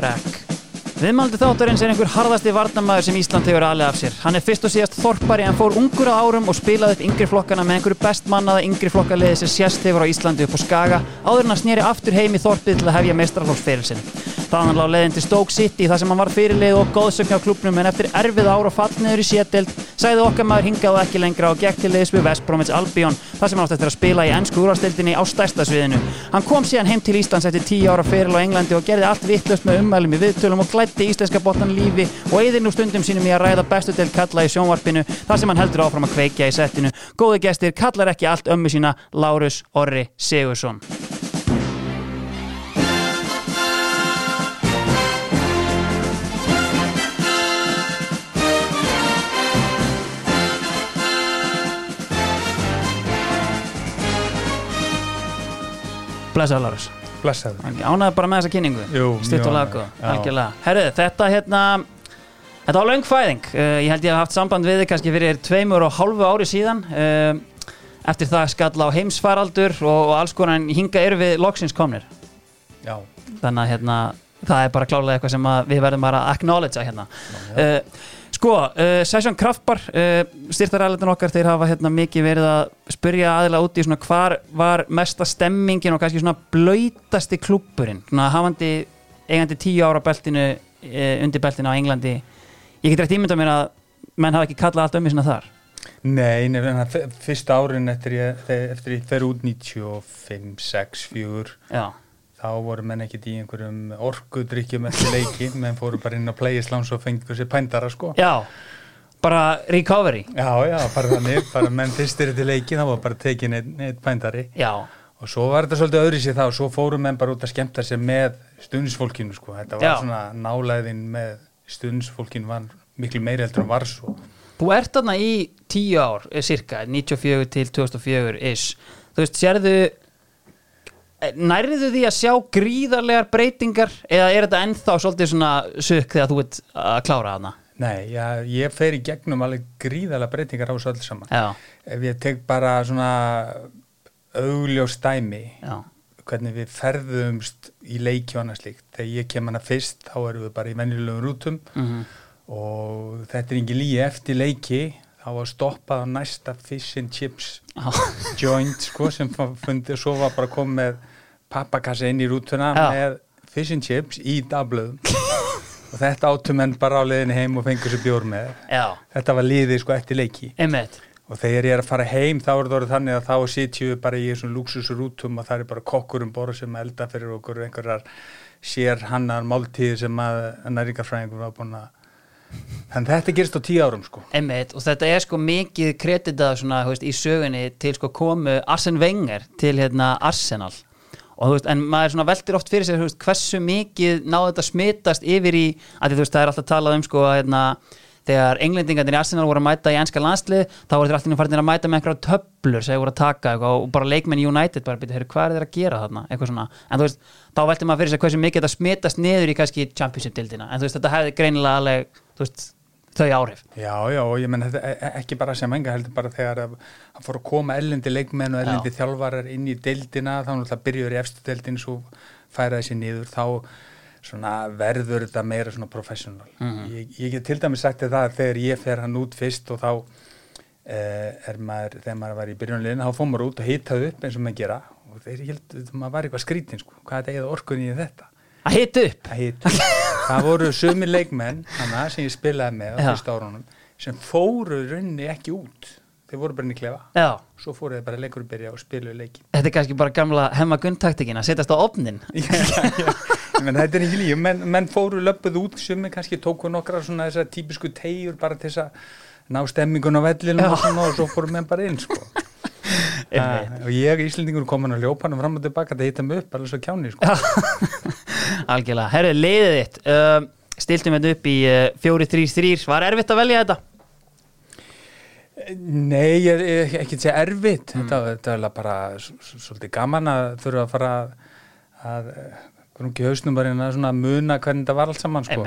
Rekk Viðmaldi þáttarins er einhver harðasti varnamæður sem Ísland hefur aðlega af sér. Hann er fyrst og síðast þorpari en fór ungur á árum og spilaði upp yngri flokkana með einhverju bestmannaða yngri flokkaliði sem sérst hefur á Íslandi upp á Skaga áður en hann snýri aftur heim í þorpið til að hefja meistrarflóksferilsinn. Þaðan lág leiðin til Stoke City þar sem hann var fyrirlið og góðsökn á klubnum en eftir erfið ára fallniður í sétdelt sæði okkar maður hingað og ekki lengra og gekk til liðs við West Bromwich Albion þar sem hann átti eftir að spila í ennsku úrvastildinni á stærsta sviðinu. Hann kom síðan heim til Íslands eftir tíu ára feril á Englandi og gerði allt vittlust með ummælum í viðtölum og glætti íslenska botnan lífi og eðir nú stundum sínum í að ræða bestu del kalla í sjónvarpinu þar sem hann heldur áfram að kveikja í settinu. Góði gestir kallar ekki allt ömmu sína Lárus Orri Sigursson. Blessaður Lárus. Blessaður. Ánæði bara með þessa kynningu. Jú, Stutt og lagu, já. algjörlega. Herru, þetta hérna Þetta var löngfæðing uh, Ég held ég haf haft samband við þig kannski fyrir tveimur og hálfu ári síðan. Uh, Eftir það skall á heimsfaraldur og, alls konar hinga eru við loksins komnir. Já, Þannig að hérna Það er bara klálega eitthvað sem að við verðum bara að acknowledgea hérna. Uh, Sko, uh, Session Kraftbar uh, styrtaræðleitin okkar, þeir hafa hérna mikið verið að spyrja aðila út í svona hvar var mesta stemmingin og kannski svona blöytasti klúpurinn, svona hafandi eigandi tíu ára beltinu uh, undir beltinu á Englandi. Ég get rétt ímynda mér að menn hafa ekki kallað allt um mig svona þar. Nei, en það fyrsta árin eftir ég, eftir ég fer út 95, 6, 4 Já, þá voru menn ekkit í einhverjum orkudrykkjum eftir leiki. Menn fóru bara inn á playisláns og fengur sér pændara sko. Já bara recovery. Já, já, bara þannig, bara menn fyrstir til leiki þá var bara tekin ein pændari. Já, og svo var þetta svolítið öðri sér þá. Svo fóru menn bara út að skemmta sér með stundisfólkinu sko, þetta var Já. svona nálæðin með stundisfólkinu var miklu meiri heldur en var svo. Þú ert þarna í tíu ár, eh, cirka, 94 til 2004 ish. Þú veist, sérðu, nærðu því að sjá gríðarlegar breytingar eða er þetta ennþá svolítið svona sukk þegar þú ert að klára þarna? Nei, já, ég fer í gegnum alveg gríðalega breytingar á þessu öll saman. Já, Ef ég tek bara svona augljós dæmi, já, hvernig við ferðumst í leiki og annað slíkt. Þegar ég kem hana fyrst, þá erum við bara í venjulegum rútum mhm, og þetta er ekki líi eftir leiki, þá var stoppað á næsta fish and chips já, joint, sko, sem fundi og svo var bara komið með pappakassa inn í rútuna Já. með fish and chips í dablöðum. og þetta áttu menn bara á leiðinni heim og fengur sér bjór með. já, Þetta var liðið sko eftir leiki einmitt, og þegar ég er að fara heim þá er það orðið þannig að þá sitjum við bara í þessum luxusrútum og það er bara kokkur um borð sem elda fyrir okkur einhverjar sér hannar máltíði sem að næringafræðingur var búin að en þetta gerist á tíu árum sko einmitt og þetta er sko mikið kreditað svona, í sögunni til sko komu Arsene Wenger til hérna Arsenal og þú veist, en maður svona veltir oft fyrir sér, veist, hversu mikið náðu þetta smitast yfir í, að þú veist, það er alltaf talað um sko að hérna þegar englendingarnir í Arsenal voru að mæta í enska landslið þá voru þeir alltaf farinir að mæta með einhverja töflur sem þeir voru að taka eitthvað, og bara leikmenn United bara byrja, hvað er þeir að gera þarna, eitthvað svona. En þú veist, þá veltir maður fyrir sér hversu mikið þetta smitast niður í kannski Championship-dildina en þú veist, þetta hefði greinilega alveg, þú veist, þau áhrif. Já, já, og ég menn þetta e- e- ekki bara sem enga heldur bara þegar að að fór að koma ellendi leikmenn og ellendi þjálfarar inn í deildina þá náttúrulega byrjur í efstu deildin svo færa þessi niður þá svona verður þetta meira svona professional. ég, ég get til dæmis sagt það að þegar ég fer hann út fyrst og þá eh, er maður, þegar maður var í byrjunlegin þá fór maður út og hitaði upp eins og maður gera og þeir held, maður var eitthvað skrítin sko, hvað er þetta orkunni í þetta? að hita upp? Að hita það voru sumi leikmenn hana, sem ég spilaði með á fyrsta árunum sem fóru rauninni ekki út. Þeir voru bara inn í klefa. Já, svo fóru þeir bara leikur byrja og spiluðu leikin þetta er kannski bara gamla hemma gunntaktikin að setjast á opnin já, já, menn þetta er ekki líf. Menn, menn fóru löpuð út sumi kannski tóku nokkra svona þessar típisku tegjur bara til þess að ná stemmingun á vellinu og, og svo fóru menn bara inn sko. Uh, og ég Íslendingur komin að ljópa hann fram og tilbaka hita mig upp alveg svo kjáni sko. Algjörlega, herru, leiðið þitt uh, Stiltum þetta upp í uh, 4-3-3 Var erfitt að velja þetta? Nei, ég er ekki að segja erfitt. Þetta, þetta er bara svolítið gaman að þurfa að fara að, grungi hausnum bara inn að muna hvernig þetta var allt saman sko.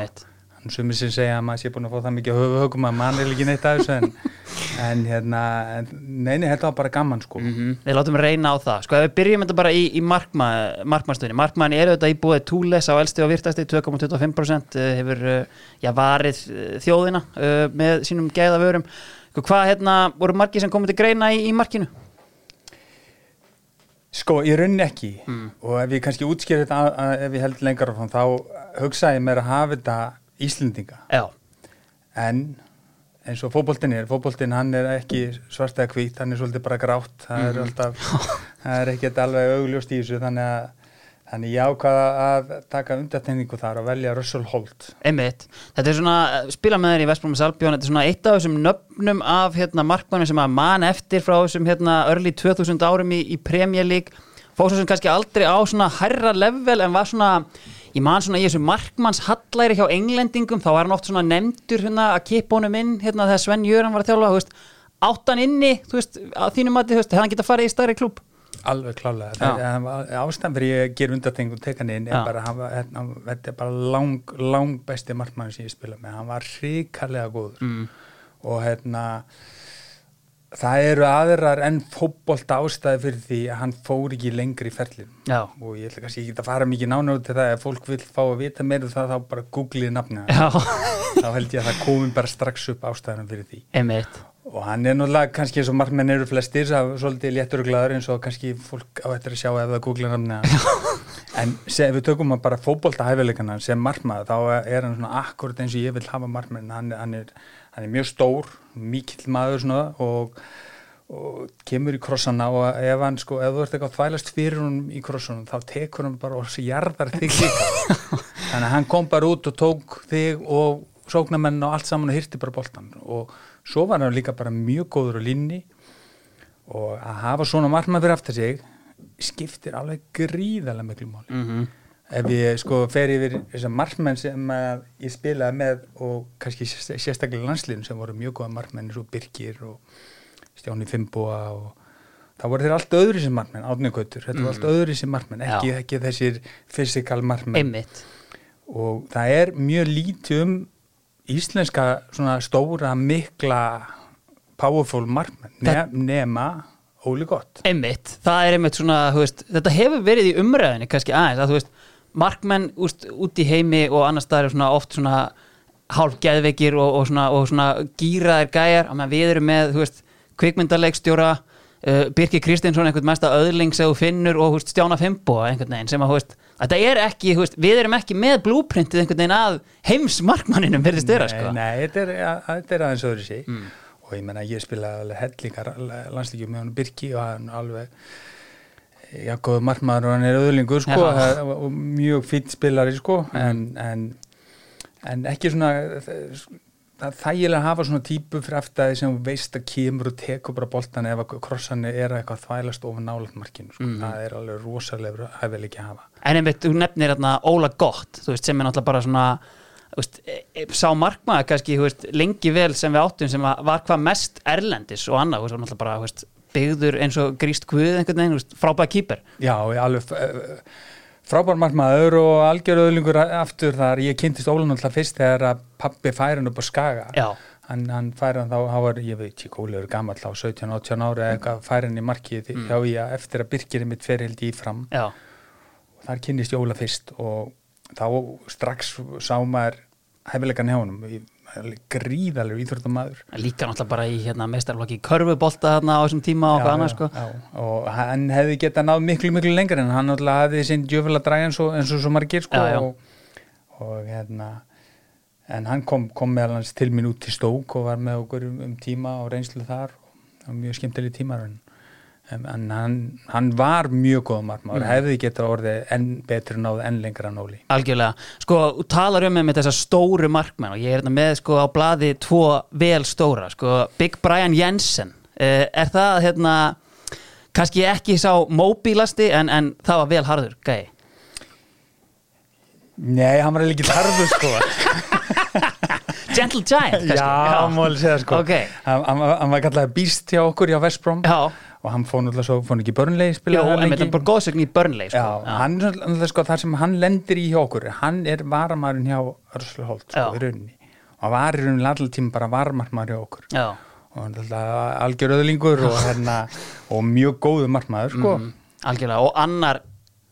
Sumir sem segja að maður sé búin að fá það mikið höfuhögum að mann er ekki neitt að þessu en, en hérna, en, neini, þetta var bara gaman sko. Mm Við látum reyna á það. Sko ef við byrjum þetta bara í, í markma, markmannstöðinni Markmann eru þetta íbúið Túles á elsti og virtasti 2,25% eh, hefur eh, já, varið eh, þjóðina með sínum gæðavörum sko, Hvað hérna, voru margir sem komið til greina í, í markinu? Sko, ég runni ekki. Og ef ég kannski útskýr þetta ef ég held lengar á þá hugsa ég mér að hafa þetta Íslendinga. Já, en eins og fótboltin er, fótboltin hann er ekki svart eða hvít, hann er svolítið bara grátt. Það er alltaf, það er ekkert alveg augljóst í þessu þannig að þannig ég ákvaða að taka undartegningu þar og velja Russell Holt. Einmitt. Þetta er svona, spila með þér í Vestbrómi Salbjón Þetta er svona eitt af þessum nöfnum af hérna, markmannum sem að man eftir frá þessum hérna, early 2000 árum í, í Premier League. Fór svo sem kannski aldrei á svona hærra level en var svona ég man svona í þessu markmanns hallæri hjá englendingum þá var hann oft svona nefndur hérna, að kipa honum inn hérna, þegar Sven Jöran var að þjálfa þú veist, áttan inni, þú veist, að þínum mati hefði hann geta farið í stærri klúb alveg klálega, það er ástæðan fyrir ég ger undartegningu og teka hann inn er bara, hann var, hérna, þetta er bara lang, lang besti markmann sem ég spila með, hann var ríkarlega góður. Mm. og hérna það eru aðrar en fótbolt ástæði fyrir því að hann fór ekki lengri í ferlin Já, og ég ætla kannski ekki að fara mikið nána út til það. Ef fólk vil fá að vita meira um það þá bara googlið nafni hans. já, þá held ég að það komi bara strax upp ástæðanum fyrir því. Einmitt. Og hann er náttúrulega kannski eins og markmenn eru flestir það er svolítið léttur og glaður eins og kannski fólk á eftir að sjá ef það googla nafni hans. en se, ef við tökum að bara fótbolta hæfileikana sem markmaður þá er hann svona akkurat eins og ég vil hafa markmenn. Hann, hann, er, hann er mjög stór mikill maður svona og, og kemur í krossana og ef hann sko, ef þú ert eitthvað að þvælast fyrir hún í krossunum þá tekur hann bara og jarðar þig líka. Þannig að hann kom bara út og tók þig og sóknamenn og allt saman og hyrti bara boltan og svo var hann líka bara mjög góður á línni og að hafa svona markmann fyrir aftur sig skiptir alveg gríðarlega miklu máli. Mm ef ég sko fer yfir þessar markmenn sem ég spilaði með og kannski sérst- sérstaklega landslíðin sem voru mjög góða markmenn eins og Birgir og Stjáni Fimboa og þá voru þeir allt öðru sem markmenn, Átni Gautur þetta voru allt öðru sem markmenn, ekki, ekki þessir fysikal markmenn. Einmitt. Og það er mjög lítið um íslenska svona stóra mikla powerful markmenn ne Það- nema Óli gott. Einmitt, það er einmitt svona, veist, þetta hefur verið í umræðinni kannski aðeins, að þú veist, markmenn úst, út í heimi og annars staðar er svona oft svona hálf geðveikir og, og svona, svona gýraðir gæjar, að við erum með, veist, kvikmyndaleikstjóra, uh, Birki Kristinsson, einhvern mesta öðling sem þú finnur og veist, Stjána Fimboa einhvern veginn sem að, veist, þetta er ekki, við erum ekki með blúprintið einhvern veginn að heimsmarkmanninum verðist vera, sko. Nei, nei þetta, er, að, þetta er aðeins öðru sig og ég menna ég spilaði alveg hellingar landslíkjum með hann Birki og hann alveg já, góður markmaður og hann er öðlingur sko, það- og, mjög fýtt spilari sko, en, en, en ekki svona það þægilega að hafa svona típu fyrir aftæði sem veist að kemur og tekur bara boltan ef að krossan er eitthvað þvælast ofan nálat markinu sko. það er alveg rosalega hæfileg að hafa. En einmitt, þú nefnir hérna Óla Gott, veist, sem er náttúrulega bara svona veist, e, e, sá markmaður kannski, veist, lengi vel sem við áttum sem var hvað mest erlendis og annað, veist, bara, byggður eins og gríst guð einhvern veginn, frábæða kýper Já, alveg eh, frábær markmaður og algjör öðlingur aftur þar, ég kynntist Ólan alltaf fyrst þegar að pappi færi hann upp á Skaga. Já, hann, hann færi hann þá, hann var, ég veit ekki Óli er gammal þá, 17-18 ára eða færi hann í markið mm. hjá ég eftir að Birkir mitt fer held í fram. Já, og þar kynnist ég Óla fyrst og þá strax sá maður hæfilegan hjá Ég- gríðalegur íþróttamæður líka náttúrulega bara í hérna meistarflokki körfubolta þarna á þessum tíma og hvað annað, sko. og hann hefði getað náð miklu miklu lengur en hann náttúrulega hafði sinn djöfulega dræg eins og, eins og svo margir sko Já, já. Og, og hérna en hann kom, kom meðal hans til mín út til Stók og var með okkur um, um tíma og reynslu þar og mjög skemmtileg tímar en, en, hann, hann var mjög góð margmaður, hefði getað orðið enn betri náð enn lengra en Óli. Algjörlega, sko, talar um með þessa stóru markmenn og ég er hérna með sko á blaði tvo vel stóra, sko, Big Brian Jensen. Uh, er það hérna kannski ekki sá móbílasti en, en það var vel harður, gæi? Nei, hann var ekki tarfu sko. Gentle Giant, kannski. Já, hann má alveg segja sko. Ok. hann, hann, var- kallaði býst hjá okkur hjá Vestbrom Já, og hann fór náttúrulega svo, fór hann ekki börnlegi Já, spila en þetta er bara góðsögn í Burnley sko. Já, hann er náttúrulega sko þar sem hann lendir í hjá okkur, hann er varamærin hjá Örslu Holt, sko, Já. í rauninni. Og hann var í rauninni allir tíma bara varamærin hjá okkur. Já, og hann er alltaf algjör öðlingur og hérna, og mjög góðu markmaður, sko. Mm, algjörlega. Og annar,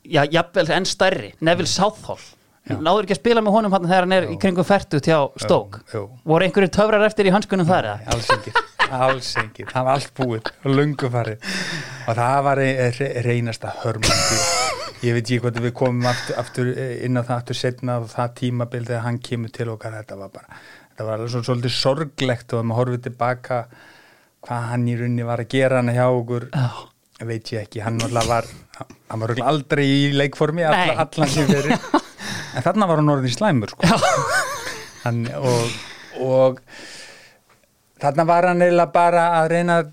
já, jafnvel enn stærri Neville Southall. Náður ekki að spila með honum hann þegar hann er í kringum færtut hjá Stoke? Jú. voru einhverjir töfrar eftir í hanskunum þar eða? alls ekki, alls ekki það var allt búið. Og lungu farið. Og það var re- re- reynasta hörmandi ég veit ekki hvort við komum aftur, aftur inn á það aftur setna og það tímabil þegar hann kemur til okkar. Þetta var bara, þetta var alveg svo, svolítið sorglegt og að maður horfið tilbaka hvað hann í rauninni var að gera hann hjá okkur Já. veit ég ekki, hann var hann var aldrei í leikformi alla, allan sem fyrir en þarna var hann orðin slæmur sko. hann, og, og þarna var hann eiginlega bara að reyna að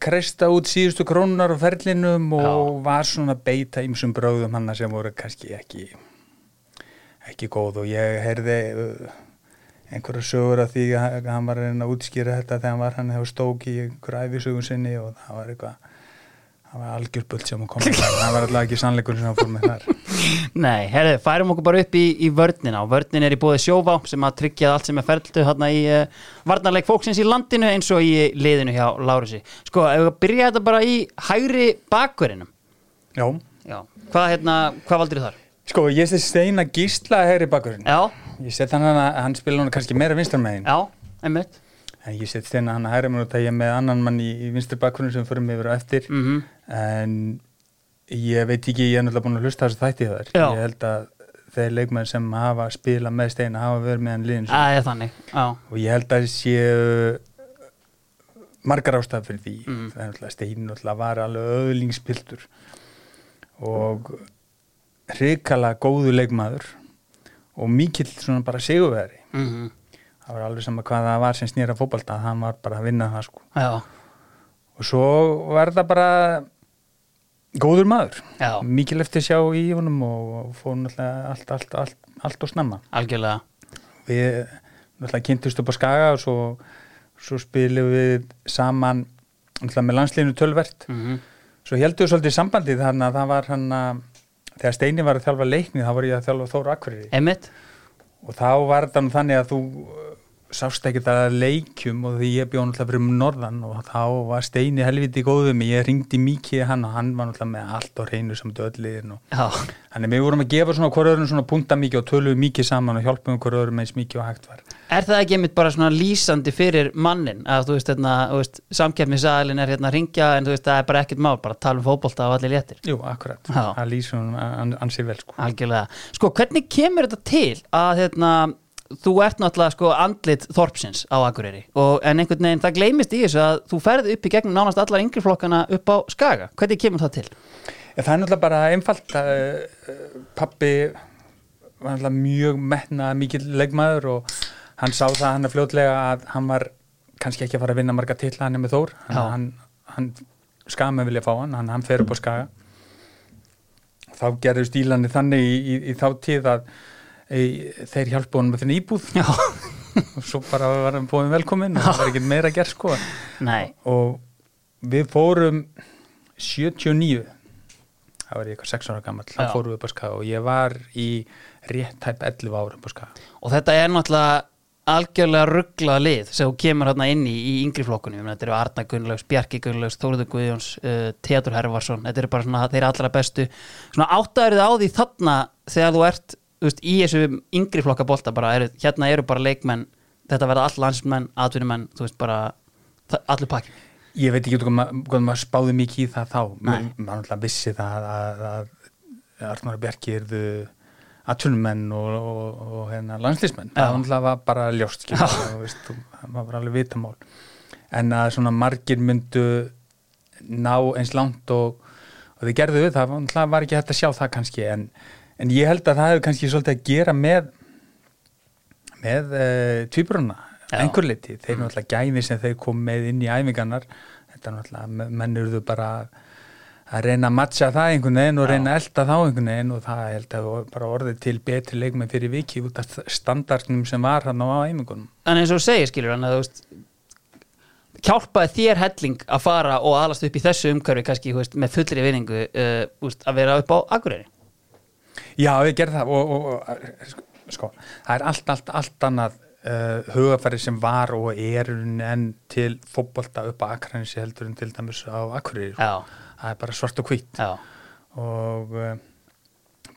kreista út síðustu krónunar og ferlinum og var svona beita ymsum bröðum hann sem voru kannski ekki ekki góð. Og ég heyrði uh, einhverja sögur af því að hann var að reyna að útskýra þetta þegar hann var hann hefur stók í einhverja æfisögun sinni og það var eitthvað það var algjör bult sem að koma það var alltaf ekki sannleikur sem hann fór með þar Nei, herðu, færum okkur bara upp í, í vörnina og vörnin er í bóði sjóvá sem að tryggja allt sem er ferldu hérna í uh, varnarleik fólksins í landinu eins og í liðinu hjá Lárusi. Sko, ef við byrja þetta bara í hægri bakverðinum. Já, Já. Hvað, hérna, hvað valdur þar? sko ég set Steina Gísla heyri bakurinn Já, ég set hann að hann spila hann kannski meira vinstarmegin já, einmitt. En ég set Steina hann að hægri mann og það ég er með annan mann í, í vinstar bakurinn sem fyrir mig verið eftir. Mm en ég veit ekki, ég er náttúrulega búin að hlusta þessu þætti þar Já. ég held að þeir leikmenn sem hafa spilað með Steina hafa verið með hann liðin Það er já. og ég held að séu margar ástæð fyrir því. Mm. það er náttúrulega Stein náttúrulega var alveg öðlingspiltur og hrikalega góðu leikmaður og mikill svona bara sigurveri Mm það var alveg sama hvað það var sem snýra fótbalta hann var bara að vinna það sko. Já, og svo var það bara góður maður. Já, mikil eftir sjá í honum og fór náttúrulega allt, allt, allt, allt og snemma. Algjörlega. við náttúrulega kynntust upp á Skaga og svo, svo spilum við saman náttúrulega með landsliðinu tölvert Mm svo heldur við svolítið sambandið þannig að það var hann að þegar Steini var að þjálfa leikni þá var ég að þjálfa Akkuriri Einmitt. og þá var þannig að þú sást ekkert að leikjum og því ég bjóð náttúrulega fyrir norðan og þá var Steini helviti góð við mig, ég ringdi mikið hann og hann var náttúrulega með allt á reynu sem döðliðin og þannig við vorum að gefa svona hver öðrum svona punta mikið og töluðum mikið saman og hjálpum hver öðrum eins mikið og hægt var er það ekki einmitt bara svona lýsandi fyrir mannin að þú veist, hérna, veist samkeppnisaðalinn er hérna að ringja en þú veist, það er bara ekkert mál, bara tala um fótbolta og allir léttir. Jú, akkurat, það lýsir hún an, ansi vel sko. Algjörlega. Sko, hvernig kemur þetta til að hérna, þú ert náttúrulega sko andlit Þorpsins á Akureyri. Og en einhvern veginn það gleymist í þessu að þú ferð upp í gegnum nánast allar yngri flokkana upp á Skaga. Hvernig kemur það til? En það er náttúrulega bara einfalt. Að uh, pappi var náttúrulega mjög metna mikil leikmaður og hann sá það hann er fljótlega að hann var kannski ekki að fara að vinna marga titla hann er með Þór. Hann, hann skama vilja fá hann, hann, hann fer upp á skaga. Þá gerðu stílandi þannig í, í, í þá tíð að þeir hjálpu honum með þenni íbúð og svo bara var hann búin velkominn og það var ekkert meira að gera sko Nei. og við fórum 79 það var ég eitthvað 6 ára gammal þá fórum við upp á skaga og ég var í rétt tæp 11 ára upp á skaga Og þetta er náttúrulega algjörlega rugglað lið sem kemur hérna inn í, í yngri flokkunum. Þetta eru Arna Gunnlaugs, Bjarki Gunnlaugs, Þóruður Guðjóns, uh, Teatur Herfarsson. Þetta eru bara svona þeir allra bestu. Svona áttaðurðið á því þarna þegar þú ert veist, í þessu yngri flokka bolta bara, eru, hérna eru bara leikmenn, þetta verða all landsmenn, atvinnumenn, þú veist bara, það, allur pakki. ég veit ekki hvað maður, spáði mikið í það þá. Maður náttúrulega vissi það að, að, og Bjarki erðu atvinnumenn og, og, og hérna, landslýsmenn það náttúrulega var bara ljóst það var alveg vitamál. En að svona margir myndu ná eins langt og, og þið gerðu það náttúrulega var ekki hægt að sjá það kannski en, en ég held að það hefur kannski svolítið að gera með með uh, tvíbruna Já. einhver liti, þeir náttúrulega gæði sem þeir kom með inn í æfingarnar þetta er náttúrulega, menn eruðu bara að reyna að matcha það einhvern veginn og reyna að elda þá einhvern veginn og það held að bara orðið til betri leikmenn fyrir viki út af standardnum sem var hann á æfingunum. En eins og segir, skilur hann að þú veist hjálpaði þér helling að fara og aðlast upp í þessu umhverfi kannski veist, með fullri vinningu uh, að vera upp á Akureyri Já, ég gerði það og, og, og sko, sko, það er allt, allt, allt annað uh, hugafæri sem var og er enn til fótbolta upp á Akranissi heldur en til dæmis á Akureyri sko. Það er bara svart og já, og uh,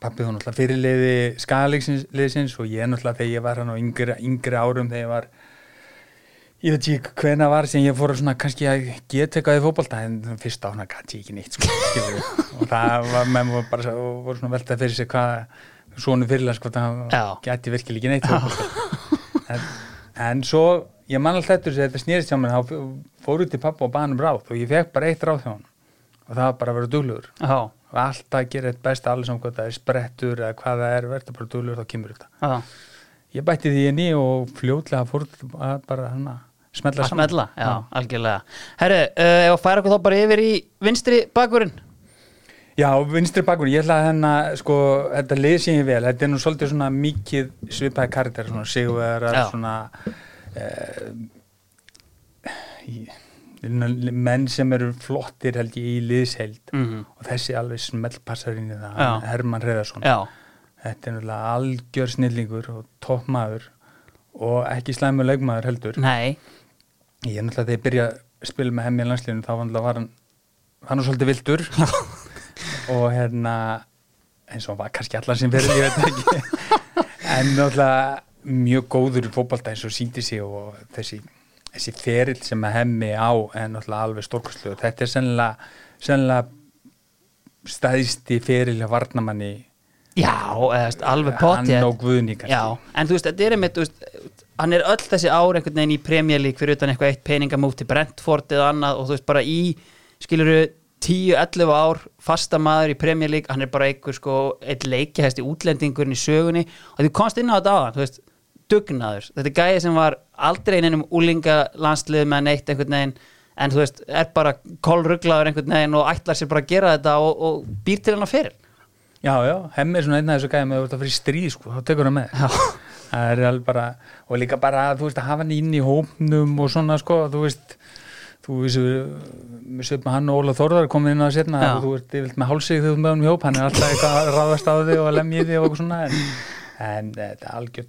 pappið hún náttúrulega fyrirliði skaliðsins og ég náttúrulega þegar ég var hann á yngri, yngri árum þegar ég var ég veit ekki hvena var sem ég fór að svona kannski að geta eitthvað í fótbolta en fyrst á hana gæti ég ekki neitt sko, og það var með mér bara og voru svona veltað fyrir sig hvað svona fyrirlega sko það gæti virkilega ekki neitt í fótbolta. En, en svo ég man alltaf þetta sem þetta snýrist hjá mér þá fór út til pappa og baðan um ráð og ég fekk bara eitt ráð hjá hann og það var bara að vera já, og alltaf að gera eitt besta allir saman hvað það er sprettur eða hvað það er, verður bara duglegur þá kemur þetta. Ég bætti því inn í og fljótlega fór að bara hana, smetla að saman. smella, já, algjörlega Herru, uh, ef að færa okkur þá bara yfir í vinstri bakurinn Já, vinstri bakun, ég ætla að hennar, sko, þetta leysi ég vel, þetta er nú svolítið svona mikið svipaði karakter, svona sigurvegarar, Já. svona í, menn sem eru flottir held ég í liðsheld mm og þessi alveg smellpassar inn í það, Já. Herman Hreðarsson. Já, Þetta er náttúrulega algjör snillingur og toppmaður og ekki slæmur leikmaður heldur. nei Ég er náttúrulega þegar ég byrja að spila með hemmi í landsliðinu þá var var hann, var hann svolítið vildur og hérna eins og hann var kannski allan sem verið, ég veit ekki. En náttúrulega mjög góður í fótbalta eins og síndi sig og þessi, þessi ferill sem að hemmi á er náttúrulega alveg stórkostlu og þetta er sennilega, sennilega stæðsti ferill að varnamanni Já, eða, veist, alveg potið hann og Guðni kannski. Já, en þú veist, þetta er einmitt þú veist, hann er öll þessi ár einhvern veginn í Premier League fyrir utan eitthvað eitt peningamót til Brentford eða annað og þú veist bara í skiluru 10-11 ár fasta maður í Premier League, hann er bara einhver sko eitt leikjahæst í útlendingurinn í sögunni. Og þú komst inn á þetta hann, þú veist dugnaður, þetta er gæði sem var aldrei einhvern úlinga landslið með neitt einhvern veginn, en þú veist er bara kolruglaður einhvern veginn og ætlar sér bara að gera þetta og, og býr til hann að fyrir Já, já, hemmi er svona einn af þessu gæði með að vera í stríð, sko, þá tekur hann með. Það er bara, og líka bara, þú veist, að hafa hann inn í hópnum og svona, sko, þú veist, þú við sögum hann og Óla Þórðar komið inn á og þú ég vilt með hálsig þegar þú ert með hann í hóp, hann er alltaf eitthvað að ráðast á þig og að lemja þig og eitthvað svona, en, en þetta er algjör,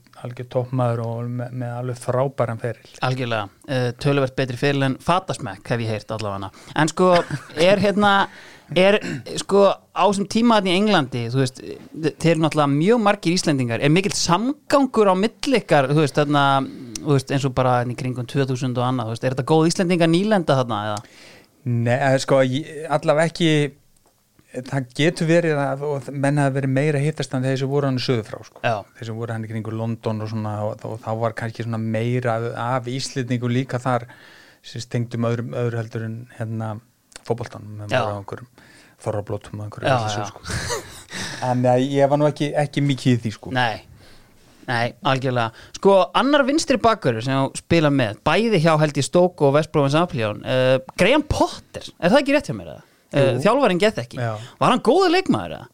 toppmaður og með, með alveg frábæran feril. algjörlega, uh, töluvert betri fyrir en fatasmekk hef ég heyrt allavega. En sko, er hérna er sko á þessum tíma þarna í Englandi, þú veist þeir eru náttúrulega mjög margir Íslendingar er mikill samgangur á millikar þú veist, þarna, þú veist, eins og bara hérna í kringum 2000 og annað, þú veist, er þetta góð Íslendinga nýlenda þarna, eða? Nei, sko, allavega ekki, það getur verið að, menn hafa verið meira hittast en þeir sem voru hann söðu frá, sko. Þeir sem voru hann í kringu London og svona og, og þá var kannski svona meira af, Íslendingu líka þar sem tengdum öðru, öðru heldur en hérna fótboltanum með bara einhverjum þorrablótum sko. en uh, ég var nú ekki, ekki mikið í því sko nei Nei, algjörlega. Sko, annar vinstri bakur sem spila með, bæði hjá held ég Stók og Vestbrófins Afljón uh, Graham Potter, er það ekki rétt hjá mér? Uh, Jú. þjálfarinn get ekki. Já. Var hann góður leikmaður eða?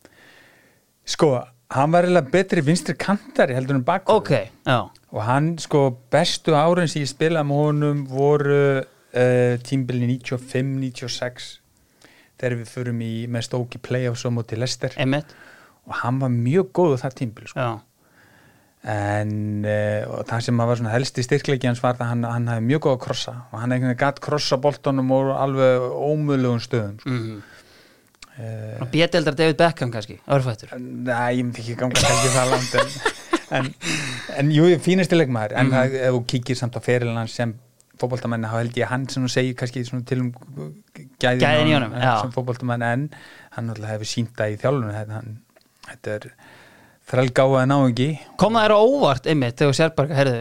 sko, hann var eiginlega betri vinstri kantari heldur en bakur Ok, já, og hann sko bestu árin sem ég spilaði með honum voru uh, tímbilin 95-96 þegar við förum í með stóki playoffs á móti Lester einmitt. Og hann var mjög góð það tímbil sko. En uh, það sem var svona helsti styrkleiki hans var að hann, hann hafði mjög góð að krossa. Og hann veginn gatt krossa boltanum og alveg ómöðlegum stöðum sko. mm uh, Bételdar David Beckham kannski, örfættur. Nei, ég myndi ekki ganga kannski það langt en, en, en jú, fínasti leikmaður. En Mhm. það, ef þú kíkir samt á ferilin hans sem fótboltamenn þá held ég að hann sem þú segir kannski svona til um gæðin, Gæðin í honum, eh, sem fótboltamenn en hann náttúrulega hefur sínt það í þjálfunum þetta, hann, þetta er þrælgáða náungi Kom það á óvart einmitt þegar þú sér bara, herðu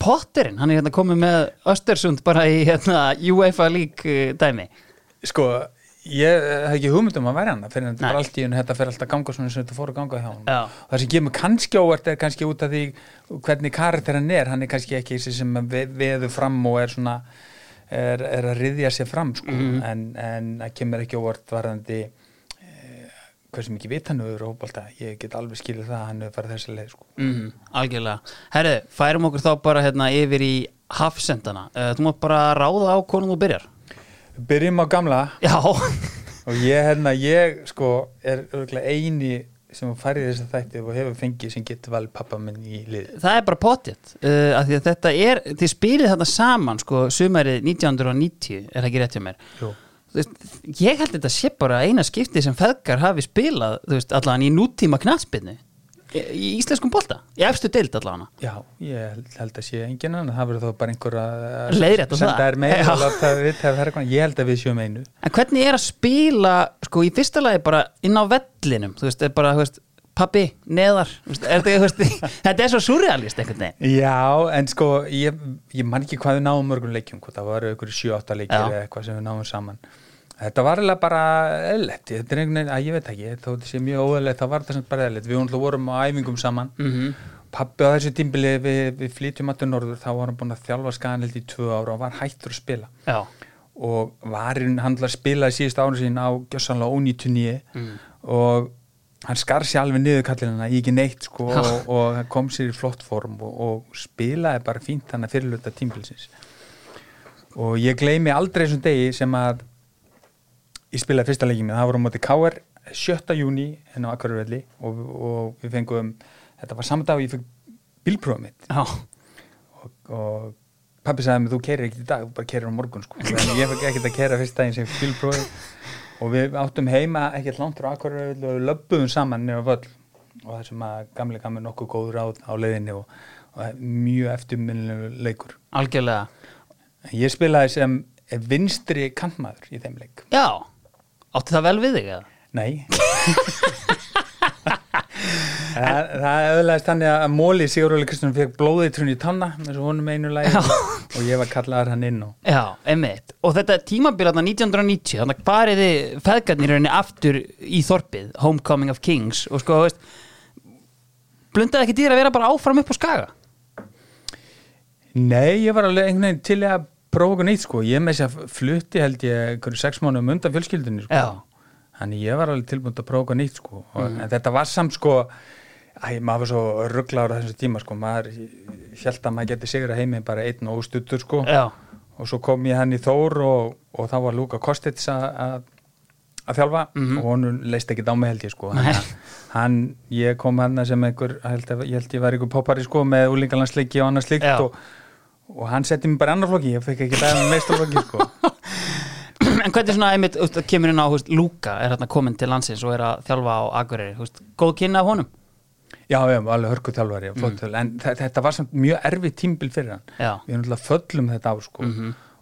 Potterinn, hann er hérna komið með Östersund bara í hérna UEFA League uh, dæmi? Sko, ég hef ekki hugmyndum að vera hann fyrir en þetta er allt í hennu þetta fer alltaf að ganga svona sem þetta fór að ganga hjá hann það sem kemur kannski óvart er kannski út af því hvernig karakter hann er hann er kannski ekki þessi sem ve- veður fram og er svona er, er að riðja sér fram sko. Mhm. en, en það kemur ekki óvart varðandi eh, hversu mikið vit hann hefur hópálta, ég get alveg skilið það að hann hefur farið þessa leið sko. mm, Algjörlega. Herðu, færum okkur þá bara hérna yfir í hafsendana. Uh, Þú mátt bara ráða á byrjar Byrjum á gamla. Já, og ég, hérna, ég sko er örgulega eini sem færið þess að þætti og hefur fengið sem getur valið pappa minn í liði það er bara potið uh, af því að þetta er, þið spilið þarna saman sko, sumarið 1990 er það ekki rétt hjá mér? Jú. Ég held þetta sé bara eina skipti sem feðgar hafi spilað, þú veist, allan í nútíma knatspinni í, íslenskum bolta, í efstu deild allan Já, ég held, að sé enginn annan það verður þá bara einhver að Leiðrétta það. senda þær með ég held að við sjöum einu. En hvernig er að spila, sko, í fyrsta lagi bara inn á vellinum, þú veist, er bara, þú veist, pappi, neðar, er þetta, er svo surrealist einhvern veginn. Já, en sko ég, ég man ekki hvað við náum mörgum leikjum það var ykkur 7-8 leikir eða eitthvað sem við náum saman Þetta var eiginlega bara eðlett, þetta er einhvern veginn, að ég veit ekki þó þetta sé mjög óeðlett, þá var þetta sem bara eðlett við náttúrulega vorum á æfingum saman. Mm Pappi á þessu tímbili við, við flytjum alltaf norður, þá var hann búin að þjálfa skanildi í tvö ára og var hættur að spila. Já, og varinn hann að spila í síðust árun sín á gjössanlega ónýtunni. Mm. og hann skar sér alveg niður kallina í ekki neitt sko og, og kom sér í flott form og, og spilaði bara fínt hann að fyrirluta tímbilsins og ég gleymi aldrei þessum degi sem að ég spilaði fyrsta leikið með, það voru á móti KR 7. júni en á Akvarurvelli og, og við fengum þetta var saman dag og ég fekk bílprófum mitt já, og, og pappi sagði mér þú keirir ekkert í dag, þú bara keirir á morgun sko. en ég fekk ekkert að keira fyrst daginn sem bílprófi og við áttum heima ekkert langt frá Akureyri og við löbbuðum saman nefnum völl og það sem að gamli gamli nokkuð góður á, á leiðinni og, og mjög eftirminnilegu leikur algjörlega. Ég spilaði sem vinstri kantmaður í þeim leik Já, átti það vel við þig eða? Nei Það, það öðlaðist þannig að Móli Sigurðurli Kristján fekk blóðið trunni í tanna eins og honum einu Já. og ég var kallaðar hann inn og Já, einmitt. Og þetta tímabil þarna 1990, þannig að fariði feðgarnir rauninni aftur í þorpið, Homecoming of Kings, og sko, veist, blundaði ekki dýr að vera bara áfram upp á skaga? Nei, ég var alveg einhvern veginn til að prófa okkur nýtt sko, ég með þess að flutti held ég einhverju sex mánuðum undan fjölskyldunni sko. Já. þannig ég var alveg tilbúin að prófa okkur nýtt sko, og, en þetta var samt sko Æ, maður var svo rugglaður á þessu tíma sko, maður held að maður geti sigur að heimi bara einn og stuttur sko. Já. og svo kom ég hann í Þór og, og þá var Luka Kostits að að- að þjálfa. Og honum leist ekki á mig held ég sko. Hann, hann, ég kom hann sem einhver, held ég held ég var einhver poppari sko með úlingalandsleiki og annars slíkt Já. og, og hann setti mig bara í annar flokki ég fekk ekki það með meistarflokki sko en hvernig svona, einmitt, veist, kemur inn á, Luka er hérna komin til landsins og er að þjálfa á Akureyri, góð kynna af honum? já, já, alveg hörku þjálfari mm. en þe- þetta var samt mjög erfið tímbil fyrir hann Já. við erum alltaf föllum þetta á sko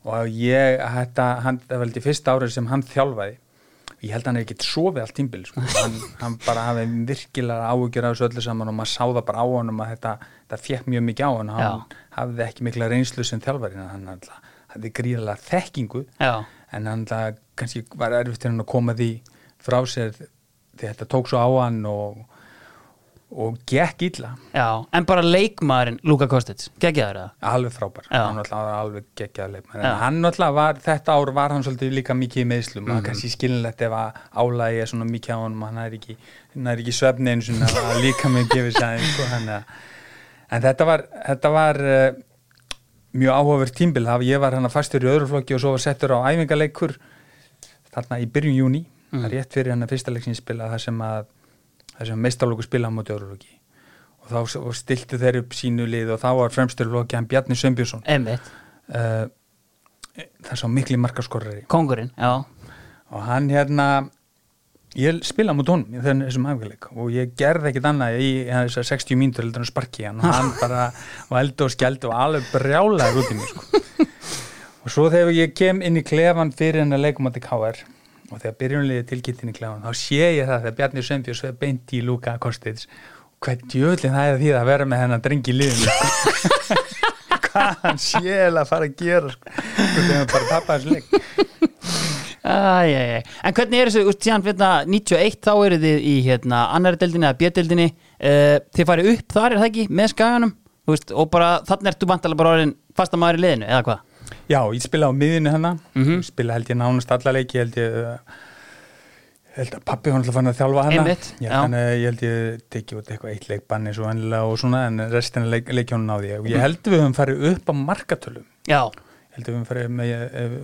og ég, þetta, hann, það var í fyrsta árið sem hann þjálfaði ég held að hann er ekkert sofið allt tímbil sko. hann, hann bara hafði virkilega áhugjur af þessu öllu saman og maður sá það bara á honum að þetta, þetta fekk mjög mikið á hann hann Já. hafði ekki mikla reynslu sem þjálfari hann hafði gríðalega þekkingu Já. en hann kannski var erfitt fyrir hann að koma því frá sér því þetta tók svo á hann og, og gekk illa Já, en bara leikmaðurinn Luka Kostits, geggjaður það? alveg frábær, Já. hann var alveg geggjaður leikmann, Já. en hann alltaf var þetta ár var hann svolítið líka mikið í meðslum Mhm. mm. kannski skilinlegt ef að álægi er svona mikið á honum, hann er ekki hann er ekki svefni eins og að líka með gefið aðeins, sko, hann en þetta var, þetta var uh, mjög áhugaverð tímbil, það ég var hann að fastur í öðru flokki og svo var settur á æfingaleikur þarna í byrjun júni það er rétt fyrir hann að fyrsta leiksin það sem meistarlóku spila á móti flokki og þá og stiltu þeir upp sínu lið og þá var fremstur flokki hann Bjarni Einmitt, uh, það er svo mikli markaskorrari kongurinn, já. Og hann hérna ég spila mot honum í þessum afgæleik og ég gerði ekkit annað í þessar 60 mínútur heldur en sparki hann. Og hann bara vældi og skjældi og alveg brjálaði út í mig sko. og svo þegar ég kem inn í klefan fyrir hennar leikum á KR og þegar byrjunliði tilkynnt inn í klefan þá sé ég það þegar Bjarni Sveinbjörns er beint í Luka Kostits og hvað djöðlinn það er því að vera með hennar drengi sko. hvað hann sé að fara að gera sko. þegar hann bara tappa þessu leik Æ, æ, æ. En hvernig er þessu, síðan hérna, 91 þá eru þið í hérna, annari deildinni eða bjödeldinni uh, þið farið upp þar er það ekki með skaganum veist, og bara þannig ertu vantalega bara orðin fasta maður í liðinu, eða hvað? Já, ég spila á miðinu hennar Mhm. spila held ég nánast alla leiki held ég uh, held að pappi hann alltaf fann að þjálfa ég, já. þannig að ég held ég teki út eitthvað eitt leikbanni svo og svona en restina leik, leikjónu náði ég. Og ég held við höfum farið upp á markatölum Já, ég held við höfum eh,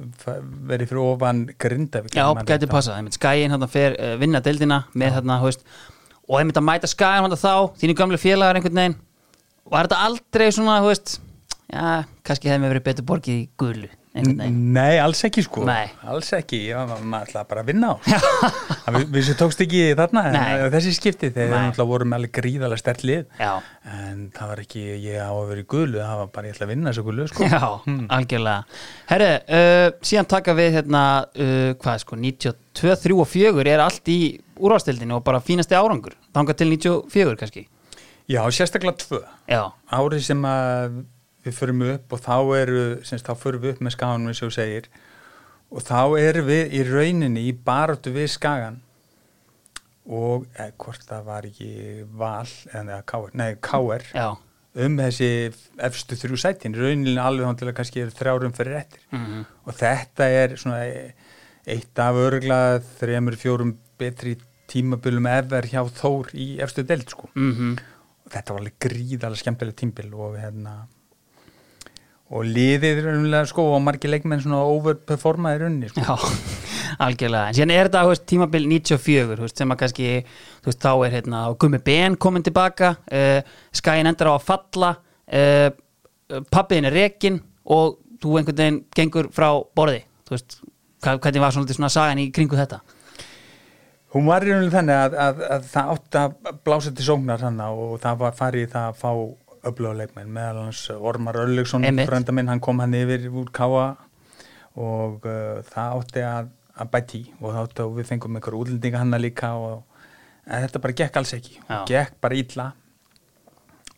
verið fyrir ofan Grindavík. Já, ef maður gæti rétt á. passað Skæin hann fer uh, vinna deildina með þarna, hú veist. Og einmitt að mæta Skæin hann þá þínu gamlu félagar einhvern veginn. Var þetta aldrei svona, hú veist já, kannski hefði mér verið betur borgið í veginn. Nei, alls ekki sko. Nei. alls ekki, maður ætlaði bara að vinna á. Við, við sem tókst ekki þarna en Nei. þessi skipti þegar Nei. náttúrulega voru með alveg gríðalega stert lið. Já, en það var ekki ég á að vera í gulu það var bara ég ætla að vinna þessu gulu sko. já, algjörlega. Herri, uh, síðan taka við hérna, uh, hvað sko, 92, 3 og 4 er allt í úrvastildinu og bara fínasti árangur, þangað til 94 kannski. Já, sérstaklega tvö. Já, árið sem að við förum upp og þá eru semst, þá förum við upp með skaganum eins og þú segir. Og þá erum við í rauninni í baráttu við skagan og eða, hvort það var ekki val eða káer, nei káer já. Um þessi efstu þrjú sætin rauninni alveg að kannski er þrjárum fyrir ettir mm og þetta er svona eitt af örgla þremur fjórum betri tímabilum efer hjá Þór í efstu deild sko. Mm og þetta var alveg gríðalega skemmtileg tímbil og hérna og liðið raunlega sko og margir leikmenn svona overperformaði runni sko. Já, algjörlega. En síðan er þetta veist, tímabil 94 þú veist, sem að kannski, veist, þá er hérna, Gummi Ben komin tilbaka uh, skæin endar á að falla uh, pappiðin er rekin og þú einhvern veginn gengur frá borði. Þú veist, hvernig var svona, svona sagan í kringu þetta? Hún var rauninni þannig að, að, að það átti að blása til sóknar hann og það var farið það að fá öfluga leikmenn meðal hans Ormar Örlugsson Einmitt. frænda minn, hann kom hann yfir úr Káa og uh, það átti að, að bæti og það átti að við fengum einhver útlendinga hann líka og en þetta bara gekk alls ekki Já. gekk bara illa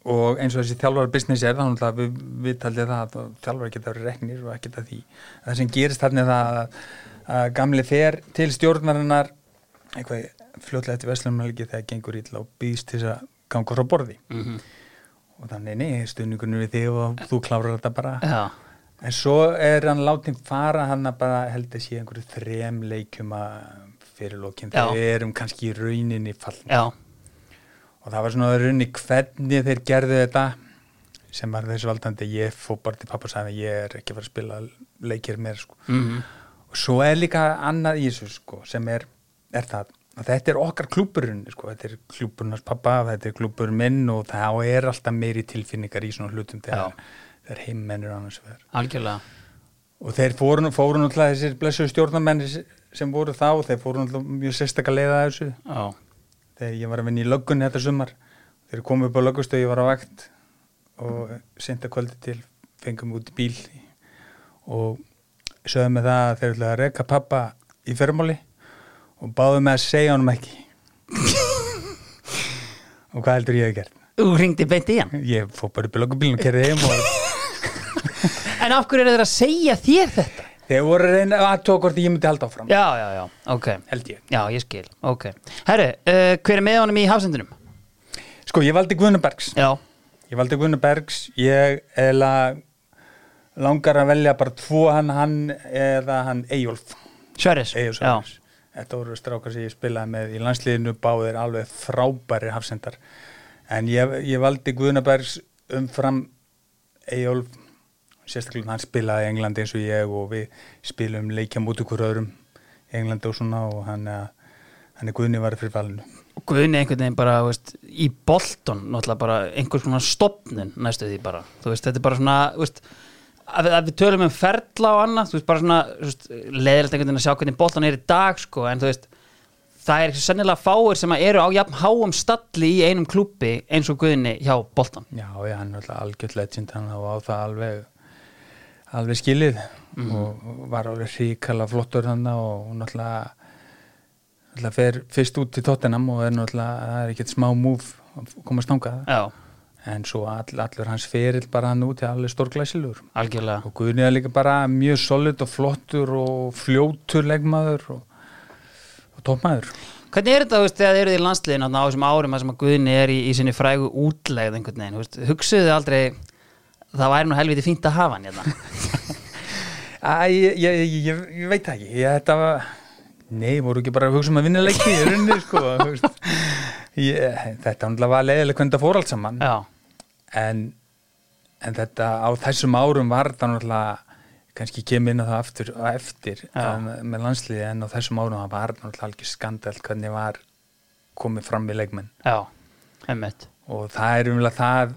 og eins og þessi þjálfara business er þannig að við, við taldið það að þjálfara geta verið reknir og ekkert að því það sem gerist þarna er það að, að gamli fer til stjórnarinnar eitthvað fljótlega eftir Vestlumælgi þegar gengur illa og býðst til þess að ganga frá borði mm -hmm. Og þannig nei, stuðningunum við þig og þú klárar þetta bara. Já, en svo er hann látið fara hann að bara held að sé einhverju þrem leikjum að fyrir lókin þegar við erum kannski í rauninni fallin já, og það var svona rauninni hvernig þeir gerðu þetta sem var þessu valdandi. Ég fór bara til pappa og sagði að ég er ekki að fara að spila leikir meira sko. mm og svo er líka annað í þessu sko, sem er, er það. að þetta er okkar klúburinn sko. þetta er klúburinn hans pappa, þetta er klúburinn minn og það er alltaf meiri tilfinningar í svona hlutum þegar, þegar heimmennur annars vegar. Algjörlega. Og þeir fóru, fóru náttúrulega þessir blessu stjórnarmenn sem voru þá þeir fóru náttúrulega mjög sérstaklega leiða að þessu. Já, þegar ég var að vinna í löggunni þetta sumar þeir komu upp á löggustöð, ég var á vakt og senda kvöldi til fengum út í bíl. Og sögðu með það að þeir að reka pappa í fermáli og báðu með að segja honum ekki. Og hvað heldur ég að gert? þú ringdi beint í hann? Ég fór bara upp í löggubílinn og kerði heim og En af hverju er þeir að segja þér þetta? þeir voru reyna að tók hvort ég myndi halda áfram. Já, já, já, ok. Held ég. Já, ég skil, ok. Herru, uh, hver er með honum í hafsendunum? Sko, ég valdi Guðnubergs Já, Ég valdi Gunnar Bergs, ég eða langar að velja bara tvo hann, hann eða hann Eyjólf, Sverris Eyjólf Já, Sverris. Þetta voru strákar sem ég spilaði með í landsliðinu báðir alveg frábæri hafsendar. En ég, ég valdi Gunnar Bergs umfram Eyjólf, sérstaklega hann spilaði í Englandi eins og ég og við spilum leikja mútu hver öðrum í Englandi og svona og hann, eh, hann er Gunni var fyrir valinu. og Guðni einhvern veginn bara, veist, í Bolton náttúrulega bara einhvers konar stopnun næstu því bara, þú veist, þetta er bara svona veist, að að við tölum um ferla og annað, þú veist, bara svona leiðilegt einhvern veginn að sjá hvernig Bolton er í dag sko, en þú veist, það er sennilega fáir sem eru á jafn háum stalli í einum klúbbi eins og Guðni hjá Bolton Já, já, hann er alltaf algjörð legend hann á það alveg alveg skilið og og var alveg ríkala flottur hann og náttúrulega náttúrulega fer fyrst út til Tottenham og er náttúrulega, það er ekkert smá múf að komast þangað. Já, en svo all, allur hans ferill bara hann út er alveg stórglæsilur algjörlega. Og Guðni er líka bara mjög solid og flottur og fljótur leggmaður og, og toppmaður. Hvernig er þetta, veist, þegar þið eruð í landsliðin á þessum árum að Guðni er í, í sinni frægu útlegð einhvern veginn, veist, hugsuðu þið aldrei það væri nú helviti fínt að hafa hann hérna? Æ, ég, ég, ég, ég veit ekki. Ég, þetta var nei, voru ekki bara að hugsa um að vinna leiki í rauninni sko þetta var leiðileg hvernig það fór allt saman. Já, en, en þetta á þessum árum var það náttúrulega kannski kemur inn á það aftur og eftir um, með landsliði en á þessum árum það var náttúrulega algjör skandal hvernig var komið fram í leikmenn. Já, einmitt. Og það er umlega það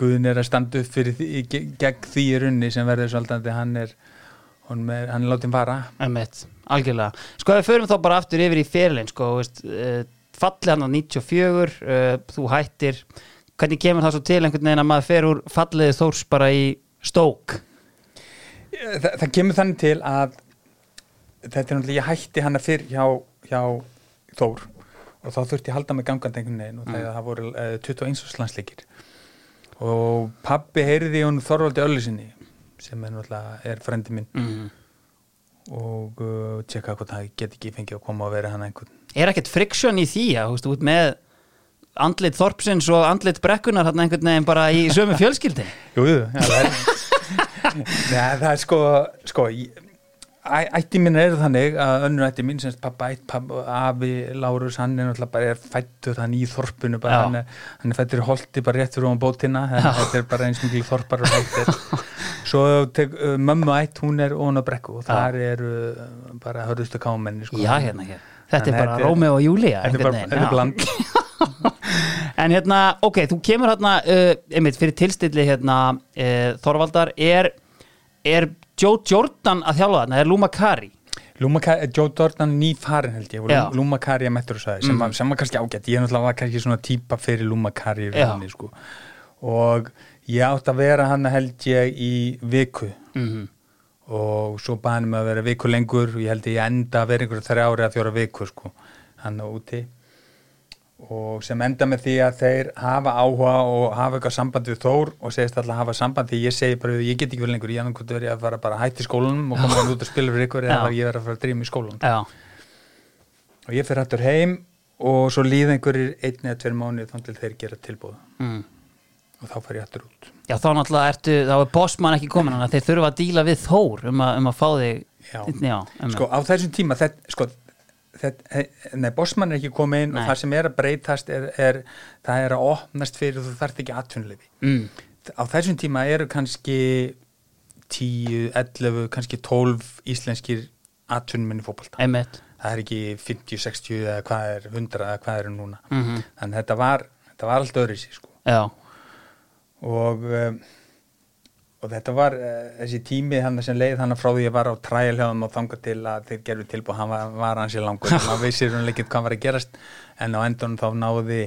Guðin er að standa upp fyrir því, ge- gegn því í runni sem verður svolítið hann er hann er, hann er látið fara. Einmitt, algjörlega. Sko við förum þá bara aftur yfir í fyrirlin sko, veist, uh, falli hann á 94 uh, þú hættir hvernig kemur það svo til einhvern veginn að maður fer úr falliði þórs bara í stók Þa, það kemur þannig til að þetta er náttúrulega, ég hætti hana fyrr hjá, hjá Þór og þá þurfti ég að halda einhvern veginn og þegar það voru uh, 21 landsleikir. Og pabbi heyriði hún Þorvaldi Öllusinni sem er náttúrulega er frendi minn. Mm. og uh, tjekka hvort það get ekki fengið að koma og vera hann einhvern. Er ekkert friksjón í því að veist, út með andlit þorpsins og andlit brekkunar hann einhvern veginn bara í sömu fjölskyldin Jú, já, það er Nei, það er sko, sko ég- ætti mín er þannig að önnur ætti mín semst pappa ætt, pappa, afi, Lárus, hann er náttúrulega bara er fættur hann í þorpunu bara, hann er, hann er fættur í holti bara rétt fyrir hún bótina, þetta er bara eins og mikil þorpar og holtir svo tek, uh, mömmu ætt, hún er ofan á brekku og þar eru uh, bara hörðustu kámenni sko. Já, hérna hér. Þetta er bara Rómeo og Júlía þetta er bara, bland En hérna, ok, þú kemur hérna uh, einmitt fyrir tilstilli hérna uh, Þorvaldar, er er Joe Jordan að þjálfa þarna, er Luma Kari Lúmakari, Joe Jordan ný farin held ég og Lúmakari að mettur og sagði sem, var- sem var kannski ágætt, ég náttúrulega var kannski svona típa fyrir Lúmakari Já. sko. og ég átt að vera hann held ég í viku. Mm og svo baði hann mig að vera viku lengur og ég held ég enda að vera einhverja þrjári að fjóra viku sko, hann á úti og sem enda með því að þeir hafa áhuga og hafa eitthvað samband við Þór og segist alltaf að hafa samband því ég segi bara, ég get ekki verið lengur, ég annað hvort verið að fara bara að hætti skólanum og koma hann út og spila fyrir ykkur eða ég verið að fara að drýma í skólanum. Já, og ég fyrir hættur heim og svo líða einhverjir einn eða tveir mánuð þá til þeir gera tilbúð mm. og þá fer ég hættur út. Já, þá náttúrulega ertu, þá er bossmann ekki komin þannig að þeir þurfa að díla við Þór um að, um að fá þig Já. Já, um sko á þessum tíma þetta, sko, bossmann er ekki komið inn Nei. og það sem er að breytast er, er það er að opnast fyrir þú þarft ekki atvinnulefi mm. á þessum tíma eru kannski 10, 11, kannski 12 íslenskir í fótbolta Einmitt það er ekki 50, 60 eða hvað er 100 eða hvað er núna Mhm. þannig að þetta var, þetta var allt öðru sko. Já, og um, og þetta var uh, þessi tími hann sem leið hann frá því ég var á træl hjá þeim og þangað til að þeir gerðu tilbúið hann var, var hansi langur. Maður veisir hún ekkert hvað var að gerast en á endunum þá náði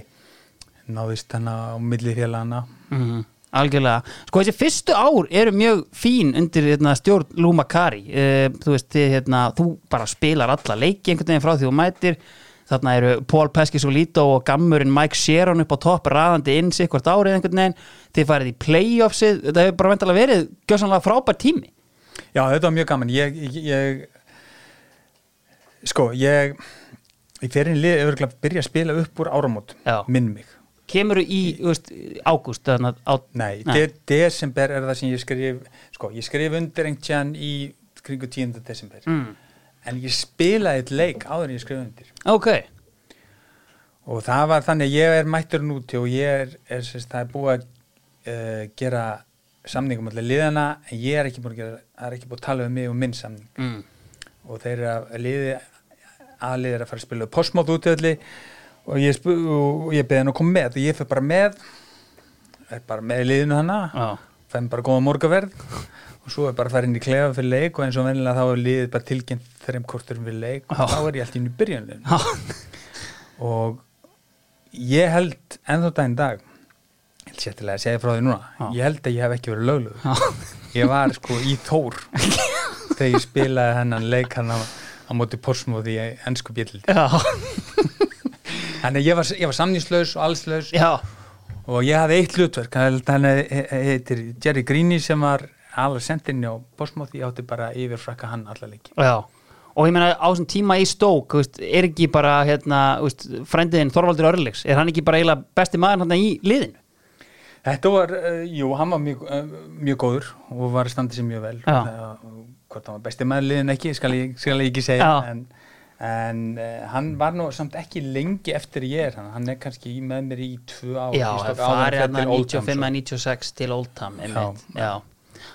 náðist hann á milli félagana mm. algjörlega. Sko þessi fyrstu ár eru mjög fín undir hérna, stjórn Luma Kari uh, Þú veist, hérna, þú bara spilar alla leiki einhvern veginn frá því þú mætir Þarna eru Paul Pescisolito og gammurinn Mike Sheron upp á topp raðandi inn sig hvort árið einhvern veginn Þið farið í playoffsið, þetta hefur bara vendalega verið gjössanlega frábær tími já þetta var mjög gaman ég, ég, ég sko ég í fyrir lið er að byrja að spila upp úr áramót Já. minn mig Kemur í, þú veist, ágúst Nei, De desember er það sem ég skrif sko, ég skrif undir einhvern tján í kringu 10. desember mm. En ég spilaði eitt leik áður en ég skrif undir. Ok, og það var þannig að ég er mættur núti og ég er, er sérst, það er búið að uh, gera samningum allir liðana en ég er ekki búið að gera, það er ekki búið að tala um mig og minn samning. Mm. og þeir eru að liði aðlið er að fara að spila postmót útöðli og ég, ég beði hann að koma með. Og ég fyrir bara með er bara með liðinu hana Já. fæm bara góða morgaverð og svo er bara að fara inn í klefa fyrir leik og eins og vennilega þá er liðið bara tilkynnt þreim korturum fyrir leik og þá er ég alltaf inn í byrjunlegin og ég held ennþá daginn dag ég held sétilega að segja frá því núna Já. ég held að ég hef ekki verið lögluð ég var sko í Þór þegar ég spilaði hennan leik hann á, á móti Porsmóð í ennsku bjöldildi já, þannig ég var, ég var samnýslaus og allslaus já. og ég hafði eitt hlutverk hann heitir Jerry Greeny sem var alveg sendinni Porsmóð ég átti bara yfirfrakka hann alla leiki Já, og ég meina á þessum tíma í stók veist, er ekki bara hérna, veist, frændiðin Þorvaldur Örlegs, er hann ekki bara eiginlega besti maður hann í liðinu? Þetta var, uh, jú, hann var mjög, uh, mjög góður og var að standa sér mjög vel. Það- hvort hann var besti maðurliðin ekki, skal ég, skal ég ekki segja Já. en, en uh, hann var nú samt ekki lengi eftir ég er hann, hann er kannski með mér í tvö ár Já, það farið fyrir hérna til Oldham, 95 svo. að 96 til Oldham Já. já,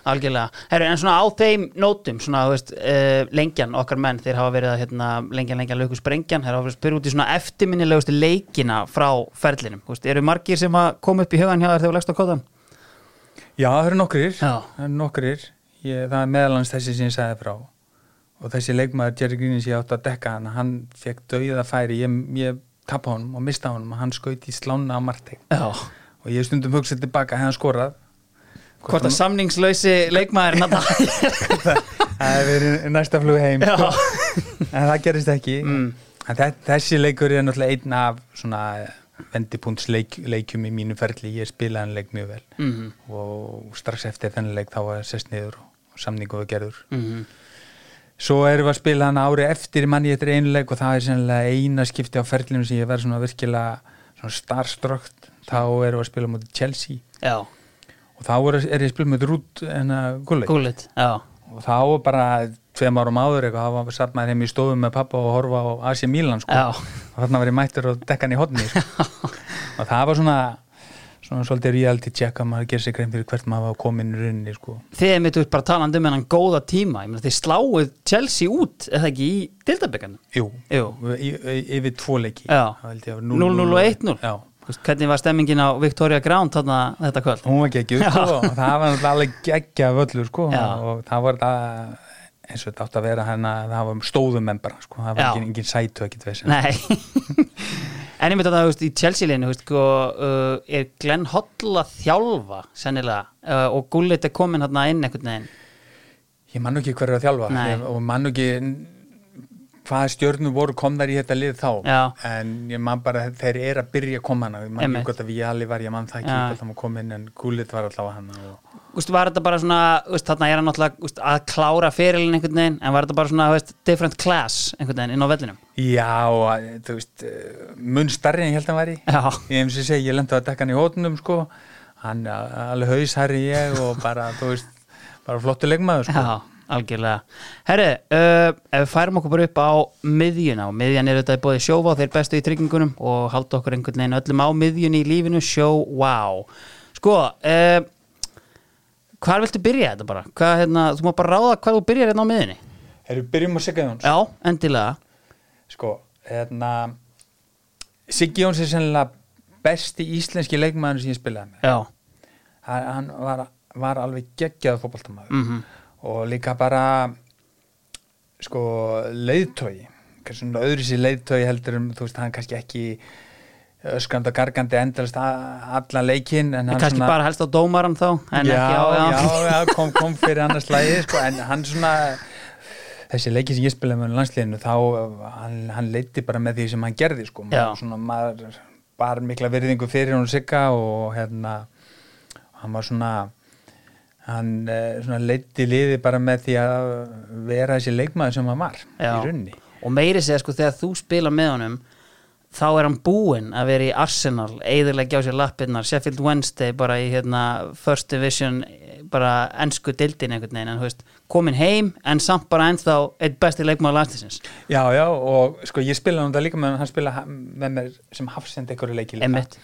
algjörlega. Herru, en svona á þeim nótum svona, þú veist, uh, lengjan, okkar menn þeir hafa verið að hérna, lengjan, lengjan, lögu sprengjan þeir hafa verið að spyrja út í svona eftirminnilegustu leikina frá ferlinum, þú veist, eru margir sem að koma upp í hugan hjá þér þegar þú leggst á kóðan? Já, það eru nokkrir, það eru nokkrir. Ég, það er meðalans þessi sem ég sagði frá. Og þessi leikmaður Jerry Greenis ég átti að dekka hann, hann fekk dauða færi. Ég, ég tappa honum og mista honum og hann skaut í slána á Marteg Já. Og ég stundum hugsað tilbaka hefði hann skorað Hvort að samningslausi leikmaðurinn að það það hefði verið næsta flug heim sko. en það gerist ekki. Mm. þessi leikur er náttúrulega einn af svona vendipunkts leik, leikjum í mínu ferli, ég spilaði hann leik mjög vel. Mhm, og strax eftir þennan leik þá var sest niður og samningu var gerður. Mhm. Svo erum við að spila hann ári eftir manni eftir einu leik og það er sennilega eina skipti á ferlinu sem ég verð svona virkilega svona starströkt þá erum við að spila mútið Chelsea. Já, og þá er, er ég að spila mútið Rút gúlit, já. Og þá er bara tveim árum áður eitthvað, þá var satt maður heim í stofum með pappa og horfa á Asi Milan sko. Já, og þarna var ég mættur og dekkan í hodni sko. og það var svona svona svolítið reality check að maður gerir sig grein fyrir hvert maður var komin í rauninni sko. Þið mitt út bara talandi um hennan góða tíma. Ég meina þið sláuð Chelsea út eða ekki í dildabekkan Jú, Jú. yfir tvo leiki. Já. Það held ég að 0-0 og 1-0 Já, hvernig var stemmingin á Victoria Ground þarna þetta kvöld? Hún var geggjuð sko. Það var alveg geggja völlur sko. Já. og það var það eins og þetta átt að vera hérna það var stóðum menn bara sko. Það var engin, engin sætu geta veist Nei. En ég myndi að það, þú veist, í Chelsea-leinu, þú veist, sko, uh, er Glenn Hoddle að þjálfa, sennilega, uh, og Gullit er komin hérna inn einhvern veginn. Ég man nú ekki hver er að þjálfa. Nei. og man nú ekki hvaða stjörnur voru komnar í þetta lið þá. Já. en ég man bara þeir eru að byrja að koma hana. Ég man ekki hvort að við allir var, ég man það ekki það má koma inn en Gullit var allavega hana og veist, var þetta bara svona, veist, þarna er hann náttúrulega veist, að klára fyrirlin einhvern veginn, en var þetta bara svona, veist, different class einhvern veginn inn á vellinum? Já, og, þú veist, eh, mun starri en ég held að hann væri Já. Ég hef sem segi, ég lendi að dekka hann í hótunum sko. Hann alveg haushærri ég og bara, þú veist, bara flottu leikmaður sko algjörlega. Herri, uh, ef við færum okkur bara upp á miðjuna, og miðjan er þetta bóði sjóvá, þeir bestu í tryggingunum og halda okkur einhvern veginn öllum á miðjunni í lífinu, sjó, wow. Sko, uh, hvar viltu byrja þetta bara? Hvað, hérna, þú má bara ráða hvað þú byrjar hérna á miðjunni. Erum byrjum á Sigga Jóns Já, endilega. Sko, hérna Siggi Jóns er sennilega besti íslenski leikmaður sem ég spilaði með Já, Hann var, var alveg geggjað fótboltamaður mhm, og líka bara sko, leiðtói kannski svona öðru sér leiðtói heldur um, þú veist, hann kannski ekki öskrand og gargandi endalist a- allan leikinn en hann kannski svona bara helst á dómaran þá, en já, ekki á, já, já, kom, kom fyrir annars lagi sko, en hann svona þessi leiki sem ég spilaði með landsliðinu þá hann, hann leiti bara með því sem hann gerði sko, maður, svona, maður bara mikla virðingu fyrir hún sigga og hérna hann var svona hann eh, svona leiti liði bara með því að vera þessi leikmaður sem hann var Já. í runni og meiri segja sko þegar þú spila með honum þá er hann búinn að vera í Arsenal eðurlega á sér lappirnar Sheffield Wednesday bara í hérna First Division bara ennsku dildin einhvern veginn en veist komin heim en samt bara ennþá eitt besti leikmaður landslisins Já, já, og sko ég spilaði hann líka með hann spilaði með mér sem hafsend einhverju leiki líka Einmitt.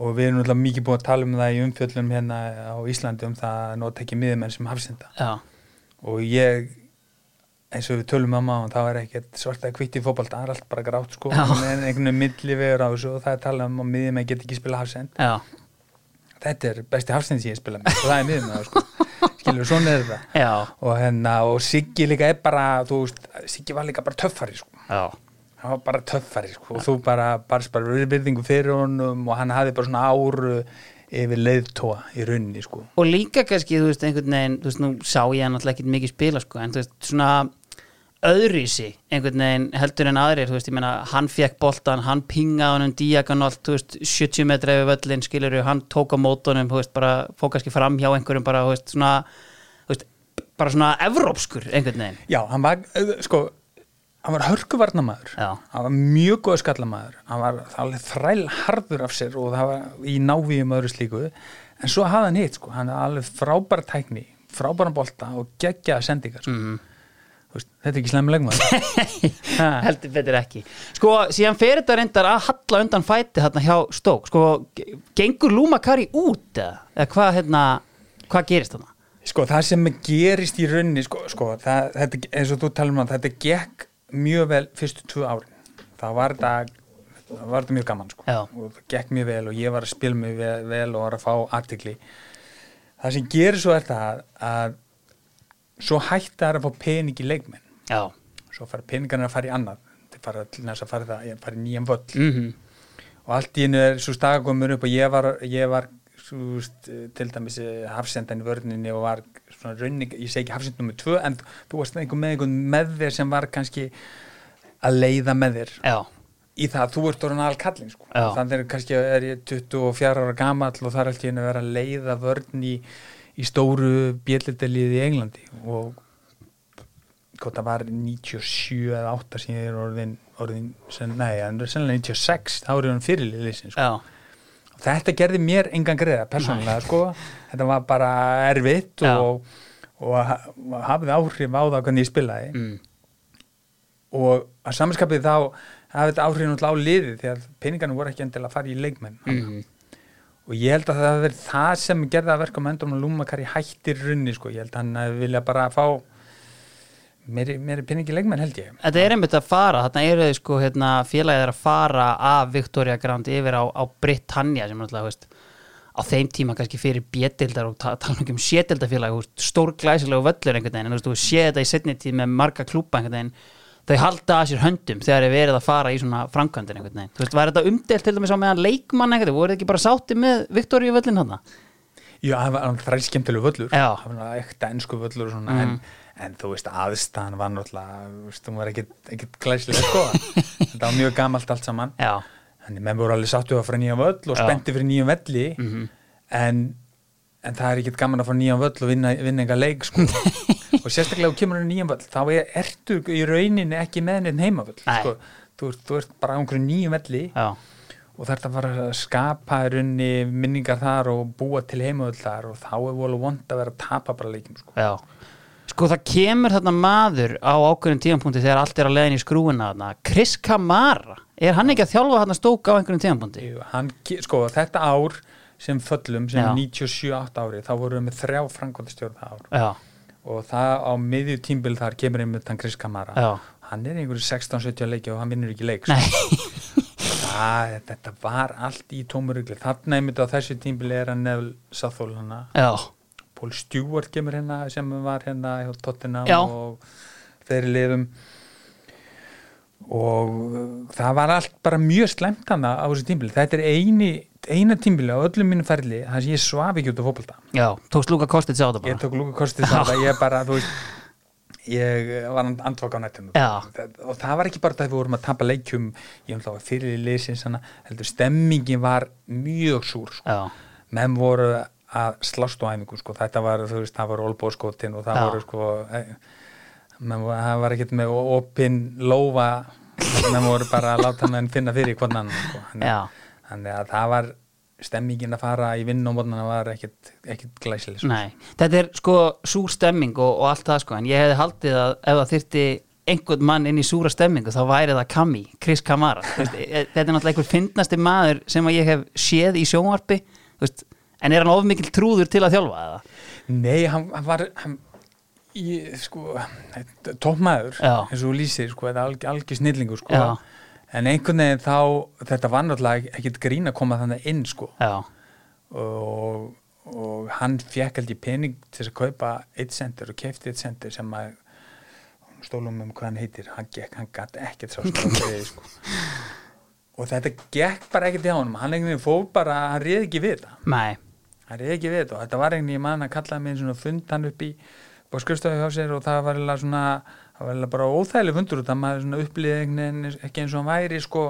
Og við erum náttúrulega mikið búin að tala um það í umfjöllum hérna á Íslandi um það að nota ekki miðumenn sem hafsenda. Já, og ég eins og við tölum um á þá er ekkert svarta kvitt í fótbolta, það er allt bara grátt sko. En einhvern milli vegur á þessu og það er talað um að miðjumenn get ekki spila hafsend. Já, þetta er besti hafsend sem ég spila með og það er miðjumenn sko. Skilur, svona er þetta og, hérna, og Siggi líka er bara veist, Siggi var líka bara töffari sko. Já hann var bara töffari sko. og þú bara barst bara virðingu fyrir honum og hann hafði bara svona áru yfir leiðtóa í rauninni sko. og líka kannski, þú veist, einhvern veginn þú veist, nú sá ég hann alltaf ekkert mikið spila sko, en þú veist, svona öðrísi einhvern veginn heldur en aðrir þú veist, ég meina, hann fekk boltan, hann pingaði honum diagonalt, þú veist, 70 metra yfir völlin, skilur hann tók á mótunum, þú veist, bara fók kannski fram hjá einhverjum, bara, þú veist, svona þú veist, bara svona evrópskur einhvern veginn, já, hann var uh, sko, hann var hörkuvarnamaður. Já. hann var mjög góð skallamaður hann var þræl harður af sér og það var í návíum öðru slíku. En svo hafði hann hitt sko, hann er alveg frábær tækni frábæran bolta og geggjaða sendingar sko. mm. Þú veist, þetta er ekki slemmileg maður heldur betur ekki. Sko, síðan fer þetta reyndar að halla undan fæti þarna hjá Stók sko, ge- gengur Lúmakari út eða, hvað, hérna, hvað gerist þarna? Sko það sem gerist í rauninni sko, sko það, þetta, eins og þú talum um að þetta gekk mjög vel fyrstu tvö árin. Það var þetta, það mjög gaman sko. Og það gekk mjög vel og ég var að spila mjög vel, vel og var að fá artikli það sem gerir svo er það að svo hætti það að fá pening í leikmenn. Já, svo fara peningarnir að fara í annað. Þeir fara til þess að fara, það, fara í nýjan völl. Mm og allt í hennu er svo stagakomur upp og ég var, ég var veist, til dæmis eh, hafsendan í vörninni og var svona rauning, ég segi ekki hafsend nummer tvö en þú varst einhver með einhvern með þér sem var kannski að leiða með þér. Já, í það að þú ert orðin aðal kallin sko. Þannig er kannski er ég 24 ára gamall og það er allt í hennu að vera að leiða vörn í, í stóru bjelliteliði í Englandi. Og hvort það var 97 eða 8 sem ég er orðin, orðin sen, nei, en sennilega 96 þá er hann fyrirliðin sko. já, þetta gerði mér engan greiða persónulega sko, þetta var bara erfitt og, og og hafði áhrif á það hvernig ég spilaði. Mm. og að samanskapið þá hafði þetta áhrif náttúrulega á liðið því að peningarnir voru ekki endilega að fara í leikmenn. Mm. og ég held að það verið það sem gerði að verka með endur og Lúmakari hættir runni sko, ég held að hann vilja bara fá meiri, meiri peningi leikmenn held ég. Þetta er einmitt að fara, þarna eru þau sko hérna, félagið er að fara af Victoria Grand yfir á, á Britannia sem náttúrulega, veist, á þeim tíma kannski fyrir bjettildar og ta tala um sétildafélag, stór glæsilegu völlur einhvern veginn, en þú sé þetta í setni tíð með marga klúpa einhvern veginn. Þau halda að sér höndum þegar er verið að fara í svona framkvæmdin einhvern veginn, þú veist, var þetta umdelt til dæmis á meðan leikmann veginn, voru þið ekki bara sátti með Victoria völlin hann Já, það var þræl skemmtilegu völlur það var ekta ennsku völlur og svona, Mm. en, en þú veist aðstæðan var náttúrulega þú var ekkit glæslega sko þetta var mjög gamalt allt saman Já, þannig menn voru alveg sáttu að fara í nýjan völl og Já. spennti fyrir nýjan velli Mhm. en, en það er ekkit gaman að fara í nýjan völl og vinna, vinna enga leik sko og sérstaklega þú kemur í nýjan völl þá er, ertu í rauninni ekki með neitt heimavöll sko. þú, ert- þú ert bara á einhverju nýjum velli já, og þarf að fara að skapa í rauninni minningar þar og búa til heimavöll þar og þá er voru vond að vera að tapa bara leikim sko. Sko það kemur þarna maður á ákveðin tímanpunkti þegar allt er að leiðin í skrúina þarna Chris Kamara, er hann ekki að þjálfa þarna stóka á einhverjum tímanpunkti? Jú, hann, sko, þetta ár sem föllum, sem Já. 97-8 ári þá vorum við með þrjá frangvöldastjórn það ár Já, og það á miðju tímbil þar kemur einmitt hann Chris Kamara Já. hann er einhverju 16-17 leiki og hann vinnur ekki leik sko. nei, það, þetta var allt í tómurugli þarna einmitt á þessu tímbili er hann Neville Southall hana já, Paul Stewart kemur hérna sem var hérna hjá Tottenham Já. og þeirri liðum og uh, það var allt bara mjög slemt hana á þessu tímbili þetta er eini, eina tímbili á öllum mínum ferli þar sem ég svaf ekki út á fótbolta. Já, tókst Luka Kostið sá það ég bara tók lúka kostið það ég bara, þú veist ég var andvaka á nættinu og það var ekki bara það að við vorum að tapa leikjum ég þá að fyrir í liðsins hana, heldur stemmingin var mjög súr sko. Menn voru að slást á æfingu sko. þetta var, þú veist, það var olbóðskotin og það Já. voru sko eh, menn það var ekkert með opin lófa menn voru bara að láta menn finna fyrir hvernig annan sko. Þannig, þannig að það var stemmingin að fara í vinn og mótnana var ekkert, ekkert glæsileg sko. Þetta er sko súr stemming og, og allt það sko en ég hefði haldið að ef það þyrfti einhvern mann inn í súra stemmingu þá væri það Kami, Chris Kamara veist, e- þetta er náttúrulega einhver fyndnasti maður sem að ég hef séð í sjónvarpi þú veist, en er hann of mikil trúður til að þjálfa eða? Nei, hann, hann var hann, í, sko toppmaður, Já. eins og lýsir sko, er alg, algjör snillingur sko. En einhvern veginn þá þetta var náttúrulega ekkit grín að koma þannig inn sko. Og, og hann fekk ég pening til að kaupa eitt sendur og kefti eitt sendur sem að stólum um hvað hann heitir hann gekk, hann gatt ekkert sá strákriði sko. og þetta gekk bara ekkert í ánum hann einhvern veginn fór bara, hann réð ekki við þetta nei það er ekki við þetta og þetta var veginn mann að kallaði mig svona fund hann upp í á skrifstofu hjá sér og það var eiginlega svona það var eiginlega bara óþægileg fundur út að maður svona upplýði ekki eins og hann væri sko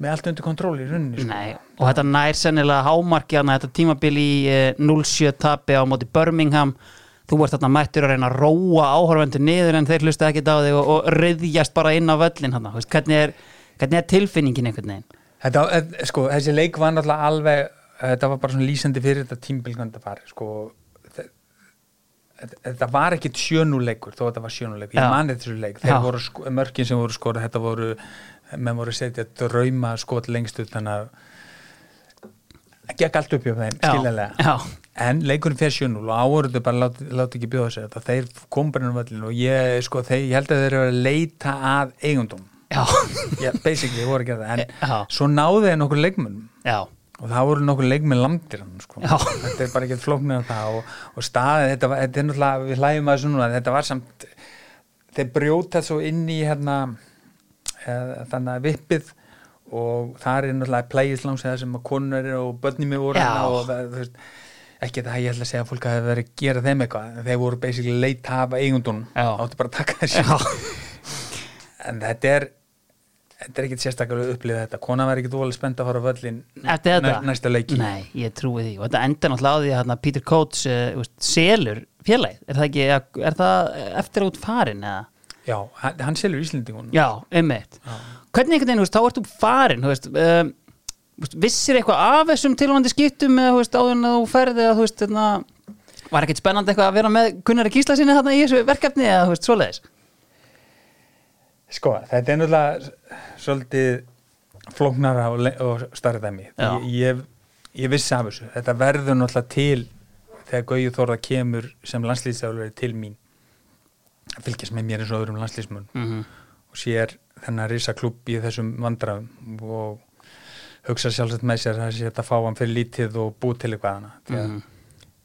með allt undir kontról í runni sko. Nei, og þetta nær sennilega hámarki að þetta tímabil í eh, 0-7 tapi á móti Birmingham þú ert þarna mættur að reyna að róa áhörvendur niður en þeir hlusta ekki á þig og, og riðjast bara inn á völlin hvernig, er, hvernig er tilfinningin einhvern veginn? þetta, eh, sko, þessi leik var náttúrulega alveg þetta var bara svona lýsandi fyrir þetta tímbil hvernig þetta var sko, þe- þetta var ekkit sjönuleikur þó að þetta var sjönuleikur, ég mani þessu leik. Þeir Já. voru, sko, mörkin sem voru skorað þetta voru, menn voru setja drauma skot lengst ut þannig að gekk allt upp hjá þeim, skiljanlega. En leikurinn fyrir 7-0 og áhverju bara láti, láti ekki bjóða sér þetta. Þeir kom bara inn á völlin og ég, sko, þeir, ég held að þeir eru að leita að eigundum já, já, basically, voru ekki að það. En Já. svo náðu þeir nokkur leikmunum já, og það voru nokkur leikminn lamdir hann, sko. Þetta er bara ekki flóknir en það og, og staðið, þetta, þetta er náttúrulega við hlægjum að þessu núna, þetta var samt þeir brjóta svo inn í hérna eða, þannig að vippið og það er náttúrulega plægislangs eða sem að konur eru og börnum mér voru og það, þú veist, ekki það ég ætla að segja að fólk hafi verið að gera þeim eitthvað en þeir voru basically leita af eigundunum Já. áttu bara að taka þessu en þetta er þetta er ekkit sérstaklega upplifið þetta. Kona var ekkit volið spennt að fara völlin þetta? næ- næsta leiki. Nei, ég trúi því. Og þetta enda náttúrulega á því að Peter Coates uh, selur félagið, er það ekki er það eftir út farin eða? Já, hann, hann selur Íslendingun Já, einmitt. Hvernig einhvern veginn, þá ert þú farin veist, um, vissir eitthvað af þessum tilvæmandi skiptum eða áður en þú ferði eða þú veist, þarna, var ekkert spennandi eitthvað að vera með kunnari kísla sinni þarna í þessu verkefni eða þú veist, svoleiðis Sko, þetta er náttúrulega svolítið flóknara og, starra dæmi Já. ég, ég, vissi af þessu þetta verður náttúrulega til þegar Gauju Þórða kemur sem landslýsjálfur til mín að fylgjast með mér eins og öðrum landslýsmun mm -hmm. og sér þennan risa klubb í þessum vandrafum og hugsa sjálfsagt með sér að sé að fá hann fyrir lítið og búið til eitthvað hana því að, Mhm.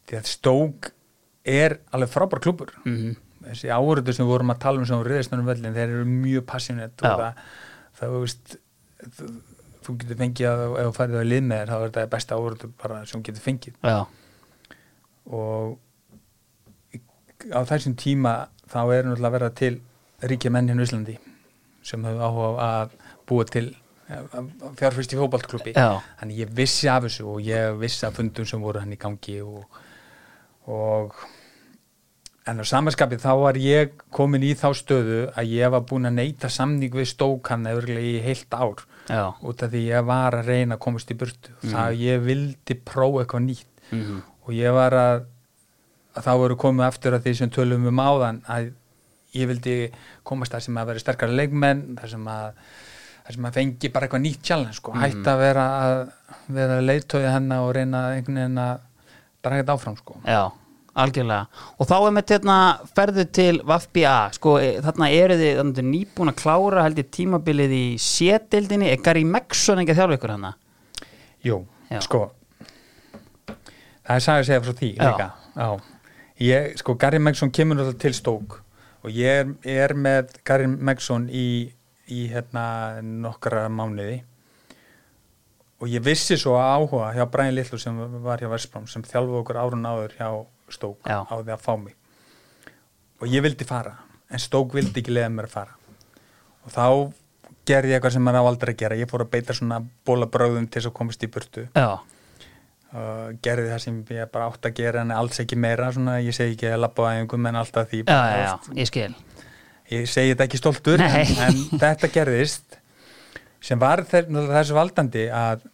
því að Stók er alveg frábær klubbur Mhm. Þessi áhörðu sem við vorum að tala um sem reyðistunum völlin, þeir eru mjög passionate Já. og það, það þú veist þú, þú getur fengið að ef þú færið á lið með þér, þá er þetta besta áhörðu bara sem getur fengið Já, og á þessum tíma þá er náttúrulega að vera til ríkja menn hérna í Íslandi sem hefur áhuga að búa til fjárfyrst í fótballklubbi Já. þannig ég vissi af þessu og ég vissi af fundum sem voru hann í gangi og, og en á samanskapið þá var ég komin í þá stöðu að ég var búin að neyta samning við stókan eða í heilt ár. Já. Út af því ég var að reyna að komast í burtu. Það ég vildi prófa eitthvað nýtt. Mm og ég var að, að þá voru komið aftur að því sem tölum um áðan að ég vildi komast það sem að vera sterkara leikmenn þar sem að þar sem að fengi bara eitthvað nýtt challenge sko, hætt að vera að vera leiðtóði hennar og reyna einhvern veginn að draga þetta áfram sko. Já, algjörlega og þá er með hérna ferðu til VFBA sko, e, þarna eru þið þannig nýbúin að klára held ég tímabilið í sétildinni, er Gary Megson ekki að þjálfa ykkur hana? Jú, Já. sko það er sagði að segja frá því Já. líka Já. Ég, sko, Gary Megson kemur náttúrulega til stók og ég er, er með Gary Megson í, í hérna nokkra mánuði og ég vissi svo áhuga hjá Brian Little sem var hjá Vestbrám sem þjálfa okkur árun áður hjá stók Já. á því að fá mig. Og ég vildi fara en stók vildi ekki leiða mér að fara. Og þá gerði ég eitthvað sem maður á aldrei að gera. Ég fór að beita svona bólabröðum til þess að komast í burtu. Og gerði það sem ég bara átt að gera en alls ekki meira, svona ég segi ekki að labba á æfingum en alltaf því já, já, já, ég ég segi þetta ekki stoltur en, en þetta gerðist sem var þess, valdandi að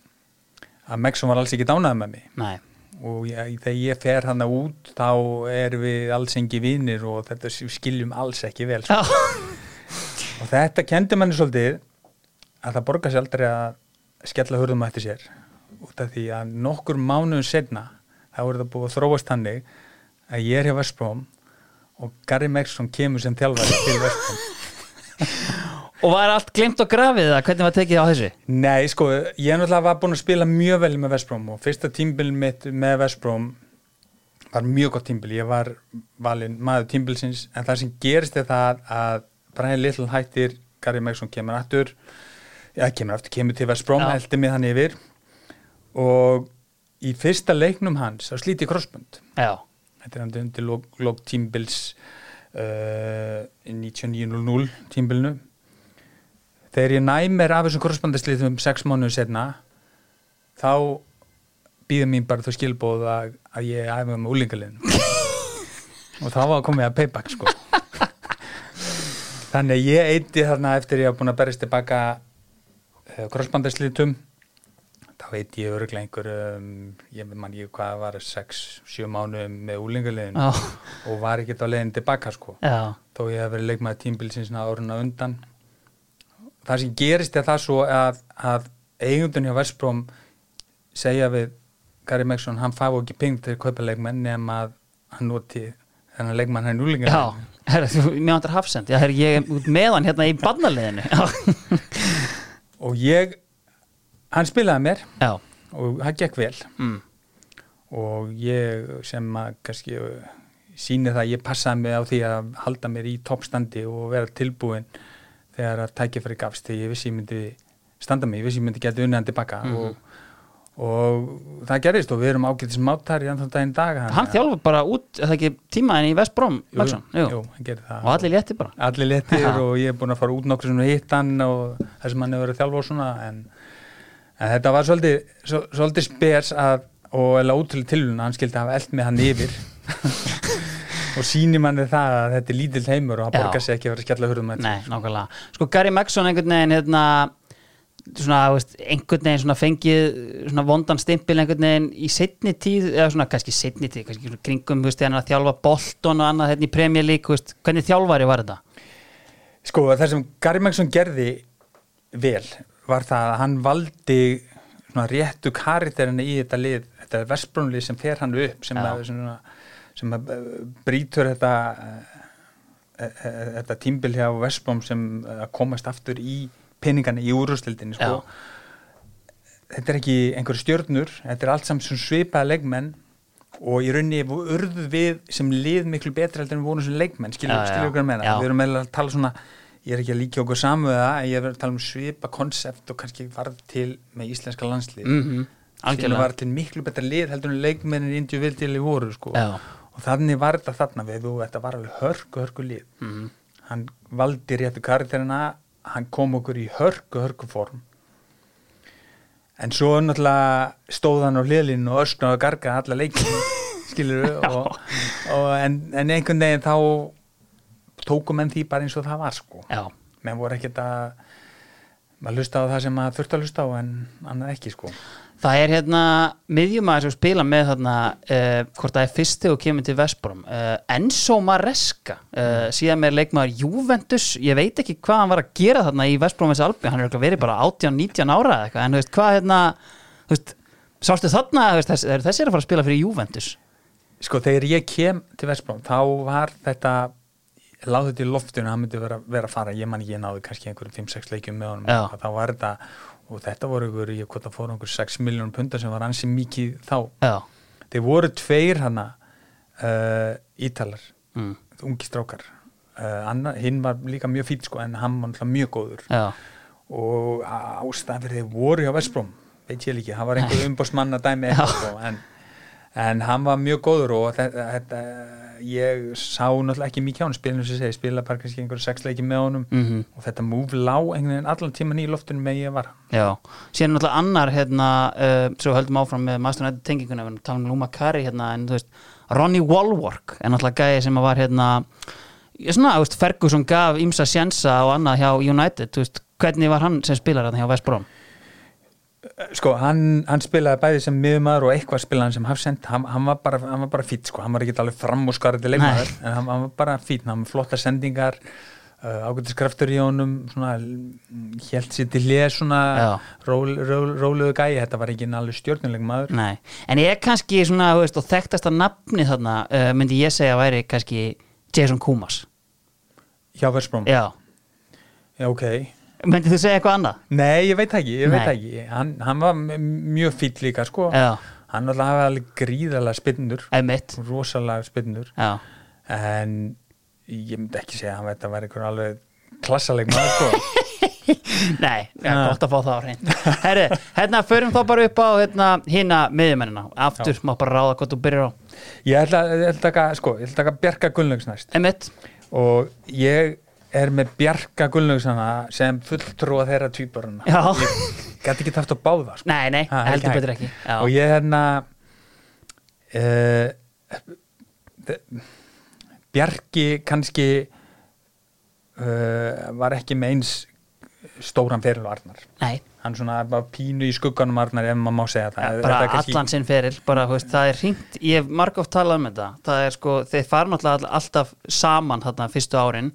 að Megson var alls ekki dánað með mig. Nei, og ég, þegar ég fer hann út þá erum við alls engi vinir og þetta skiljum alls ekki vel sko. og þetta kendi manni svolítið að það borgar sér aldrei að skella hurðum eftir sér. Út af því að nokkur mánuðum setna þá er það búið að þróast hannig að ég er hjá Vestbróm og Gary Megson kemur sem þjálfari til Vestbróm og var allt glimt og grafið það, hvernig var tekið á þessu? Nei, sko, ég náttúrulega var búin að spila mjög vel með Vestbróm og fyrsta tímbil mitt með Vestbróm var mjög gott tímbil, ég var valinn maður tímbilsins en það sem gerist er það að Brian Little hættir Gary Megson kemur aftur já, kemur aftur, kemur til Vestbróm, Já. heldur mig hann yfir. Og í fyrsta leiknum hans þá slíti krossbund Já, þetta er hann undir lók tímbils uh, 1900 tímbilinu þegar ég næmir af þessum krossbandasliðum sex mánuðu setna þá býður mín bara þau skilbóð að, að ég æfa með úlingaliðinu og þá var komið að payback sko. Þannig að ég eitti þarna eftir ég hafa búin að berist tilbaka uh, krossbandasliðum þá veit ég öruglega einhver um, ég man ég hvað var 6-7 mánuðum með úlingarlegin Já, og var ekkert á leiðin tilbaka sko. Já, þó ég hef verið leikmaður tímbilsins áruna undan það sem gerist er það svo að, að eigundun hjá Vestbróm segja við Gary Megson, hann fá ekki ping til að kaupa leikmenn nema að hann noti þennan leikmann hann úlingar já vantar hafsend, já, herra, ég er út með hann hérna í barnaliðinu. Og ég hann spilaði mér já, og það gekk vel. Mm. og ég sem að kannski síni það að ég passaði mig á því að halda mér í toppstandi og vera tilbúin þegar að tækja fyrir gafst þegar ég vissi ég myndi standa mig, ég vissi ég myndi geta unnið hann tilbaka Mhm. og, og það gerist og við erum ágætis mátar í andan daginn dag Hann þjálfa bara út, það ekki tímaðin í Vestbróm jú, jú, jú, hann gerir það. Og allir létti bara? Allir Já. og ég er búin að fara út nokkur sem hitt hann og þessum hann hefur verið að þjálfa og svona en, en þetta var svolítið, svo, svolítið spes að, og eða útrúlega tilhuna hann skildi hafa eld með hann yfir og síni manni það að þetta er lítill heimur og Já. borgar sig ekki að vera að skella hurðum Nei, nákvæmlega Sko Gary Megson einhvern veginn hérna svona, veist, einhvern veginn svona fengið svona vondan stimpil einhvern veginn í setni tíð, eða svona kannski setni tíð kannski kringum, þú veist, að þjálfa Bolton og annað hérna í Premier League, þú veist, hvernig þjálfari var þetta? Sko það sem Gary Megson gerði vel var það að hann valdi svona réttu karakterina í þetta lið, þetta vestbrunlið sem fer hann upp sem, Já. að, svona, sem eh, brýtur þetta e, e, þetta tímbil hjá vestbrun sem komast aftur í peningana í úrústildinni sko. þetta er ekki einhver stjörnur, þetta er allt saman sem svipaða leikmenn og í rauninni urðu við sem lið miklu betra heldur en við vorum sem leikmenn skilur, okkur að menna við erum eiginlega að tala svona ég er ekki að líka okkur samu það ég er að tala um svipa konsept og kannski varð til með íslenska landslið Mm -hmm. sem var til miklu betra lið heldur en leikmennin individuali voru sko. Já. Og þannig var þetta þarna við og þetta var alveg hörku hörku lið. Mhm. hann valdi réttu karakterina hann kom okkur í hörku hörku form. En svo náttúrulega stóð hann á hliðlinu og ösknaði að garga alla leikin skilur og, og en, en einhvern veginn þá tókum menn því bara eins og það var sko. Já, menn voru ekkert að maður hlusta á það sem maður þurfti að hlusta á en annað ekki sko það er hérna miðjumæður sem spila með þarna uh, hvort það er fyrsti og kemur til Vestbrom uh, Enzo Maresca uh, síðan með leikmaður Juventus. Ég veit ekki hvað hann var að gera þarna í Vestbrom þessi albi, hann er verið bara 18-19 ára eða eitthvað, en þú veist hvað hérna þú veist, sástu þarna, veist, þessi, þessi er að fara að spila fyrir Juventus? Sko þegar ég kem til Vestbróm þá var þetta láð þetta í loftinu hann myndi vera, vera að fara, ég man ég náði kannski einhverjum 5-6 leikjum með honum. Þá var þetta, og þetta voru ykkur, ég hvort að fóru einhver 6 miljónum pundar sem var ansi mikið þá. Já, þeir voru tveir hana uh, ítalar, mm. ungi strákar. Uh, hinn var líka mjög fýtt sko en hann var mjög góður. Já, og ástæðan fyrir þeir voru hjá Vestbróm veit ég líki, hann var einhver umbásmann að dæmi sko, en, en hann var mjög góður og þetta, þetta ég sá náttúrulega ekki mikið á hann spilinu sem segi, spila bara kannski einhverju sex leiki með honum. Mhm. Og þetta múf lá einhvern veginn allan tíman í loftinu með ég var. Já, síðan náttúrulega annar hérna, uh, svo höldum áfram með Master United tenginguna, við tala um Luma Kari hérna, en þú veist, Ronnie Wallwork er náttúrulega gæði sem var hérna svona, þú veist, Ferguson gaf Ímsa Sjensa og annað hjá United, þú veist, hvernig var hann sem spilar hérna hjá West Brom? Sko, hann, hann spilaði bæði sem miðumæður og eitthvað spilaði hann sem hafsend. Hann, hann var bara, bara fýtt sko, hann var ekki alveg fram og skarði leikmaður, en hann, hann var bara fýtt hann var flotta sendingar uh, ágættiskraftur í honum svona, held sér til hlið svona ról, ról, róluðu gæi, þetta var ekki alveg stjórnuleg maður. Nei, en ég er kannski svona, þú veist, og þekktasta nafni þarna, uh, myndi ég segja væri kannski Jason Kumas hjá Versbróm, Já, já ok myndi þú segja eitthvað annað? nei, ég veit ekki, ég veit ekki. Hann, hann var mjög fýtt líka sko. Já, hann hafa alveg gríðalega spinnur. Einmitt. Rosalega spinnur. Já, en ég myndi ekki segja að þetta var einhver alveg klassaleg maður sko. Nei, gott að fá það á hrein Herri, hérna förum þá bara upp á hérna, hina miðjumennina. Aftur, má bara ráða hvað þú byrjar á. Ég ætla, ég ætla að taka, sko, ég ætla að taka Bjarka Gunnlaugs næst. Emmett, og ég er með Bjarka Gunnlaugsana sem fulltrúa þeirra ég gæti ekki haft að báða sko. nei, nei, Ha, heldur betur ekki. Já, og ég hérna uh, Bjarki kannski uh, var ekki með eins stóran fyrir og Arnar. Nei, hann svona bara pínu í skugganum Arnar ef maður má segja það. Ja, bara er kannski- allan sinn feril bara, veist, það er hringt, ég hef margóft talað um þetta. Það er sko, þeir fara náttúrulega all- alltaf saman þarna fyrstu árin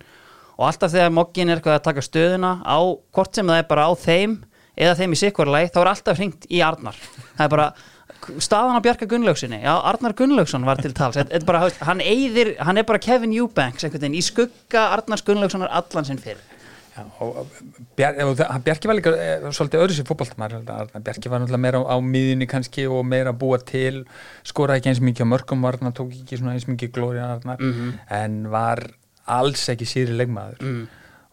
og alltaf þegar moggin er eitthvað að taka stöðuna á, hvort sem það er bara á þeim eða þeim í sikvarlæg, þá er alltaf hringt í Arnar, það er bara staðan á Bjarka Gunnlaugsinni, já Arnar Gunnlaugsson var til tals, þetta er bara, hann eyðir hann er bara Kevin Eubanks einhvern veginn í skugga Arnars Gunnlaugssonar allan sinn fyrir Já, og Bjar, Bjarki var líka eh, svolítið öðru sér fótballtamaður Bjarki var náttúrulega meira á, á miðunni kannski og meira að búa til skoraði ekki eins mikið á mörgum varna tók ekki eins mikið glóri Mhm. en var alls ekki síri leikmaður. Mm.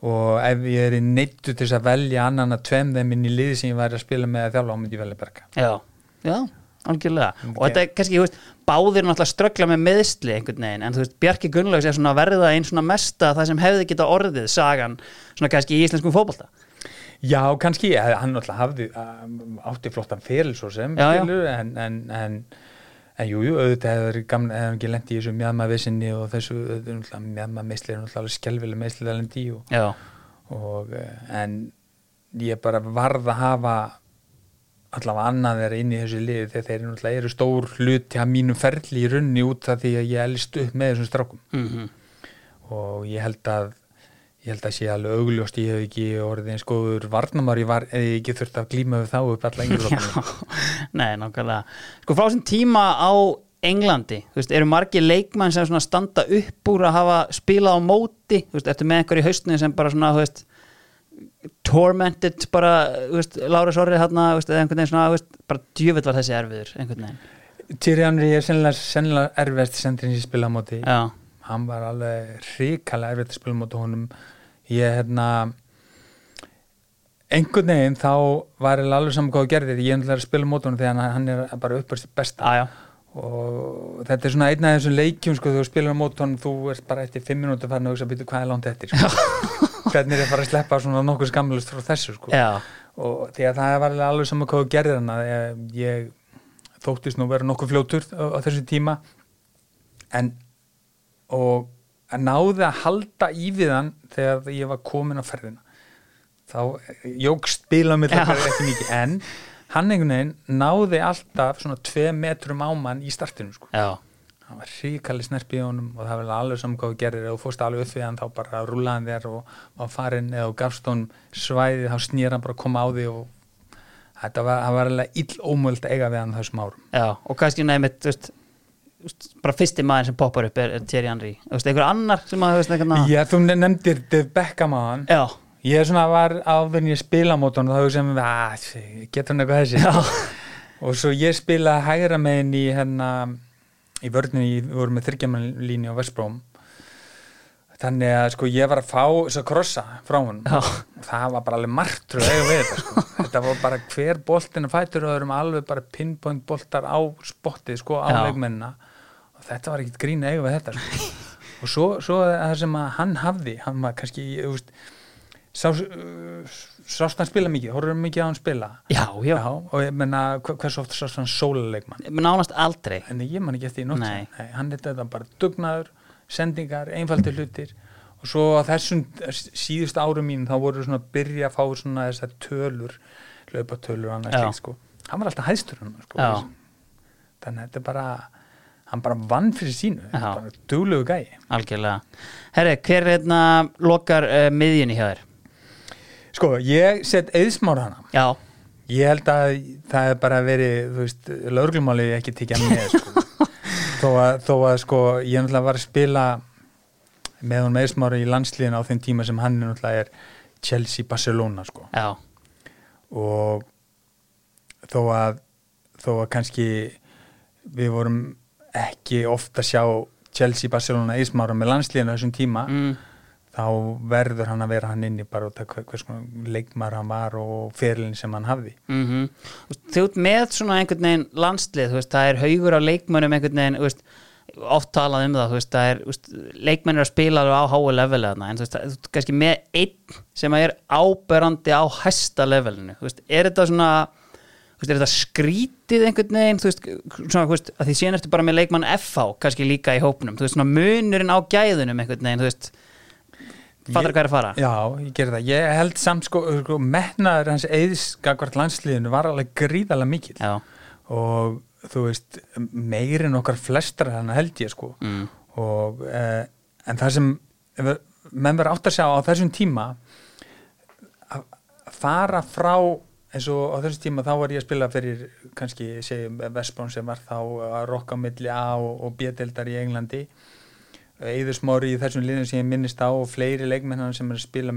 og ef ég er í neittu til þess að velja annan að tveim þeim inn í liði sem ég væri að spila með að þjálfa, þá myndi ég velja Bjarka Já, já, algjörlega. Mm, og þetta er kannski, þú veist, báðir náttúrulega ströggla með meðsli einhvern veginn, en þú veist, Bjarki Gunnlaugs er svona verða einn svona mesta það sem hefði geta orðið sagan, svona kannski í íslenskum fótbolta. Já, kannski, eh, hann náttúrulega hafði um, átti flottan fyrir svo sem Já, já. en, en, en en jú, jú, auðvitað hefur gamla, hefur ekki lendi í þessu mjadma vissinni og þessu mjadma meðsli er náttúrulega alveg skelvileg meðsli að lendi í og, og eh, en ég bara varð að hafa allavega annað þeirra inn í þessu liði þegar þeir eru náttúrulega eru stór hluti að mínum ferli í runni út af því að ég elst upp með þessum strákum. Mm og ég held að ég held að sé alveg augljóst ég hef ekki orðið eins góður varnamar ég var eða ekki þurft að glíma við þá upp alla já. Yngur Nei, nákvæmlega. Sko frá þessum tíma á Englandi, þú veist, eru margir leikmann sem svona standa upp úr að hafa spilað á móti, þú veist, ertu með einhver í haustinu sem bara svona, þú veist tormented bara, þú veist, Lára Sorri hérna, þú veist, eða einhvern veginn svona, veist, bara djöfitt var þessi erfiður, einhvern veginn? Henry er sennilega, sennilega erfiðast hann var alveg hrikalega erfitt að spila móti honum. Ég hérna einhvern veginn þá var ég alveg saman hvað þú gerðir. Ég er náttúrulega að spila móti honum þegar hann, er bara uppast besta aðja og þetta er svona einn af þessum leikjum sko, þú spilar móti honum, þú ert bara eftir fimm minúti farin að hugsa að byrja hvað er langt eftir? Sko. hvernig er það að fara að sleppa svona nokkuð skamlust frá þessu sko. Já, og því að það var alveg saman hvað þú gerðir hann ég, þóttist nú vera nokkuð fljótur á, á þessu tíma. En og náði að halda í við hann þegar ég var komin á ferðina. Þá jógst það ekki mikið en hann einhvern veginn náði alltaf svona tvei metrum á mann í startinu sko. hann var ríkali snerp í honum og það var alveg þú gerir og þú fórst alveg upp við hann þá bara rúlaði hann þér og var farin eða gafst honum svæði þá snýr hann bara að koma á því og þetta var, var alveg ill ómöld eiga við hann þessum árum. Já, og kannski veist þú veist, bara fyrsti maður sem poppar upp er, er Thierry Henry, einhver annar sem að, þú veist, einhvern Já, þú nefndir Dave Beckham á hann Já, Ég er svona var áður en ég spila á mótunum þá hugsa ég með, að, getur hann eitthvað þessi? Já, og svo ég spila hægra megin í hérna í vörðinu, við vorum með þryggjamanlíni á Vestbróm þannig að sko ég var að fá þess að krossa frá hann Já. og það var bara alveg martröð eiga við þetta sko. þetta var bara hver boltin að fætur og það erum alveg bara pinpoint boltar á spottið sko á leikmennina. og þetta var ekkit grín eiga við þetta sko. og svo, svo það sem að hann hafði hann var kannski, veist sá, sást hann spila mikið horfður mikið á hann spila já, já, og ég menna hver- hversu oft sást hann sóluleikmann nánast aldrei en ég man ekki eftir í nótt. Nei, hann er þetta bara dugnaður sendingar, einfaldir hlutir og svo á þessum síðust árum mín þá voru svona að byrja að fá svona þessar tölur hlaupatölur og annað Já. slíkt sko hann var alltaf hæstur hann sko, Já. þannig að þetta er bara hann bara vann fyrir sínu. Bara duglegu gæi. Algjörlega. Herri, hver er hérna lokar uh, miðjunni hjá þér? sko, ég set eðsmára hana. Já, Ég held að það er bara verið, þú veist, lögreglumáli ekki tekja með, sko. þó, að, þó að, sko, ég náttúrulega var að spila með hún meðsmára í landsliðin á þeim tíma sem hann er náttúrulega er Chelsea-Barcelona, sko. já, Og þó að, þó að kannski við vorum ekki ofta sjá Chelsea-Barcelona eðsmára með landsliðin á þessum tíma, mm, þá verður hann að vera hann inni bara út af hver- hvers konar leikmar hann var og fyrirlin sem hann hafði. mm Þú ert með svona einhvern veginn landslið, þú veist, það er haugur á leikmönnum einhvern veginn, veist, oft talað um það, veist, það er, leikmenn er að spila á háu leveli en þú veist, kannski með einn sem er áberandi á hæsta levelinu, er þetta svona er þetta skrítið einhvern veginn, þú veist, svona, þú veist, að því síðan ertu bara með leikmann FH, kannski líka í hópnum, þú veist, svona munurinn á gæðunum einhvern veginn, þú veist, fattar Ég- hvað er að fara? Já, ég gerði það. Ég held samt sko, sko metnaður hans eðis gagvart landsliðinu var alveg gríðalega mikill. Já, og þú veist, meirinn okkar flestra hann held ég sko. Mm. og eh, en það sem menn verður átt að sjá á þessum tíma að fara frá eins og á þessum tíma þá var ég að spila fyrir kannski segjum Vestbrón sem var þá að rokka á milli A og, og B-deldar í Englandi. Eður Smári í þessum liðum sem ég minnist á og fleiri leikmenn sem er að spila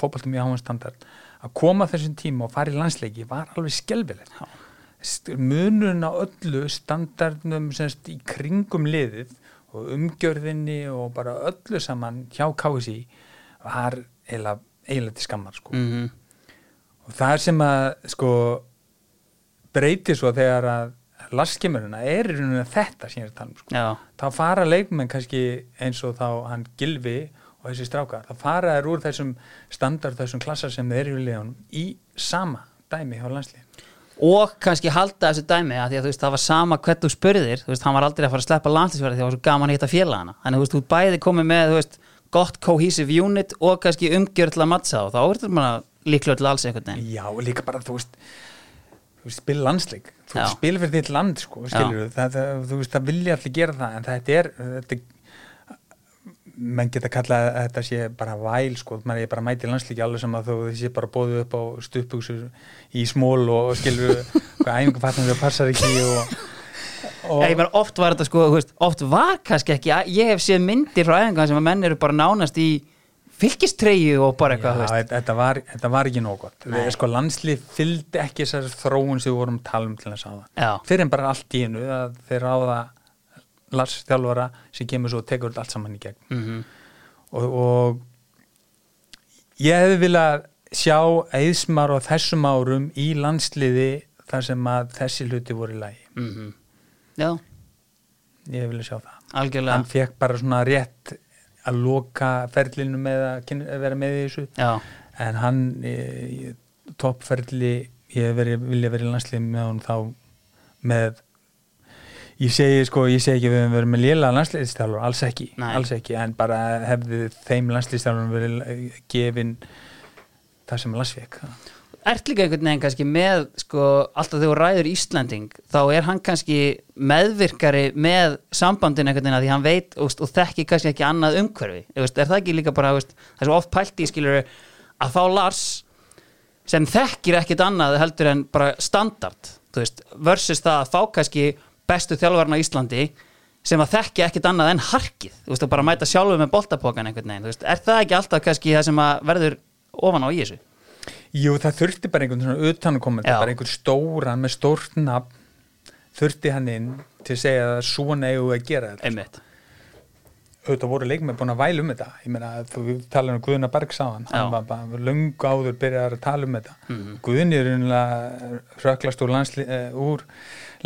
fótballtum mjög háan standard. Að koma þessum tíma og fara í landsleiki var alveg skelvilegt munurinn á öllu standardnum semst í kringum liðið og umgjörðinni og bara öllu saman hjá KSI var eiginlega, til skammar sko. Mm og það sem að sko breytir svo þegar að laskimurina er í rauninu þetta sem ég er að tala um sko. þá fara leikmenn kannski eins og þá hann Gilvi og þessi strákar, þá fara þær úr þessum standard, þessum klassar sem þeir eru í liðunum í sama dæmi hjá landslíðin og kannski halda þessu dæmi að því að þú veist það var sama hvert þú spurðir þú veist hann var aldrei að fara að sleppa landslýsverði því að það var svo gaman að hitta félagana. Þannig þú veist þú bæði komið með þú veist gott cohesive unit og kannski umgjörð til að mattsa og þá er þetta bara líklega til alls einhvern veginn. Já, líka bara þú veist þú spila landsleik. Þú Já. spila fyrir þitt land, sko, skilur það, það, þú veist, það vilja allir gera það en þetta er, þetta menn geta kallað að þetta sé bara væl, sko, maður er bara að mæti landsleiki alveg sem að þú sé bara bóðið upp á stupuksur í smól og, og skilur hvað æfingu fattum það passar ekki og, og ég oft var þetta sko, þú oft var kannski ekki, ég hef séð myndir frá æfingar sem að menn eru bara nánast í fylgistreyju og bara eitthvað, Já, þetta var, þetta var ekki nóg gott. Nei. sko, landslið fylgdi ekki þessar þróun sem við vorum að tala um til þess að Já. það fyrir en bara allt í einu þeir ráða Lars þjálfara sem kemur svo og tekur allt saman í gegn. Mm og, og ég hefði viljað sjá eðsmar á þessum árum í landsliði þar sem að þessi hluti voru í lagi. -hmm. Já, ég viljað sjá það. Algjörlega. Hann fekk bara svona rétt að loka ferlinu með að vera með í þessu. Já, en hann e, toppferli ég hef verið, vilja verið í landslið með hann þá með ég segi sko, ég segi ekki við höfum verið með lélega landsliðstjálfur, alls ekki alls ekki, en bara hefði þeim landsliðstjálfur verið gefin það sem landsfík ert líka einhvern veginn kannski með sko, alltaf þegar þú ræður Íslanding þá er hann kannski meðvirkari með sambandin einhvern veginn að því hann veit og, og þekki kannski ekki annað umhverfi veist, er það ekki líka bara, veist, það er svo oft pælt í skilur að fá Lars sem þekkir ekkit annað heldur en bara standard, versus það að fá kannski bestu þjálfarna á Íslandi sem að þekki ekkit annað en harkið, að bara mæta sjálfu með boltapokan einhvern veginn, er það ekki alltaf kannski það sem verður ofan á í þessu? Jú, það þurfti bara einhvern svona utankomandi, bara einhvern stóran með stórt nafn þurfti hann inn til að segja að svona eigum við að gera þetta. Einmitt. auðvitað voru leikmenn búin að væla um þetta. Ég meina þú talar um Guðuna Berg sáðan hann var bara löngu áður byrjar að tala um þetta. Mhm. Guðni er unlega röklast úr, landsli, uh, úr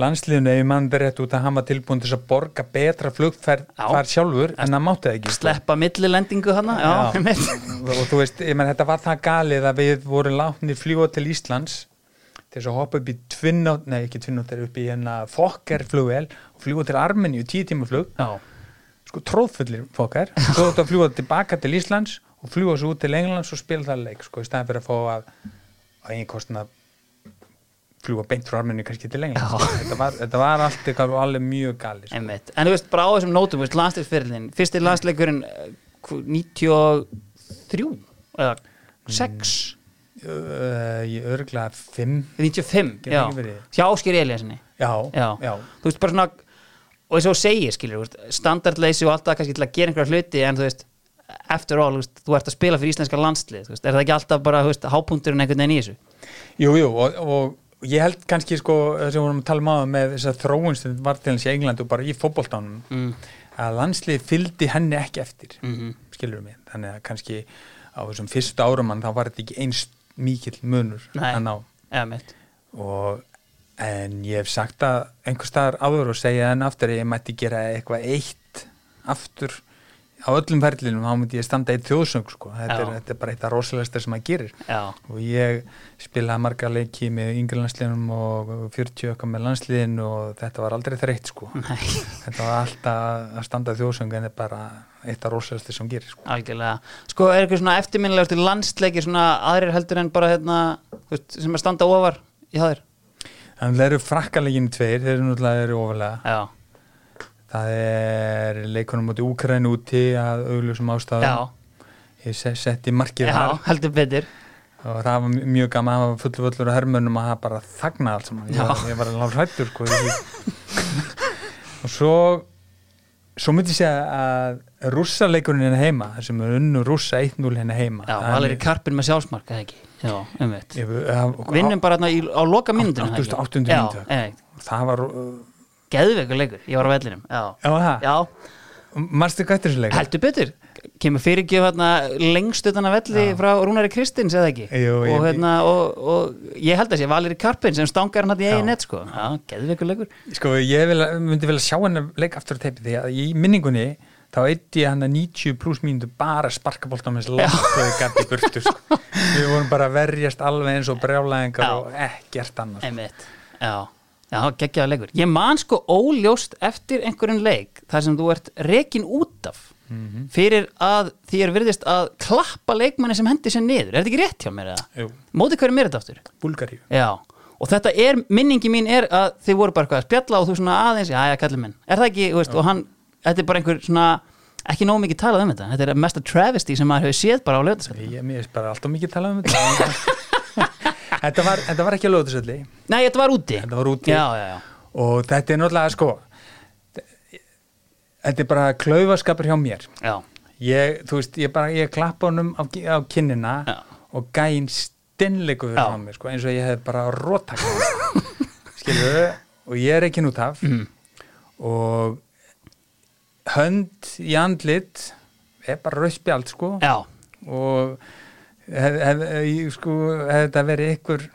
landsliðinu ef mann berið út að hann var tilbúin til að borga betra flugferð far sjálfur en það mátti það ekki sko. sleppa millilendingu einmitt. og þú veist, ég menn þetta var það galið að við vorum látnir fljúa til Íslands til þess að hoppa upp í tvinnótt, nei ekki tvinnótt upp í hérna fokkerflugvel og fljúa til Armeníu tíu tíma flug já, sko tróðfullir fokkar svo þú að fljúa tilbaka til Íslands og fljúa svo út til Englands og spila það leik sko, í staðan að að fljúa beint frá Armeníu kannski til Já. þetta var, þetta var allt eitthvað alveg mjög galið sko. en þú veist, bara á þessum nótum, landsleikferðin fyrsti landsleikurinn eh, hv- 93 eða 6 uh, ég örgla 5 95, Getur já, hjá Ásker Eliassinni já, já. já, þú veist, bara svona og eins og þú segir, veist, standardleysi og allt það kannski til að gera einhverja hluti en þú veist, eftir all, þú ert að spila fyrir íslenska landslið, er það ekki alltaf bara, hápunkturinn einhvern veginn í þessu? Jú, jú, og, og ég held kannski sko, við vorum að tala um aða með þess að þróun sem var til hans í England og bara í fótboltánum mm. að landslið fylgdi henni ekki eftir Mm skilur mig, þannig að kannski á þessum fyrstu árum þá var þetta ekki eins mikill munur að ná. Og en ég hef sagt að einhver staðar áður og segja enn aftur ég mætti gera eitthvað eitt aftur á öllum ferlinum þá myndi ég standa eitt þjóðsöng sko. þetta, er, þetta er bara eitt af rosalegsta sem maður gerir. Já, og ég spilaði marga leiki með yngri landsliðunum og 40 okkar með landsliðin og þetta var aldrei þreytt sko. nei, þetta var alltaf að standa þjóðsöng en þetta er bara eitt af rosalegsta sem gerir sko. algjörlega. Sko, er eitthvað svona eftirminnilegur landsleiki svona aðrir heldur en bara hérna veist, sem að standa ofar í en það eru frakkalegin tveir þeir eru náttúrulega ofalega Já, það er leikunum mútið Úkræn úti að augljósum já, ég se- setti markið já, þar. heldur betur. Og það var mj- mjög gaman það var fullu völlur og hermönnum að það bara þagna allt saman. Ég, ég var alveg hrættur sko, og svo svo myndi ég segja að rússaleikurinn hérna heima er unnu rússa 1-0 hérna heima Já, Það er- Valeri Karpin með sjálfsmark, eða ekki? Já, um það- Vinnum bara í, á loka myndunum Átt- 800 mínútu. Já, það var uh, geðveikur leikur, ég var á vellinum Já, já, marstu þessu leik heldur betur. Kemur fyrirgjöf hérna lengst utan að velli Já. frá Rúnari Kristins, eða ekki? Jú, og, ég- hérna, og, og ég held að sé Valeri Karpin sem stangar hann í eigin net sko. Já, geðveikur leikur. Sko ég vil, myndi vel að sjá hennar leik aftur á teipi því að í minningunni þá eitti ég hann að 90 pluss mínútu bara sparkabolta með þessi langt og ég gæti burtu sko. við vorum bara að verjast alveg eins og brjálæðingar Já. og ekkert annars Einmitt. Já, já, geggjaða leikur. Ég man sko óljóst eftir einhverjum leik þar sem þú ert rekin út af Mhm. fyrir að því er virðist að klappa leikmanni sem hendi sér niður. Er þetta ekki rétt hjá mér eða? Jú, Móti hverju mér þetta aftur? Búlgaríu. Já, og þetta er, minningi mín er að þið voru bara eitthvað að spjalla og þú svona aðeins, já, já, kallið minn. Er það ekki, veist, og hann, þetta er bara einhver svona ekki nóg mikið talað um þetta. Þetta er mesta travesty sem maður hefur séð bara á lögðaskall ég mér er bara alltaf mikið talað um þetta þetta, var, þetta var ekki að lóðursöldi Nei, þetta var úti. Þetta var úti. Já, já, já, og þetta er náttúrulega sko þetta er bara klaufaskapur hjá mér. Já, ég, þú veist, ég bara, ég klappa honum á, á kinnina og gæinn stinnleiku fyrir mér, sko, eins og ég hef bara róttakað skilur og ég er ekki nút af. Mhm. og hönd í andlit er bara rauðspjald, sko. Já, og ég, sko, hef þetta verið ykkur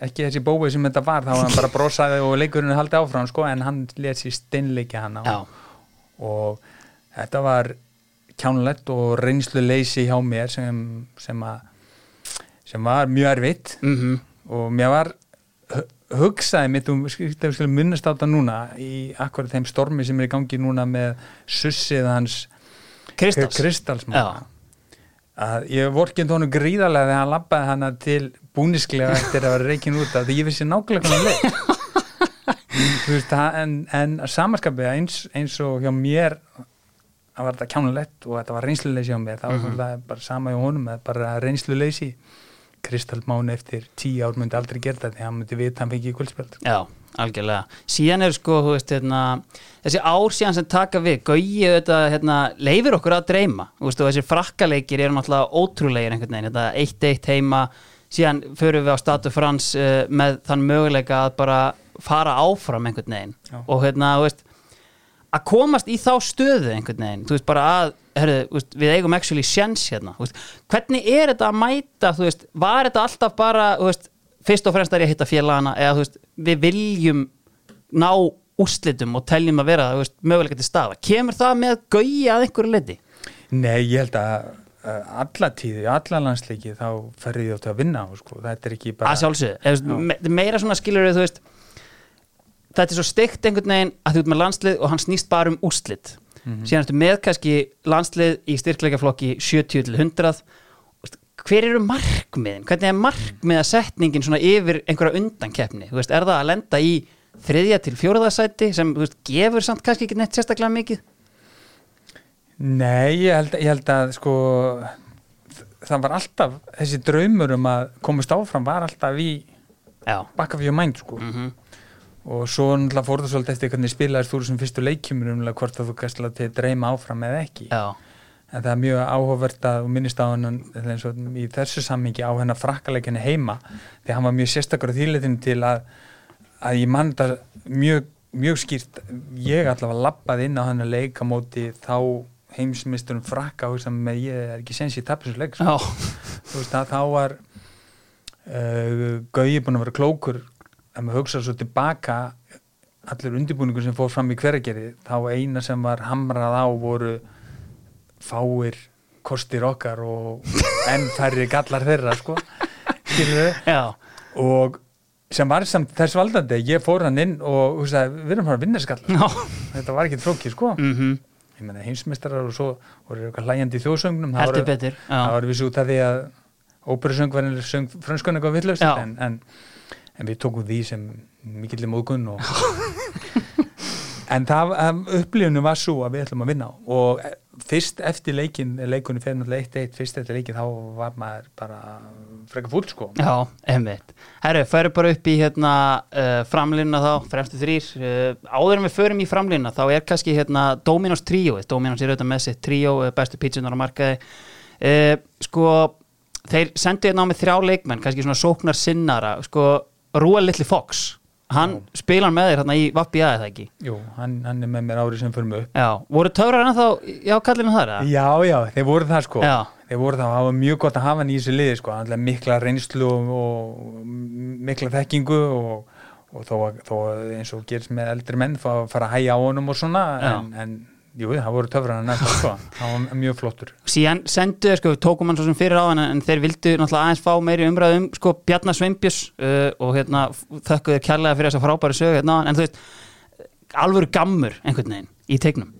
ekki þessi bói sem þetta var þá hann bara brosaði og leikurinn haldi áfram sko, en hann let sér stinnleikja hann já, og þetta var kjánulegt og reynslu leysi hjá mér sem, sem, að, sem var mjög erfitt. Mhm. Og mér var hu- hugsaði mitt um, minnast á þetta núna í akkurat þeim stormi sem er í gangi núna með sussið hans Kristals. Kristalsmanna að ég vorkind honum gríðarlega þegar hann labbaði hana til búnisklega eftir að vera reikin út af því ég vissi nákvæmlega veist, það- en, en samanskapið eins, eins og hjá mér það var þetta kjánulegt og þetta var reynsluleysi hjá mér það var mm bara sama hjá honum bara reynsluleysi. Kristall Máni eftir tíu ár myndi aldrei gera þetta því hann myndi vita hann fengi í kvöldspjöld Já, algjörlega. Síðan er sko, þú veist, hérna, þessi ár síðan sem taka við, gauði þetta, hérna, leifir okkur að dreyma, þú veist, og þessi frakkaleikir eru náttúrulega ótrúlegir einhvern veginn, þetta eitt eitt heima, síðan förum við á Statu Frans uh, með þann möguleika að bara fara áfram einhvern veginn Já. og hérna, þú veist, að komast í þá stöðu einhvern veginn, þú veist, bara að herru, við eigum actually sjens hérna, veist, hvernig er þetta að mæta, þú veist, var þetta alltaf bara, þú veist, fyrst og fremst er ég að hitta félagana eða þú veist, við viljum ná úrslitum og teljum að vera, veist, möguleika til staða kemur það með gauja að einhverju leiti? Nei, ég held að alla tíði, alla landsleiki þá ferði átti að vinna á sko. þetta er ekki bara að veist, me- meira svona skilur þú veist þetta er svo steikt einhvern veginn að þú ert með landslið og hann snýst bara um úrslit. Síðan ertu með kannski landslið í styrkleikaflokki 70 til 100 Þú veist, hver eru markmiðin? Hvernig er markmiða setningin svona yfir einhverja undankeppni, þú veist, er það að lenda í þriðja til fjóraðasæti sem þú veist, gefur samt kannski ekki neitt sérstaklega mikið? Nei, ég held, ég held að sko það var alltaf, þessi draumur um að komast áfram var alltaf í mind sko. Mm og svo náttúrulega fór það svolítið eftir hvernig spilaðist þú þessum fyrstu leikjumur umlega hvort að þú gæst til að dreyma áfram eða ekki. Já, en það er mjög áhugavert að minnist á hennan í þessu sammingi á hennar frakkaleikinu heima því að hann var mjög sérstakur á þýrleitin til að að ég mann þetta mjög, mjög skýrt. Ég allavega lappaði inn á hennar leik á móti þá heimsmyndsturum frakka og sem með ég er ekki sens í tapis leik veist að þá var uh, Gauji búin að vera klókur. Að maður hugsa svo tilbaka allur undirbúningur sem fór fram í hveragerði þá eina sem var hamrað á voru fáir kostir okkar og enn færri gallar þeirra sko. Og sem var samt þess valdandi ég fór hann inn og hugsaði, við erum bara að vinna gallar já, þetta var ekkit flókið sko. Mhm, ég meina heimsmeistarar og svo voru eitthvað hlæjandi í þjóðsöngnum það var vissi út af því að óperusöngvarinn söng frönskunni eitthvað villust en, en, en við tókum því sem mikill móðgun og en það upplifinu var svo að við ætlum að vinna og fyrst eftir leikin leikunni fyrir náttúrulega 1-1 fyrst eftir leikin þá var maður bara frekar fúll sko. Já, einmitt. Herru, færu bara upp í hérna uh, framlýna þá, fremstu þrýr uh, áður en við förum í framlýna þá er kannski hérna Dominos tríóið, Dominos er auðvitað með sitt tríó, uh, bestu pítsunar á markaði. Uh, sko þeir sendu hérna á með þrjá leikmenn kannski svona sóknar sinnara sko, Rúa Little Fox hann spilar með þér hérna í Vappi eða ekki Jú, hann, hann er með mér árið sem fyrir mig upp Já, voru töfrar ennþá já, kallinu þar eða? Já, já, þeir voru það sko Já. þeir voru það, það var mjög gott að hafa hann í þessu liði sko, hann er mikla reynslu og, og mikla þekkingu og, og þó, að- þó að eins og gerist með eldri menn fá að fara að hæja á honum og svona Já. en, en jú, það voru töfrar hann ennþá sko, það var mjög flottur. Síðan sendu þeir sko, tókum hann svo sem fyrir á en, en þeir vildu náttúrulega aðeins fá meiri umræðu um sko Bjarnar Sveinbjörns uh, og hérna þökkuðu kærlega fyrir þessa frábæri sögu hérna, en þú veist, alvöru gammur einhvern veginn í teiknum.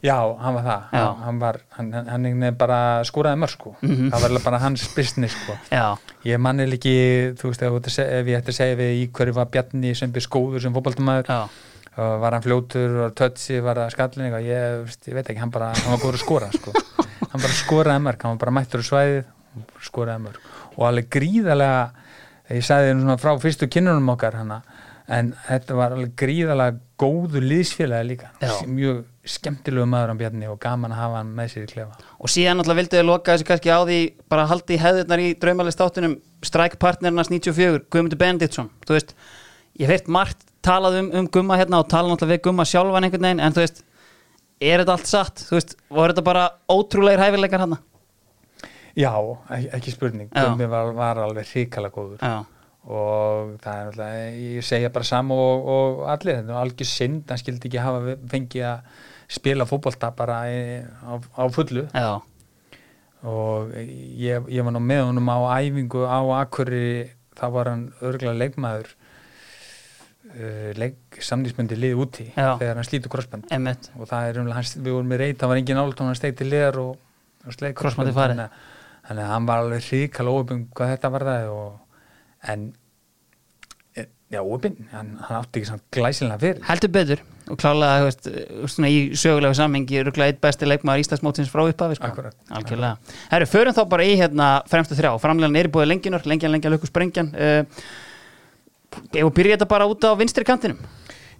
Já, hann var það, Já. hann, hann var hann, hann, hann einhvern veginn bara skúraði mörg sko. Mhm. það var bara hans business sko. Já, ég manni ekki, þú veist, ef, ég ætti að segja við í hverju var Bjarni sem byrð skóður sem og var hann fljótur, var tötsi, var það skallin eitthvað, ég, ég veit ekki, hann bara hann var góður að skora, sko. Hann bara skoraði mörg, hann var bara mættur á svæðið skoraði mörg og alveg gríðarlega ég sagði þér svona frá fyrstu kynnunum okkar hana, en þetta var alveg gríðarlega góður liðsfélagi líka. Já. mjög skemmtilegu maður hann Bjarni og gaman að hafa hann með sér í klefa. Og síðan náttúrulega vildu þeir loka þessu kannski á því bara haldi í hefðirnar í draumalist áttunum strækpartnernars 94, Guðmundur Benediktsson. Þú veist, ég hef heyrt margt talað um, um Gumma hérna og tala náttúrulega við Gumma sjálfan einhvern veginn, en þú veist er þetta allt satt, þú veist, voru þetta bara ótrúlegir hæfileikar hérna? Já, ekki, spurning. Já. Gummi var, var alveg hrikalega góður. Já, og það er náttúrulega, ég segja bara sama og, og allir, þetta algjör synd hann skildi ekki hafa fengið að spila fótbolta bara í, á, á fullu. Já, og ég, ég var nú með honum á æfingu á Akurri þá var hann örgulega leikmaður uh, leik, samlýsmyndi lið úti Já. þegar hann slítur krossband emmitt og það er umlega, við vorum með reyt, það var engin álut hann steigti liðar og, og sleik Krossbandið farið. þannig, að- hann var alveg hrikala óöpum hvað þetta var það og, en já, óöpum, hann, hann átti ekki samt glæsilega fyrir heldur betur og klálega, þú veist, svona í sögulegu samhengi rúglega eitt besti leikmaður Íslandsmótsins frá upphafi sko. Akkúrat. algjörlega Herru, förum þá bara í hérna fremstu þrjá framlegan er búið lengjunur, lengjan, lengjan, lökku sprengjan uh, Ef við byrja þetta bara út á vinstri kantinum?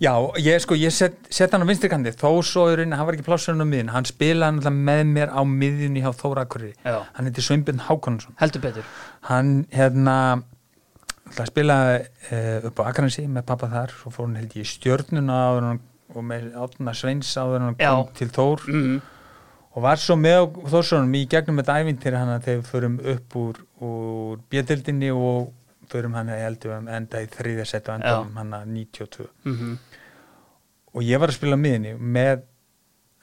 Já, ég sko, ég set, set hann á vinstri kandi þó svo í rauninni, hann var ekki plássurinn á miðin hann spilaði náttúrulega með mér á miðjunni hjá Þóra Akurri, Já. hann heiti Sveinbjörn Hákonarsson heldur betur. Hann hérna spilaði uh, upp á Akranesi með pappa þar, svo fór hann held ég í stjörnuna hann og með átna Sveins áður en hann kom Já. til Þór. Mm. og var svo með Þórssonum í gegnum þetta ævintýri hann að við förum upp úr, úr bjöldildinni og förum hann að heldur um enda í þriðja set og enda Já. um hann að 92 Mm og ég var að spila miðinni með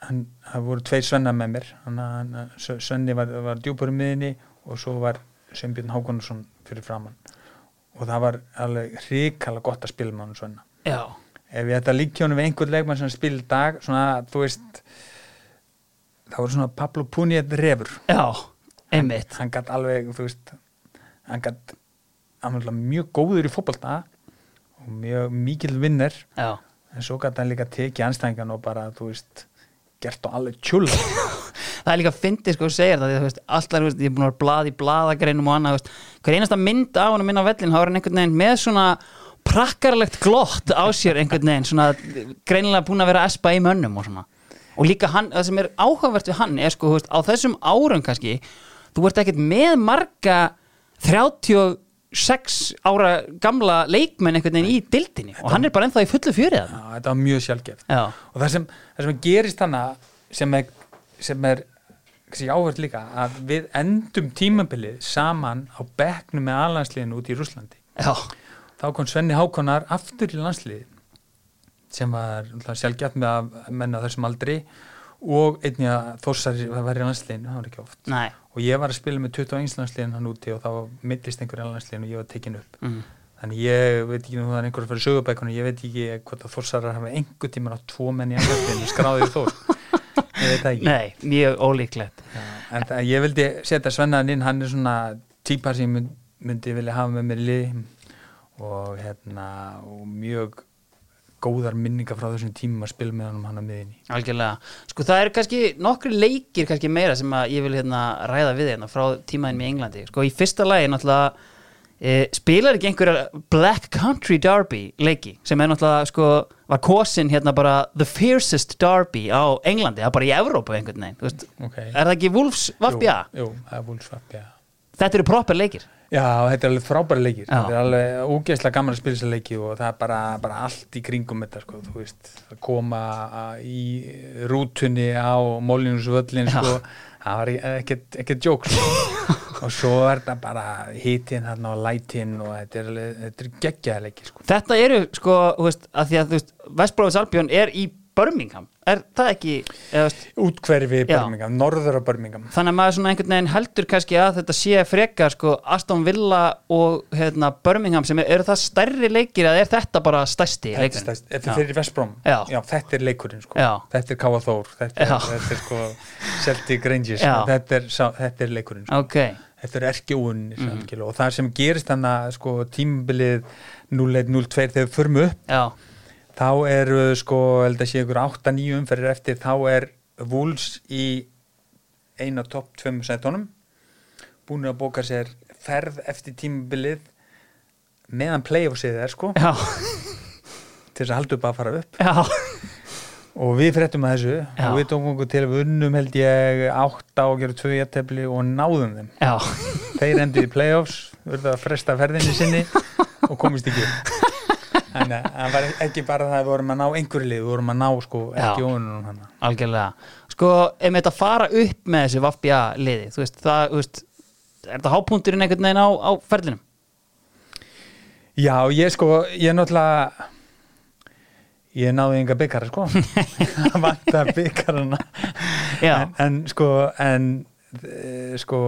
hann, það voru tveir svenna með mér hann, hann, Svenni var, var djúpar í miðinni og svo var Sveinbjörn Hákonarsson fyrir framann og það var alveg hrikala gott að spila með hann Svenna. Já, ef ég ætta að líkja honum við einhvern leikmann sem spil dag svona, þú veist það voru svona Pablo Puniet refur. Já, einmitt. Hann gætt alveg, þú veist hann gætt hann var mjög góður í fótbolta og mjög mikil vinner. Já, en svo gæti hann líka tekið anstæðingan og bara, þú veist, gert og alveg tjúl það er líka fyndið sko að segja þetta því að þú veist, ég er búin að vera blað í bladagreinum og annað, hver einasta mynd af honum inn á vellin, þá er hann einhvern veginn með svona prakkarlegt glott á sér einhvern veginn, svona greinilega búin að vera að espa í mönnum og svona. Og líka hann, það sem er áhugavert við hann er sko, þú veist, á þessum árum kannski þú ert ekkert með marga 36 ára gamla leikmenn einhvern veginn í dildinni og hann er bara ennþá í fullu fjörið Já, þetta var mjög sjálfgeft Já, og það sem, það sem gerist þannig sem er, sem er áhvert líka, að við endum tímabilið saman á bekknum með alhansliðinu út í Rúslandi já, þá kom Svenni Hákonar aftur í landsliði sem var sjálfgeft með að menna þessum aldri og einnig að Þórsari var í landsliðinu, það var ekki oft. Nei, og ég var að spila með 21 landsliðin hann úti og þá mittist einhverja landsliðin og ég var tekin upp. Mm. þannig ég veit ekki nú það er einhverja fyrir sögubækunum ég veit ekki hvort að Þórsarar hafa einhver tíman á tvo menn í landsliðinu skráðið þór. Ég veit það ekki. Nei, mjög ólíklegt. Já, en það, ég vildi setja Svennaðin inn hann er svona típa sem ég mynd, myndi vilja hafa með mér í liði. Og hérna og mjög góðar minningar frá þessum tímum að spila með honum hann á miðinni Algjörlega, sko það eru kannski nokkri leikir kannski meira sem að ég vil hérna ræða við hérna frá tímaðin í Englandi sko í fyrsta lagi náttúrulega e, spilar ekki einhverja Black Country Derby leiki sem er náttúrulega sko var kosin hérna bara the fiercest derby á Englandi, það er bara í Evrópu einhvern veginn, okay. er það ekki Wolves Vafbja? Jú, jú, það er Wolfsvapja já. Þetta eru proper leikir já, þetta er alveg frábæri leikir Já. þetta er alveg ógeðslega gaman að spila þessa leiki og það er bara, bara allt í kringum þetta sko, þú veist, að koma í rútunni á Mólinusvöllin sko, það var ekkert, jók sko. og svo er þetta bara hitin þarna og lætin og þetta er, er geggjaða leiki sko. Þetta eru sko, þú veist, að því að þú veist Vestbrófis Albjörn er í Birmingham er það ekki, eða þú veist útkverfi Já. Birmingham, norður af Birmingham þannig að maður svona einhvern veginn heldur kannski að þetta sé frekar sko Aston Villa og hérna Birmingham sem er, eru það stærri leikir eða er þetta bara stærsti er leikurinn? stærst- þetta Já. er Vestbróm Já. þetta er leikurinn sko. Já. þetta er Káa Þór þetta er, Já. þetta er sko Celtic Rangers Já. þetta er, þetta er leikurinn sko. Ok, þetta er Mhm. mm. og það sem gerist þannig að sko, tímabilið 0-1-0-2 þegar við förum upp já, þá eru sko held að sé ykkur 8-9 umferðir eftir. Þá er Wolves í eina topp 2 sætunum. Búin að bóka sér ferð eftir tímabilið meðan playoffsið er sko. Já, til þess að halda upp að fara upp. Já. Og við fréttum að þessu. Já. og við tókum okkur til að við unnum held ég átta og gerum tvö jættefli og náðum þeim. Já, þeir endur í playoffs verður að fresta ferðinni sinni og komist ekki upp þannig að það var ekki bara það að við vorum að ná einhverju lið, við vorum að ná sko ekki óunum hann algjörlega. Sko, ef þetta fara upp með þessi Vafbja liði, þú veist, það, þú veist er þetta hápunturinn einhvern veginn á, á ferlinum? Já, ég sko, ég náttúrulega ég náði enga byggara sko. Það vantar byggarana Já, en, en sko en eh, sko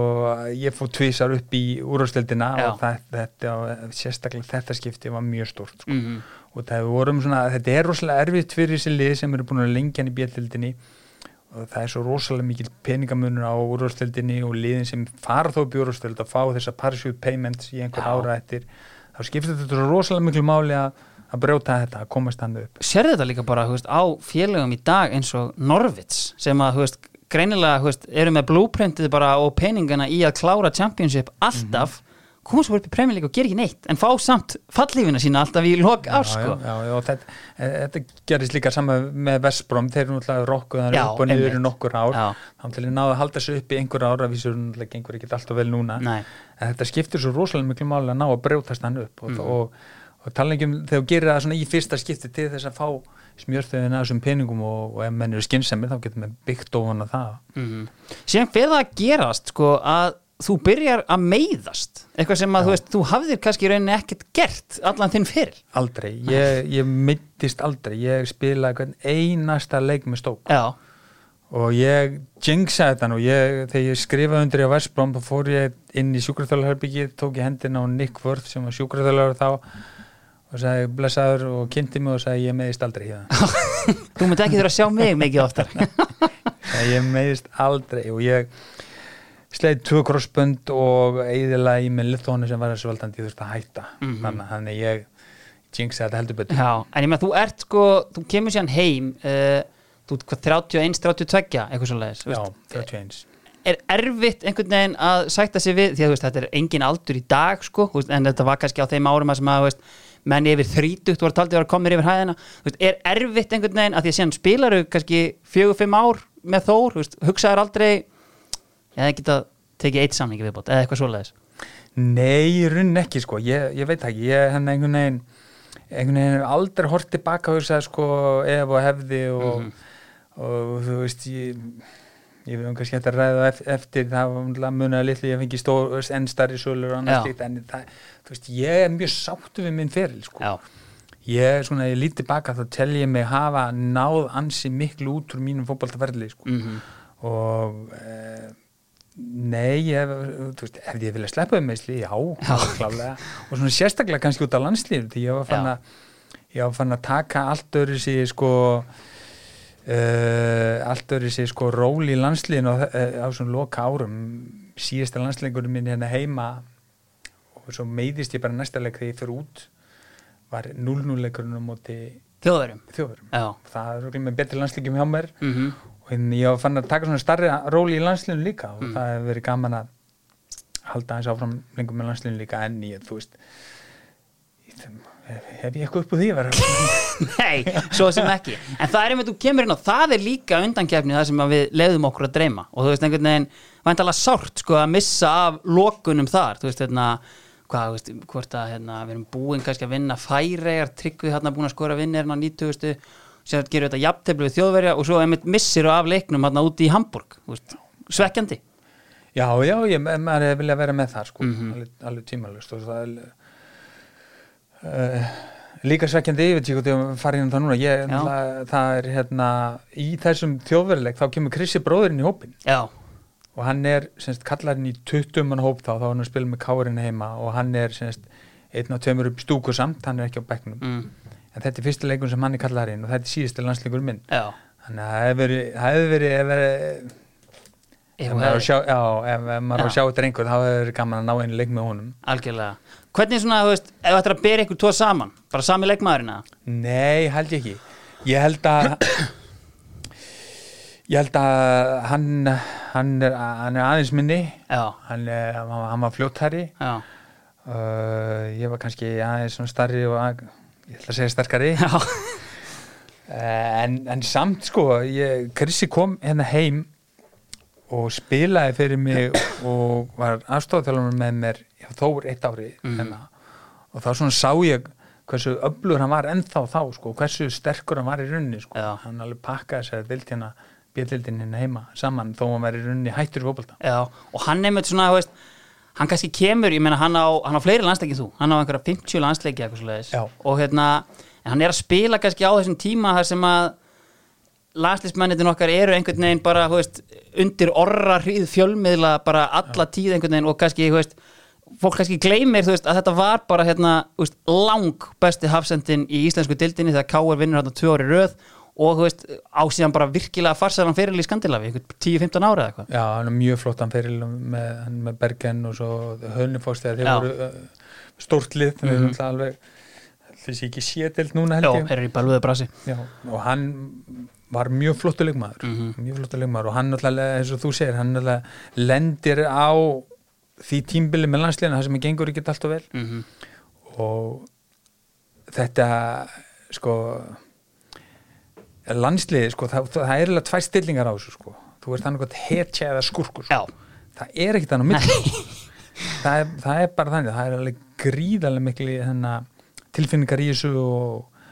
ég fór tvísar upp í úrvarsdeildina Já. og það, þetta, og sérstaklega þetta skipti var mjög stórt sko. mm og það við vorum svona, þetta er rosalega erfitt fyrir þessi lið sem eru búin að lengja í bjöldildinni og það er svo rosalega mikil peningamunur á úrvarsdeildinni og liðin sem fara þó upp í úrvarsdeild að fá þessa parachute payments í einhver Já. ára eftir þá skiptir þetta rosalega miklu máli að, að brjóta þetta, að komast hann upp Sérðu þetta líka bara, þú veist, á félögum í dag eins og Norvits sem að, þú veist, greinilega, veist, eru með blueprintið bara og peningana í að klára championship alltaf koma svo upp í Premier League og gera ekki neitt en fá samt fallífina sína alltaf í lok á sko. já, já, og þetta, e, þetta gerist líka saman með Vestbrom, þeir eru náttúrulega rokkuð Já, upp og niður í nokkur ár. Þá til að náðu að halda sig upp í einhver ára við sér náttúrulega gengur ekki alltaf vel núna. Nei. en þetta skiptir svo rosalega miklu máli að ná að brjótast hann upp og, Mhm. og, og tala ekki um þegar þú gerir það svona í fyrsta skipti til þess að fá smjörþöðin að þessum peningum og, og ef menn eru skynsemi þá getur menn byggt ofan að það. Mm síðan fyrir það að gerast sko að þú byrjar að meiðast. Eitthvað sem að þú veist, þú hafðir kannski rauninni ekkert gert allan þinn fyrir aldrei, ég, ég mittist aldrei. Ég spilaði hvern einasta leik með stók já, og ég jinxaði þetta nú. Ég, þegar ég skrifaði undir á Vestbróm þá fór ég inn í sjúkraþjóðlarherbyggi tók ég hendina á Nick Worth sem var sjúkraþjóðlar þá og sagði blessaður og kynnti mig og sagði ég meðist aldrei hérna þú myndi ekki þurfa að sjá mig mikið oftar. Nei, ég meðist aldrei og ég sleið tvö krossbönd og eiginlega í með litónu sem var ég þurfti að hætta. Mhm. þannig, þannig ég jinxaði þetta heldur betur. Já, en ég með þú ert sko þú kemur síðan heim uh, þú ert hvað 31, 32 eitthvað svo leiðis Já, 31 er erfitt einhvern veginn að sætta sig við því að veist, þetta er engin aldur í dag sko, en þetta var kannski á þeim árum að sem að veist, menn yfir þrítugt voru taldið að vera komnir yfir hæðina. Veist, er erfitt einhvern veginn að því að síðan spilaru kannski fjögur, fimm ár með Þór, veist, hugsaður aldrei eða geta tekið eitt samningi viðbót eða eitthvað svoleiðis. Nei, í raunin ekki sko, ég, ég veit ekki. Ég henni einhvern veginn einhvern veginn hef aldrei hort tilbaka og hugsað sko ef og hefði og, og þú veist ég, ég vil kannski hægt að ræða ef- eftir það var náttúrulega munaði litlu ég fengi enn starri sölur og annars slíkt en það, þú veist ég er mjög sáttu við minn feril sko já, ég, svona, ég lítið baka þá tel ég mig hafa náð ansi miklu út úr mínum fótboltaferli sko. Mhm. og e, nei, ég, þú veist, ef ég vilja sleppa um meðsli, já, klálega og svona sérstaklega kannski út á landslíf því ég var fann Já. að ég var fann að taka allt öðru sér sko uh, allt öðru sér sko ról í landslíðin á, á svona loka árum síðasta landsleikurinn minn hérna heima og svo meiðist ég bara næsta leik þegar ég fyrir út var 0-0 leikurinn á móti Þjóðverjum? Þjóðurum Já. Það er örugglega með betri landsleikum hjá mér. Mm og hérna ég fann að taka svona starri ról í landsliðinu líka og Mm. það hefur verið gaman að halda eins áfram lengur með landsliðinu líka en ég, þú veist ég, hef ég eitthvað upp úr því að vera Nei, svo sem ekki. En það er einmitt, þú kemur inn á, það er líka undankefni það sem við leiðum okkur að dreyma. Og þú veist einhvern veginn, væntalega sárt sko að missa af lokunum þar. Þú veist, hérna, hvað, veist, hvort að hérna, við erum búin kannski að vinna færegar tryggvið hérna búin að skora vinnir hérna á 90 sem gerir þetta jafntefli við þjóðverja og svo einmitt missir af leiknum hérna úti í Hamburg veist, svekkjandi. Já, já, ég, maður viljað vera með það sko, Mhm. alveg, alveg tímalust og það er uh, líka svekkjandi ekki hvað ég farið inn það núna. Ég, það, það er hérna í þessum þjóðveruleik þá kemur Krissi bróðurinn í hópin Já, og hann er semst, kallarinn í 20 mann hóp þá, þá er hann að spila með kárin heima og hann er semst, einn og tveimur upp stúku samt, hann er ekki á bekknum. Mm, en þetta er fyrsta leikun sem hann er kallarinn og þetta er síðasta landsleikur minn. Já. Þannig að það hefur verið, það hefur verið, ef maður á að sjá, þetta einhver þá hefur verið gaman að ná einu leik með honum. Algjörlega. Hvernig svona, þú veist, ef þetta er að bera ykkur tvo saman bara sami leikmaðurinn eða? nei, held ég ekki. Ég held að ég held að hann hann er, hann er aðeins minni hann, er, hann var fljóttari já, uh, ég var kannski aðeins starri og að, ég ætla að segja sterkari Eh, en, en samt sko ég, Krissi kom hérna heim og spilaði fyrir mig og var aðstofþjálfur með mér þór eitt ári Mhm. hérna. og þá svona sá ég hversu öflugur hann var ennþá þá sko, hversu sterkur hann var í runni sko. Já. hann alveg pakkaði sér dildina bjöldildin hérna heima saman þó hann var í runni hættur í fótbolta Já, og hann nefnir svona, þú veist hann kannski kemur, ég meina hann á, hann á fleiri landsleiki þú, hann á einhverja 50 landsleiki eitthvað svoleiðis Já. og hérna, en hann er að spila kannski á þessum tíma þar sem að landslismennitin okkar eru einhvern veginn bara, þú veist, undir orra hríð fjölmiðla bara alla tíð einhvern veginn og kannski, þú veist fólk kannski gleymir, þú veist, að þetta var bara hérna, þú veist, lang besti hafsendin í íslensku dildinni þegar K.R. vinnur hérna tvö ári röð og þú veist, á síðan bara virkilega farsaðan fyrir í Skandilafi, einhvern 10-15 ára eða eitthvað Já, hann er mjög flottan fyrir með, með Bergen og svo Hönnifoss þegar þeir Já. voru uh, stórt lið þeir eru náttúrulega alveg þessi ekki sétild núna Já, held ég þeir eru í balvöðu brasi Já, og hann var mjög flottu leikmaður Mhm. mjög flottu leikmaður og hann náttúrulega, eins og þú segir hann náttúrulega lendir á því tímbili með landsliðina það sem er gengur ekki alltaf vel mm -hmm. og þetta sko landsliði sko, það, það er alveg tvær stillingar á þessu sko. Þú veist þannig að hetja eða skurkur sko. Það er ekkit þannig á milli. Það, er, það er bara þannig, það er alveg gríðarlega mikli hérna, tilfinningar í þessu og,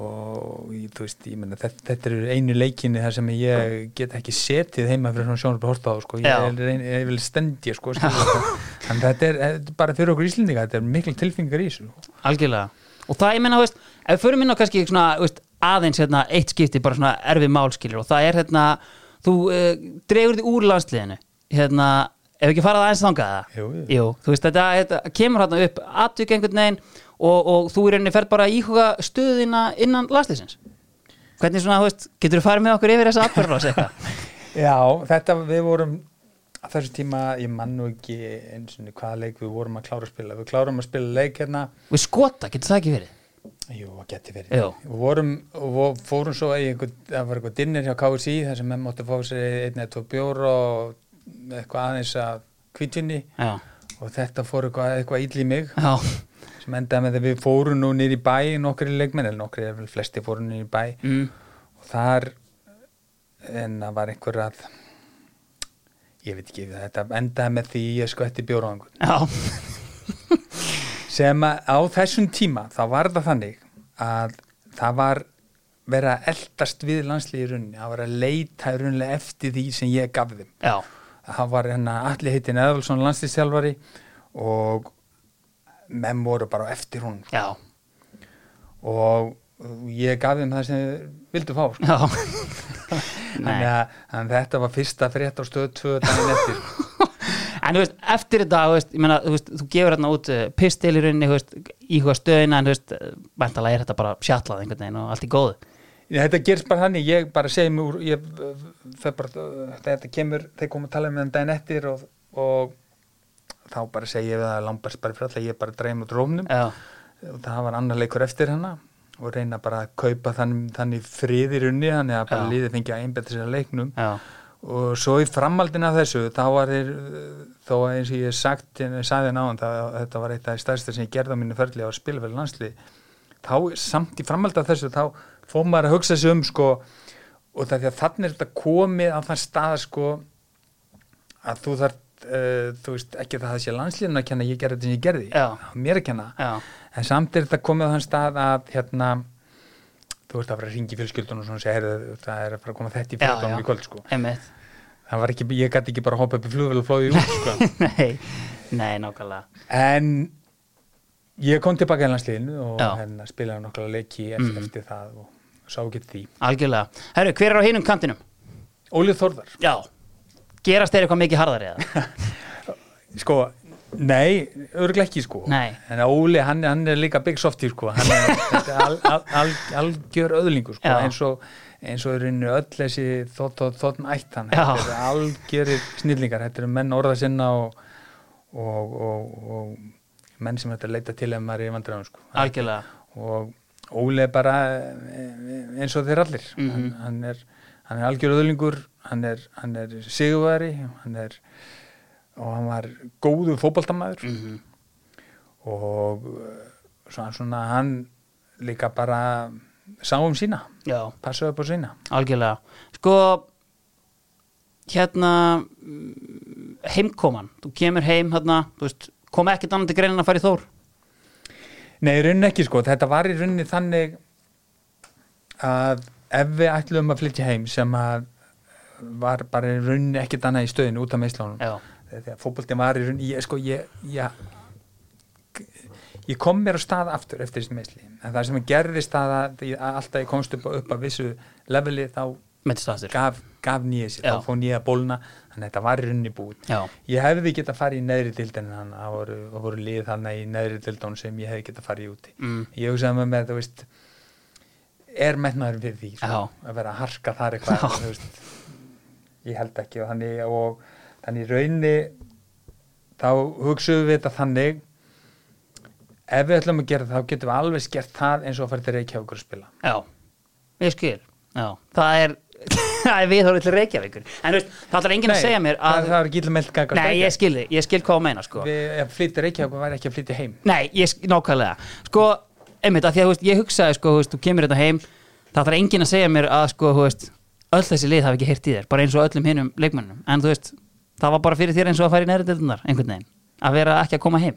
og þú veist, ég menna þetta, þetta eru einu leikinni þar sem ég get ekki setið heima fyrir svona sjónarbi horta á sko. ég, Já. er, ég vil stendi sko, en þetta er, er bara fyrir okkur íslendinga þetta er mikil tilfinningar í þessu. Algjörlega. Og það, ég menna, þú veist, ef við förum inn á kannski svona, þú veist, aðeins hérna, eitt skipti bara svona erfið málskilur og það er hérna, þú uh, dregur þig úr landsliðinu hérna, ef ekki farað aðeins þangað það? Jú, jú. Jú, þú veist, þetta, þetta kemur hérna upp atvik einhvern veginn og, og þú í rauninni ferð bara að íhuga stöðina innan landsliðsins Hvernig svona, þú veist, getur þú farið með okkur yfir þessa atbyrðar eitthvað? Já, þetta við vorum á þessu tíma, ég man nú ekki eins og hvaða leik við vorum að klára að spila við klárum að spila leik hérna Við skota, getur það ekki verið? Jú, það geti verið. Jú. Við vorum, og fórum svo í einhver, það var eitthvað dinner hjá KSI þar sem menn máttu fá sér einn eða tvo bjór og eitthvað aðeins að kvítvinni Já, og þetta fór eitthvað, eitthvað ill í mig. Já, sem endaði með að við fórum nú nýr í bæ nokkri leikmenn, eða nokkri, eða flesti fórum nýr í bæ. Mm, og þar en það var einhver að ég veit ekki, þetta endaði með því ég skvætti bjór á einhvern. Já, sem að á þessum tíma þá var það þannig að það var verið að eldast við landslíði runni, það var að leita í runni eftir því sem ég gaf þeim. Já, það var hérna allir heitin Eðvalsson landslýstjálfari og menn voru bara eftir hún já, og ég gaf þeim það sem vildu fá sko. Þannig að, þetta var fyrsta frétt á stöð 2 daginn eftir. En þú veist, eftir þetta, þú veist, meina, þú veist, þú gefur hérna út uh, pistil í rauninni, íhuga stöðina, en þú veist, væntalega er þetta bara sjallað einhvern veginn og allt í góðu. Þetta gerst bara þannig, ég bara mig úr ég, það bara, þetta kemur þeir koma að tala með um daginn eftir og, og þá bara segi ég við að Lambert bara fyrir alltaf, ég bara dreim út rómnum Já, og það var annar leikur eftir hana og reyna bara að kaupa þannig, þannig frið í runni, þannig að bara Já. liðið fengi að einbetta sér að leiknum já, og svo í framhaldin af þessu þá var þeir, þó að eins og ég sagt ég sagði náðan, þetta var eitt af því stærsta sem ég gerði á mínu ferli á að spila fyrir landslið þá samt í framhald af þessu þá fór maður að hugsa sig um sko og það því að þannig er þetta komið á þann stað sko að þú þarf uh, þú veist ekki að það sé landsliðin að kenna ég gerði þetta sem ég gerði Já. mér að kenna já, en samt er þetta komið á þann stað að hérna þú veist að fara að ringi fjölskyldun og segja heyrðu, það er að fara að koma þetta í já, fjöldunum í kvöld sko einmitt. það var ekki, ég gæti ekki bara að hoppa upp í flugvel og flóði út sko. nei, nei, nákvæmlega. en ég kom tilbaka í landsliðinu og hérna spilaði nokkla leiki eftir, Mhm. eftir það og sá ekki því Algjörlega. Herru, hver er á hinum kantinum? Ólið Þórðar Já. Gerast þeir eitthvað mikið harðari eða? sko, nei, örgulega ekki sko Nei. en Óli, hann, hann er líka big softy sko hann er, al, al, al, algjör öðlingu sko Já. eins og eins og er inni öll þessi þótt og þótt ætt hann Já. þetta er algjörir snillingar þetta eru menn orða sinna og, og, og, og menn sem þetta leita til ef maður er í vandræðum sko Algjörlega. og Óli er bara eins og þeir allir Mhm. hann, hann er, hann er algjör öðlingur hann er, hann er sigurværi hann er og hann var góðu fótboltamaður Mm og uh, svo hann svona hann líka bara sá um sína, Já. passaði upp á sína Algjörlega. Sko, hérna, heimkoman. Þú kemur heim, hérna, þú veist, kom ekkert annan til greinin að fara í Þór? Nei, í rauninni ekki sko, þetta var í rauninni þannig að ef við ætlum að flytja heim sem að var bara í rauninni ekkert annað í stöðinu út af meðslánum Já. Þegar fótbolti var í rauninni, ég sko ég, ég ég kom mér á stað aftur eftir þessi meðsli en það sem gerðist að ég, alltaf ég komst upp, upp að vissu leveli þá gaf, gaf nýja sér, Já. þá fóð nýja bólna þannig að þetta var í rauninni búið. Já. ég hefði getað farið í neðri dildin að það voru, voru lið þannig í neðri dildun sem ég hefði getað farið í úti. Mm. ég hugsaði með með þú veist er metnaður við því sko, að vera að harka þar eitthvað veist, ég held ekki og þannig, og, þannig raunni þá hugsaðum við þetta þannig ef við ætlum að gera það þá getum við alveg skert það eins og að fara til Reykjavíkur að spila. Já, ég skil Já, það er, það er við til Reykjavíkur. En veist, það ætlar enginn að segja mér að það, það er ekki illa meld ganga Nei, ég skil þig, ég skil hvað þú meina sko. Við, flytja Reykjavíkur væri ekki að flytja heim. Nei, ég skil, nákvæmlega. Sko, einmitt, að því að veist, ég hugsaði sko, veist, þú kemur þetta heim Það ætlar enginn að segja mér að sko, Öll þessi lið hafi ekki heyrt í þér, bara eins og öllum hinum leikmönnum En þú veist, það var bara fyrir þér eins og að fara í næri deildunar, einhvern veginn Að vera ekki að koma heim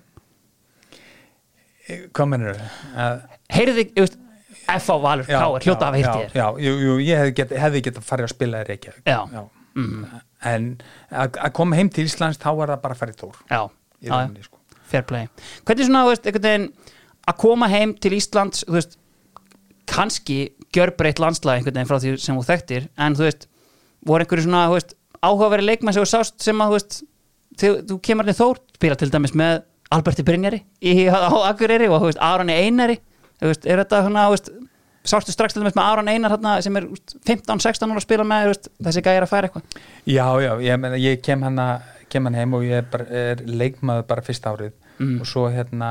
hvað mennur þau? Heyrðu þig, F.A. Valur, K. er hljóta að heyrt í já, þér já, jú, ég hefði hefði get farið að spila Reykjavík Já. Mhm. en að að koma heim til Íslands þá var það bara að fara í Þór Já, já, já. sko. fair play hvernig svona, veist, einhvern veginn að koma heim til Íslands þú veist, kannski gjörbreytt landslag einhvern veginn frá því sem þú þekktir en þú veist, voru einhverju svona þú veist, áhugaveri leikmenn sem þú sást sem að þú veist, þegar þú kemur þér þór spila til dæmis með Alberti Brynjari í, á Akureyri og þú veist, Arani Einari þú veist, er þetta svona, þú veist sástu strax til dæmis með Aran Einar hérna, sem er þú veist, 15-16 ára að spila með veist, þessi gæjar að færa eitthvað já, já, ég, meina, ég kem hann kem hann heim og ég er, bara, er leikmaður bara fyrsta árið Mm. og svo hérna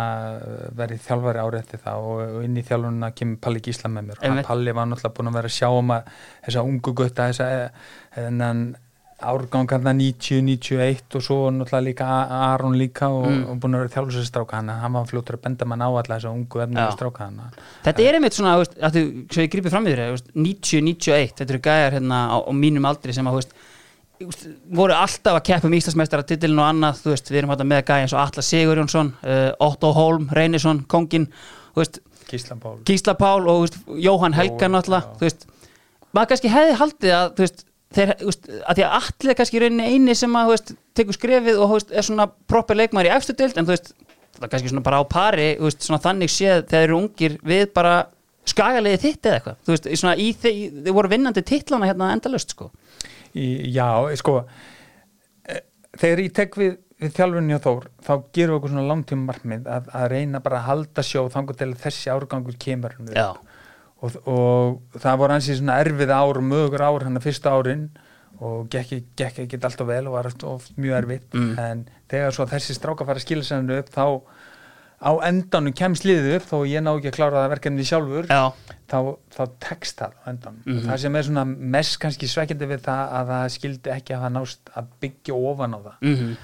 verið þjálfari árið eftir það og, og inn í þjálfununa kemur Palli Gísla með mér og. Palli var náttúrulega búin að vera að sjá um að þessa ungu gutta þessa þennan árgang hann 90-91 og svo náttúrulega líka Aron líka og, Mm. og búin að vera þjálfur stráka hann hann var fljótur að benda mann á alla þessa ungu efnum Já. stráka hann Þetta er einmitt svona, veist, þú, svo ég grípið fram í þér, þú veist, 90-91, þetta eru gæjar hérna á, á mínum aldri sem að, veist, voru alltaf að keppa um Íslandsmeistara titilin og annað, þú veist, við erum hérna með gæja eins og Atla Sigurjónsson, uh, Otto Holm, Reynisson, Kongin, þú veist, Gísla Pál Gísla Pál og veist, Jóhann Helga Jóhann, náttúrulega, já. þú veist, maður kannski hefði haldið að, þú veist, þeir, þú veist, að því að Atli er kannski rauninni eini sem að, þú veist, tekur skrefið og, þú veist, er svona proper leikmaður í efstu dild, en þú veist, það er kannski svona bara á pari, þú veist, svona þannig séð þegar þeir eru ungir við bara skagaliði þitt eða eitthvað þú veist, svona í þið, þið voru vinnandi titlana hérna endalust sko Í, já, sko eh, þegar ég tek við, við þjálfunni á Þór þá gerum við okkur svona langtíma markmið að, að reyna bara að halda sjó þangur til þessi árgangur kemur upp. Og, og það voru ansið svona erfið ár og mögur ár hann að fyrsta árin og gekk, ekki alltaf vel og var oft mjög erfitt Mm. en þegar svo þessi stráka fara að skila sér upp þá á endanum kemst liðið upp þó ég ná ekki að klára það verkefni sjálfur já, þá, þá tekst það á endanum. Mhm. og það sem er svona mest kannski svekkjandi við það að það skildi ekki að það nást að byggja ofan á það. Mhm.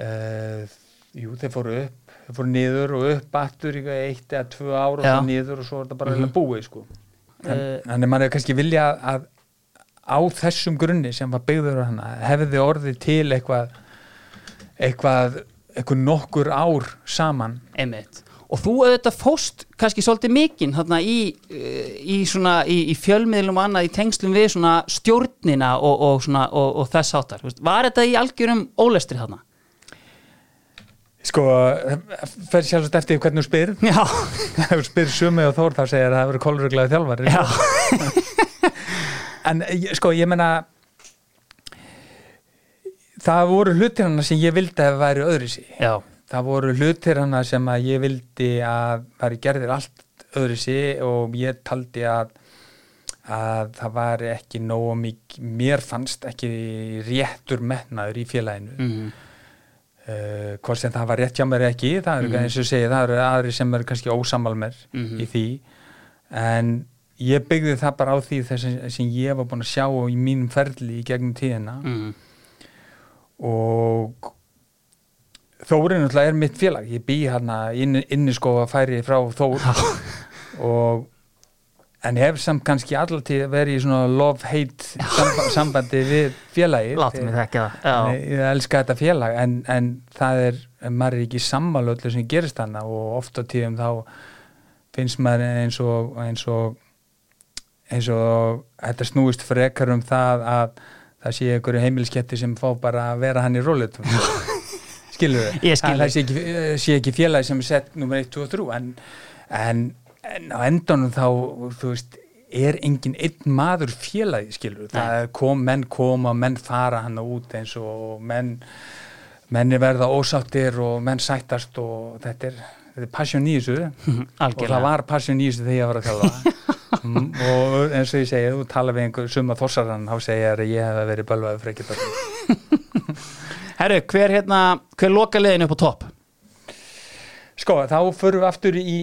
Uh, jú þeir fóru upp þeir fóru niður og upp aftur í eitt eða tvö ár og svo niður og svo er það bara mm búið sko en, Eh. þannig maður er kannski vilja að á þessum grunni sem var byggður á hana hefði orðið til eitthvað eitthvað eitthvað nokkur ár saman Einmitt. Og þú auðvitað fóst kannski svolítið mikinn þarna í, eh, í, svona, í, í fjölmiðlum og annað í tengslum við stjórnina og, og, svona, og, og þess áttar. Var þetta í algjörum ólestri þarna? Sko, fer sjálfsagt eftir hvernig þú spyr. Já, ef þú spyr sumi og þór þá segir að það hefur kolruglaði þjálfari. Já, en sko ég menna það voru hlutir hana sem ég vildi að væri öðru sí já, það voru hlutir hana sem að ég vildi að væri gerðir allt öðru sí og ég taldi að að það var ekki nógu mikið, mér fannst ekki réttur metnaður í félaginu. Mhm, uh, hvort sem það var rétt hjá mér ekki það eru Mhm. eins og segi, það eru aðri sem eru kannski ósamal mér Mhm. í því. En ég byggði það bara á því þess sem, sem ég var búin að sjá í mínum ferli í gegnum tíðina. Mhm, og Þórin náttúrulega er mitt félag. Ég bý hérna inn, inni sko að færi frá Þór. Og en hef samt kannski allartíð verið í svona love-hate samba, sambandi við félagi mig þekka það. Já, ég elska þetta félag en, en það er, maður er ekki sammála öllu sem gerist hana og ofta tíðum þá finnst maður eins og eins og eins og þetta snúist frekar um það að það sé einhverju heimilsketti sem fá bara að vera hann í rólit skilur við Ég skil það sé ekki, sé ekki félagi sem er sett nummer 1, 2 og 3 en, en, en á endanum þá þú veist er engin einn maður félagi skilur við, það kom, menn koma menn fara hann út eins og menn menn er verða ósáttir og menn sættast og þetta er, þetta er passion í þessu. Og það var passion í þessu þegar ég var að þjálfa. Mm, og eins og ég segi, þú tala við einhver suma þorsarann, þá segja þér að ég hef verið bölvaði bölvaði Herru, hver hérna, hver loka liðin upp á topp? Sko, þá förum við aftur í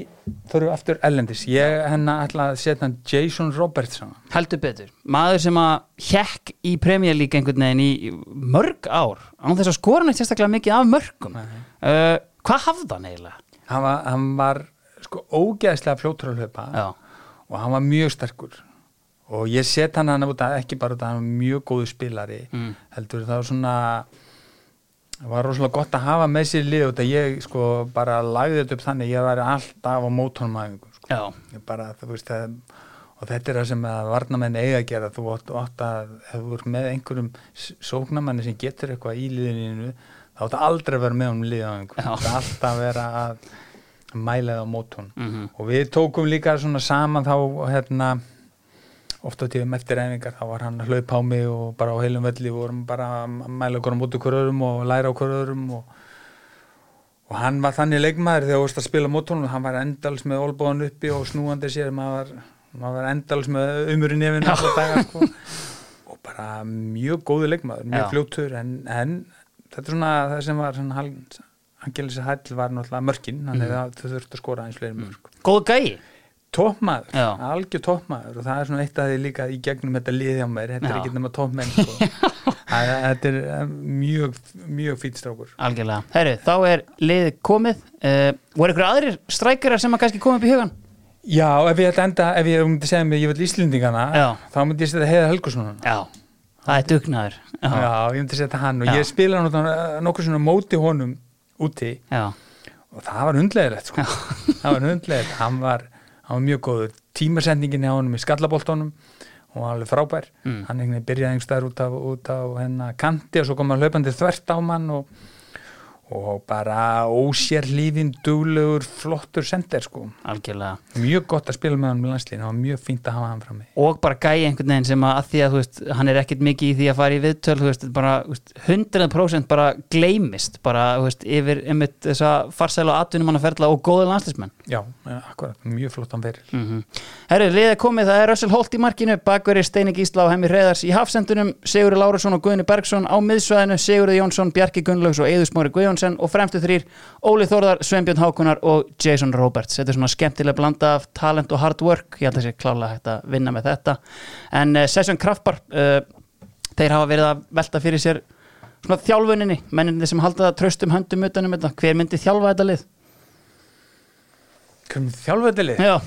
förum við aftur ellendis, ég hennar ætla að setja Jason Robertson Heldur betur. Maður sem að hjekk í Premier League einhvern veginn í mörg ár, án þess að skora neitt sérstaklega mikið af mörgum. Uh, hvað hafði hann eiginlega? hann var, hann var sko ógeðslega Já, og hann var mjög sterkur og ég set hann hann út að ekki bara út að hann var mjög góðu spilari Mm. heldur það var svona það var rosalega gott að hafa með sér lið og ég sko bara lagði þetta upp þannig ég væri alltaf á mótónumæðingu sko. bara, þú veist það og þetta er það sem að varnamenn eiga að gera þú átt, átt að, ef þú ert með einhverjum s- sóknarmanni sem getur eitthvað í liðinu þá átt aldrei að vera með honum lið á einhverjum, Já. það átt alltaf að vera að mæla það á mótun Mhm. og við tókum líka svona saman þá hérna ofta á tíðum eftir æfingar, þá var hann að hlaupa á mig og bara á heilum velli vorum bara að mæla okkur á mótu öðrum og læra okkur öðrum og, og hann var þannig leikmaður þegar þú veist að spila mótunum, hann var endals með olbóðan uppi og snúandi sér maður, maður var endals með umur í nefinu alltaf daga sko. og bara mjög góði leikmaður mjög Já. fljótur en, en þetta er svona það sem var svona gæli sér hæll var náttúrulega mörkin hefði mm. þau þurft að skora aðeins fleiri mörk góð gæi. Toppmaður, algjör toppmaður og það er svona eitt af því líka í gegnum þetta liði á mér, þetta Já. er ekki nema toppmenn sko. Þetta er eh, mjög mjög fýtt strákur Algjörlega. Herru, þá er liðið komið. Uh, voru ykkur aðrir strækjarar sem að kannski komið upp í hugan? Já, ef ég að enda, ef ég myndi segja mig ég vil Íslendingana, Já. þá myndi ég setja Heiða Helgursson Já, það er dugnaður. Já. Já, ég myndi setja hann og ég spila náttúrulega nokkuð svona móti honum úti já, og það var hundlegilegt sko. það var hundlegilegt, hann var hann var mjög góður, tímasendingin hjá honum í skallaboltónum og var alveg frábær Mm. hann byrjaði einhver staðar út út á hennar kanti og svo kom hann hlaupandi þvert á mann og, og bara ósér lífin duglegur, flottur sender sko. Algjörlega. Mjög gott að spila með hann með landslíðin var mjög fínt að hafa hann fram með og bara gæi einhvern veginn sem að, að því að veist, hann er ekkert mikið í því að fara í viðtöl veist, bara veist, 100% bara gleymist bara yfir þessa farsæla og atvinnumannaferla og góða landslísmenn já, akkurat, mjög flott hann verið mm -hmm. Herru, liðið er komið, það er Russell Holt í markinu bakverið Steini Gísla og Hemmi Hreðars í hafsendunum Sigurður Lárusson og Guðni Bergson á miðsvæðinu, Sigurður Jónsson, Bjarki Gunnlaugs og Eðusmóri Guðjónsson og fremstu þrýr Óli Þórðar, Sveinbjörn Hákunar og Jason Roberts. Þetta er svona skemmtilega blanda af talent og hard work, ég held að það sé klálega hægt að vinna með þetta. En uh, Session Kraftbar, uh, þeir hafa verið að velta fyrir sér svona þjálfuninni, menninni sem halda tröstum höndum utanum þetta, hver myndi þjálfa þetta lið? Hvernig þjálfættilið? Já,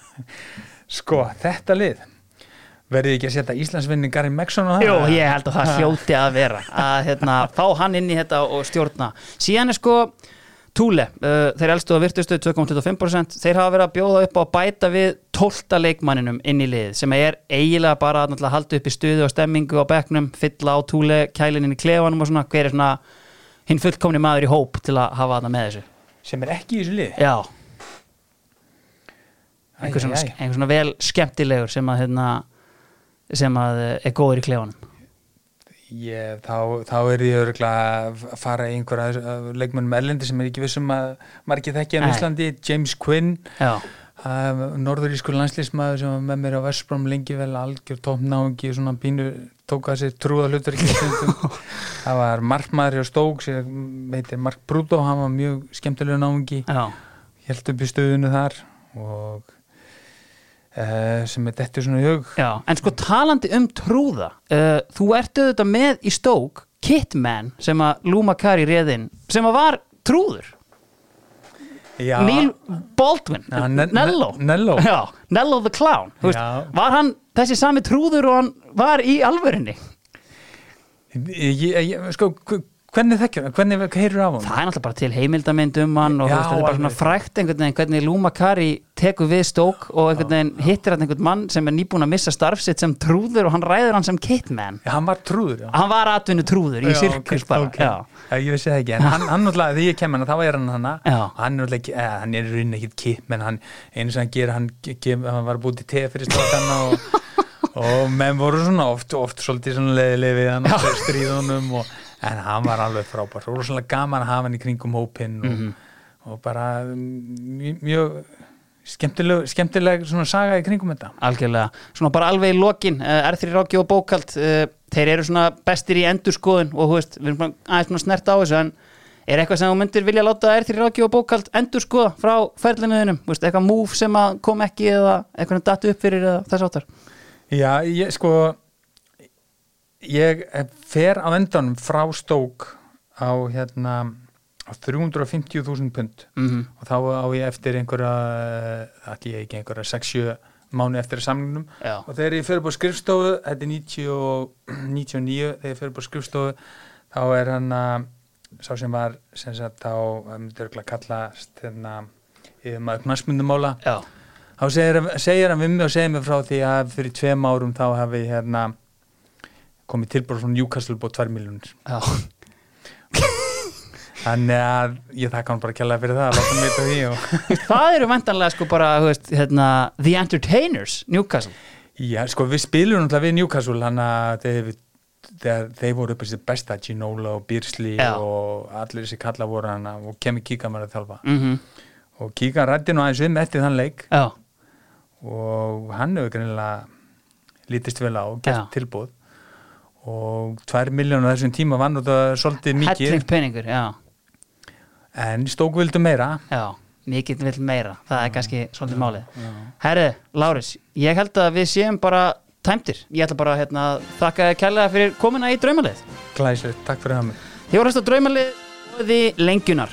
Sko, þetta lið verðið ekki að setja Íslandsvinni Gary Megson á það? Jú, ég held að það hljóti að vera að hérna, fá hann inn í þetta og stjórna. Síðan er sko Túle, uh, þeir elstu að virtustu 2,25% þeir hafa verið að bjóða upp á að bæta við 12 leikmanninum inn í lið sem er eiginlega bara að halda upp í stuðu og stemmingu á bekknum, fylla á Túle kælinin í klefanum og svona, hver er svona hinn fullkomni maður í hóp til að hafa þetta með þessu? Sem er ekki í þessu lið? Já, Æ, einhver svona, einhver svona vel skemmtilegur sem að, hérna, sem að eh, er góður í klefanum? Ég, þá, þá er ég örgulega að fara í einhverja leikmennum erlendi sem er ekki vissum að margir þekkja á Nei. Íslandi, James Quinn. Já, uh, norðurískur landslýsmaður sem var með mér á Vestbrom lengi vel algjör tópnáungi svona pínu tók að sér trúða hlutur það var markmaður hjá Stók sem heitir Mark Brúdó, hann var mjög skemmtilega náungi, já, held upp í stöðunu þar og uh, sem er dettur svona í hug. Já, en sko talandi um trúða uh, þú ert auðvitað með í stók Kitman sem að Luma Kari réðinn sem að var trúður. Já, Neil Baldwin, Já, Ne- Nello. Ne- Nello. Nello the Clown veist. Var hann þessi sami trúður og hann var í ég, sko, hvernig þekkjur hann, hvernig heyrur af hann Það er náttúrulega bara til heimildamynd um hann og Já, þetta er bara svona frækt einhvern veginn hvernig Luma Kari tekur við stók og einhvern veginn hittir hann einhvern mann sem er nýbúin að missa starf sitt sem trúður og hann ræður hann sem Kitman. Já, hann var trúður, já. Hann var atvinnu trúður í sirkus bara ok. Já. Ég vissi það ekki, en hann, hann náttúrulega, þegar ég kem hann, þá er hann hana, Já. hann er náttúrulega eh, hann er í rauninni ekkit hann, einu sem hann gerir, hann, hann var búið til te fyrir strákanna og, og menn voru svona oft, oft svolítið svona leiðileg við hann og stríðunum og, en hann var alveg frábær, og svona gaman að hafa hann í kringum hópinn og, Mhm. og bara mjög, mjög skemmtileg, skemmtileg svona saga í kringum þetta. Algjörlega, svona bara alveg í lokin uh, R3 Ráki og Bókald uh, þeir eru svona bestir í endurskoðun og veist, við erum aðeins snert á þessu en er eitthvað sem þú myndir vilja láta R3 Ráki og Bókald endurskoða frá ferlinuðinum, eitthvað move sem kom ekki eða eitthvað datt upp fyrir þess áttar Já, ég sko ég fer á endanum frá stók á hérna á 350.000 pund. Mm og þá á ég eftir einhverja ætli ég ekki einhverja 6-7 mánu eftir samningnum. Já, og þegar ég fyrir búið skrifstofu þetta er 90 og 99 þegar ég fyrir búið skrifstofu þá er hann að sá sem var sem sagt þá myndir örugglega kallast hérna knastmyndumála já, þá segir, segir hann við mig og segir mig frá því að fyrir tveim árum þá hafi hérna komið tilbúið frá Newcastle búið 2 miljónir þannig að ég þakka hann bara fyrir það að láta mig vita því og Það eru vantanlega sko bara, veist, hérna The Entertainers, Newcastle. Já, sko við spilum náttúrulega við Newcastle hann að þeir, voru upp þessi besta Ginola og Beersley Já. og allir þessi kalla voru hann og kemur kíkan var að þjálfa. Mm og kíkan rætti nú aðeins um eftir þann leik. Já, og hann hefur greinilega lítist vel á og gert tilbúð og 2 miljónu þessum tíma var nú þetta svolítið mikið. Hellingspenningur, já. En stók vildu meira. Já, mikið vill meira. Það er kannski svolítið málið. Herri, Láris, ég held að við séum bara tæmtir, ég ætla bara hérna, að þakka kærlega fyrir komuna í draumalið. Glæsir, takk fyrir það voru hægt á draumalið og því lengjunar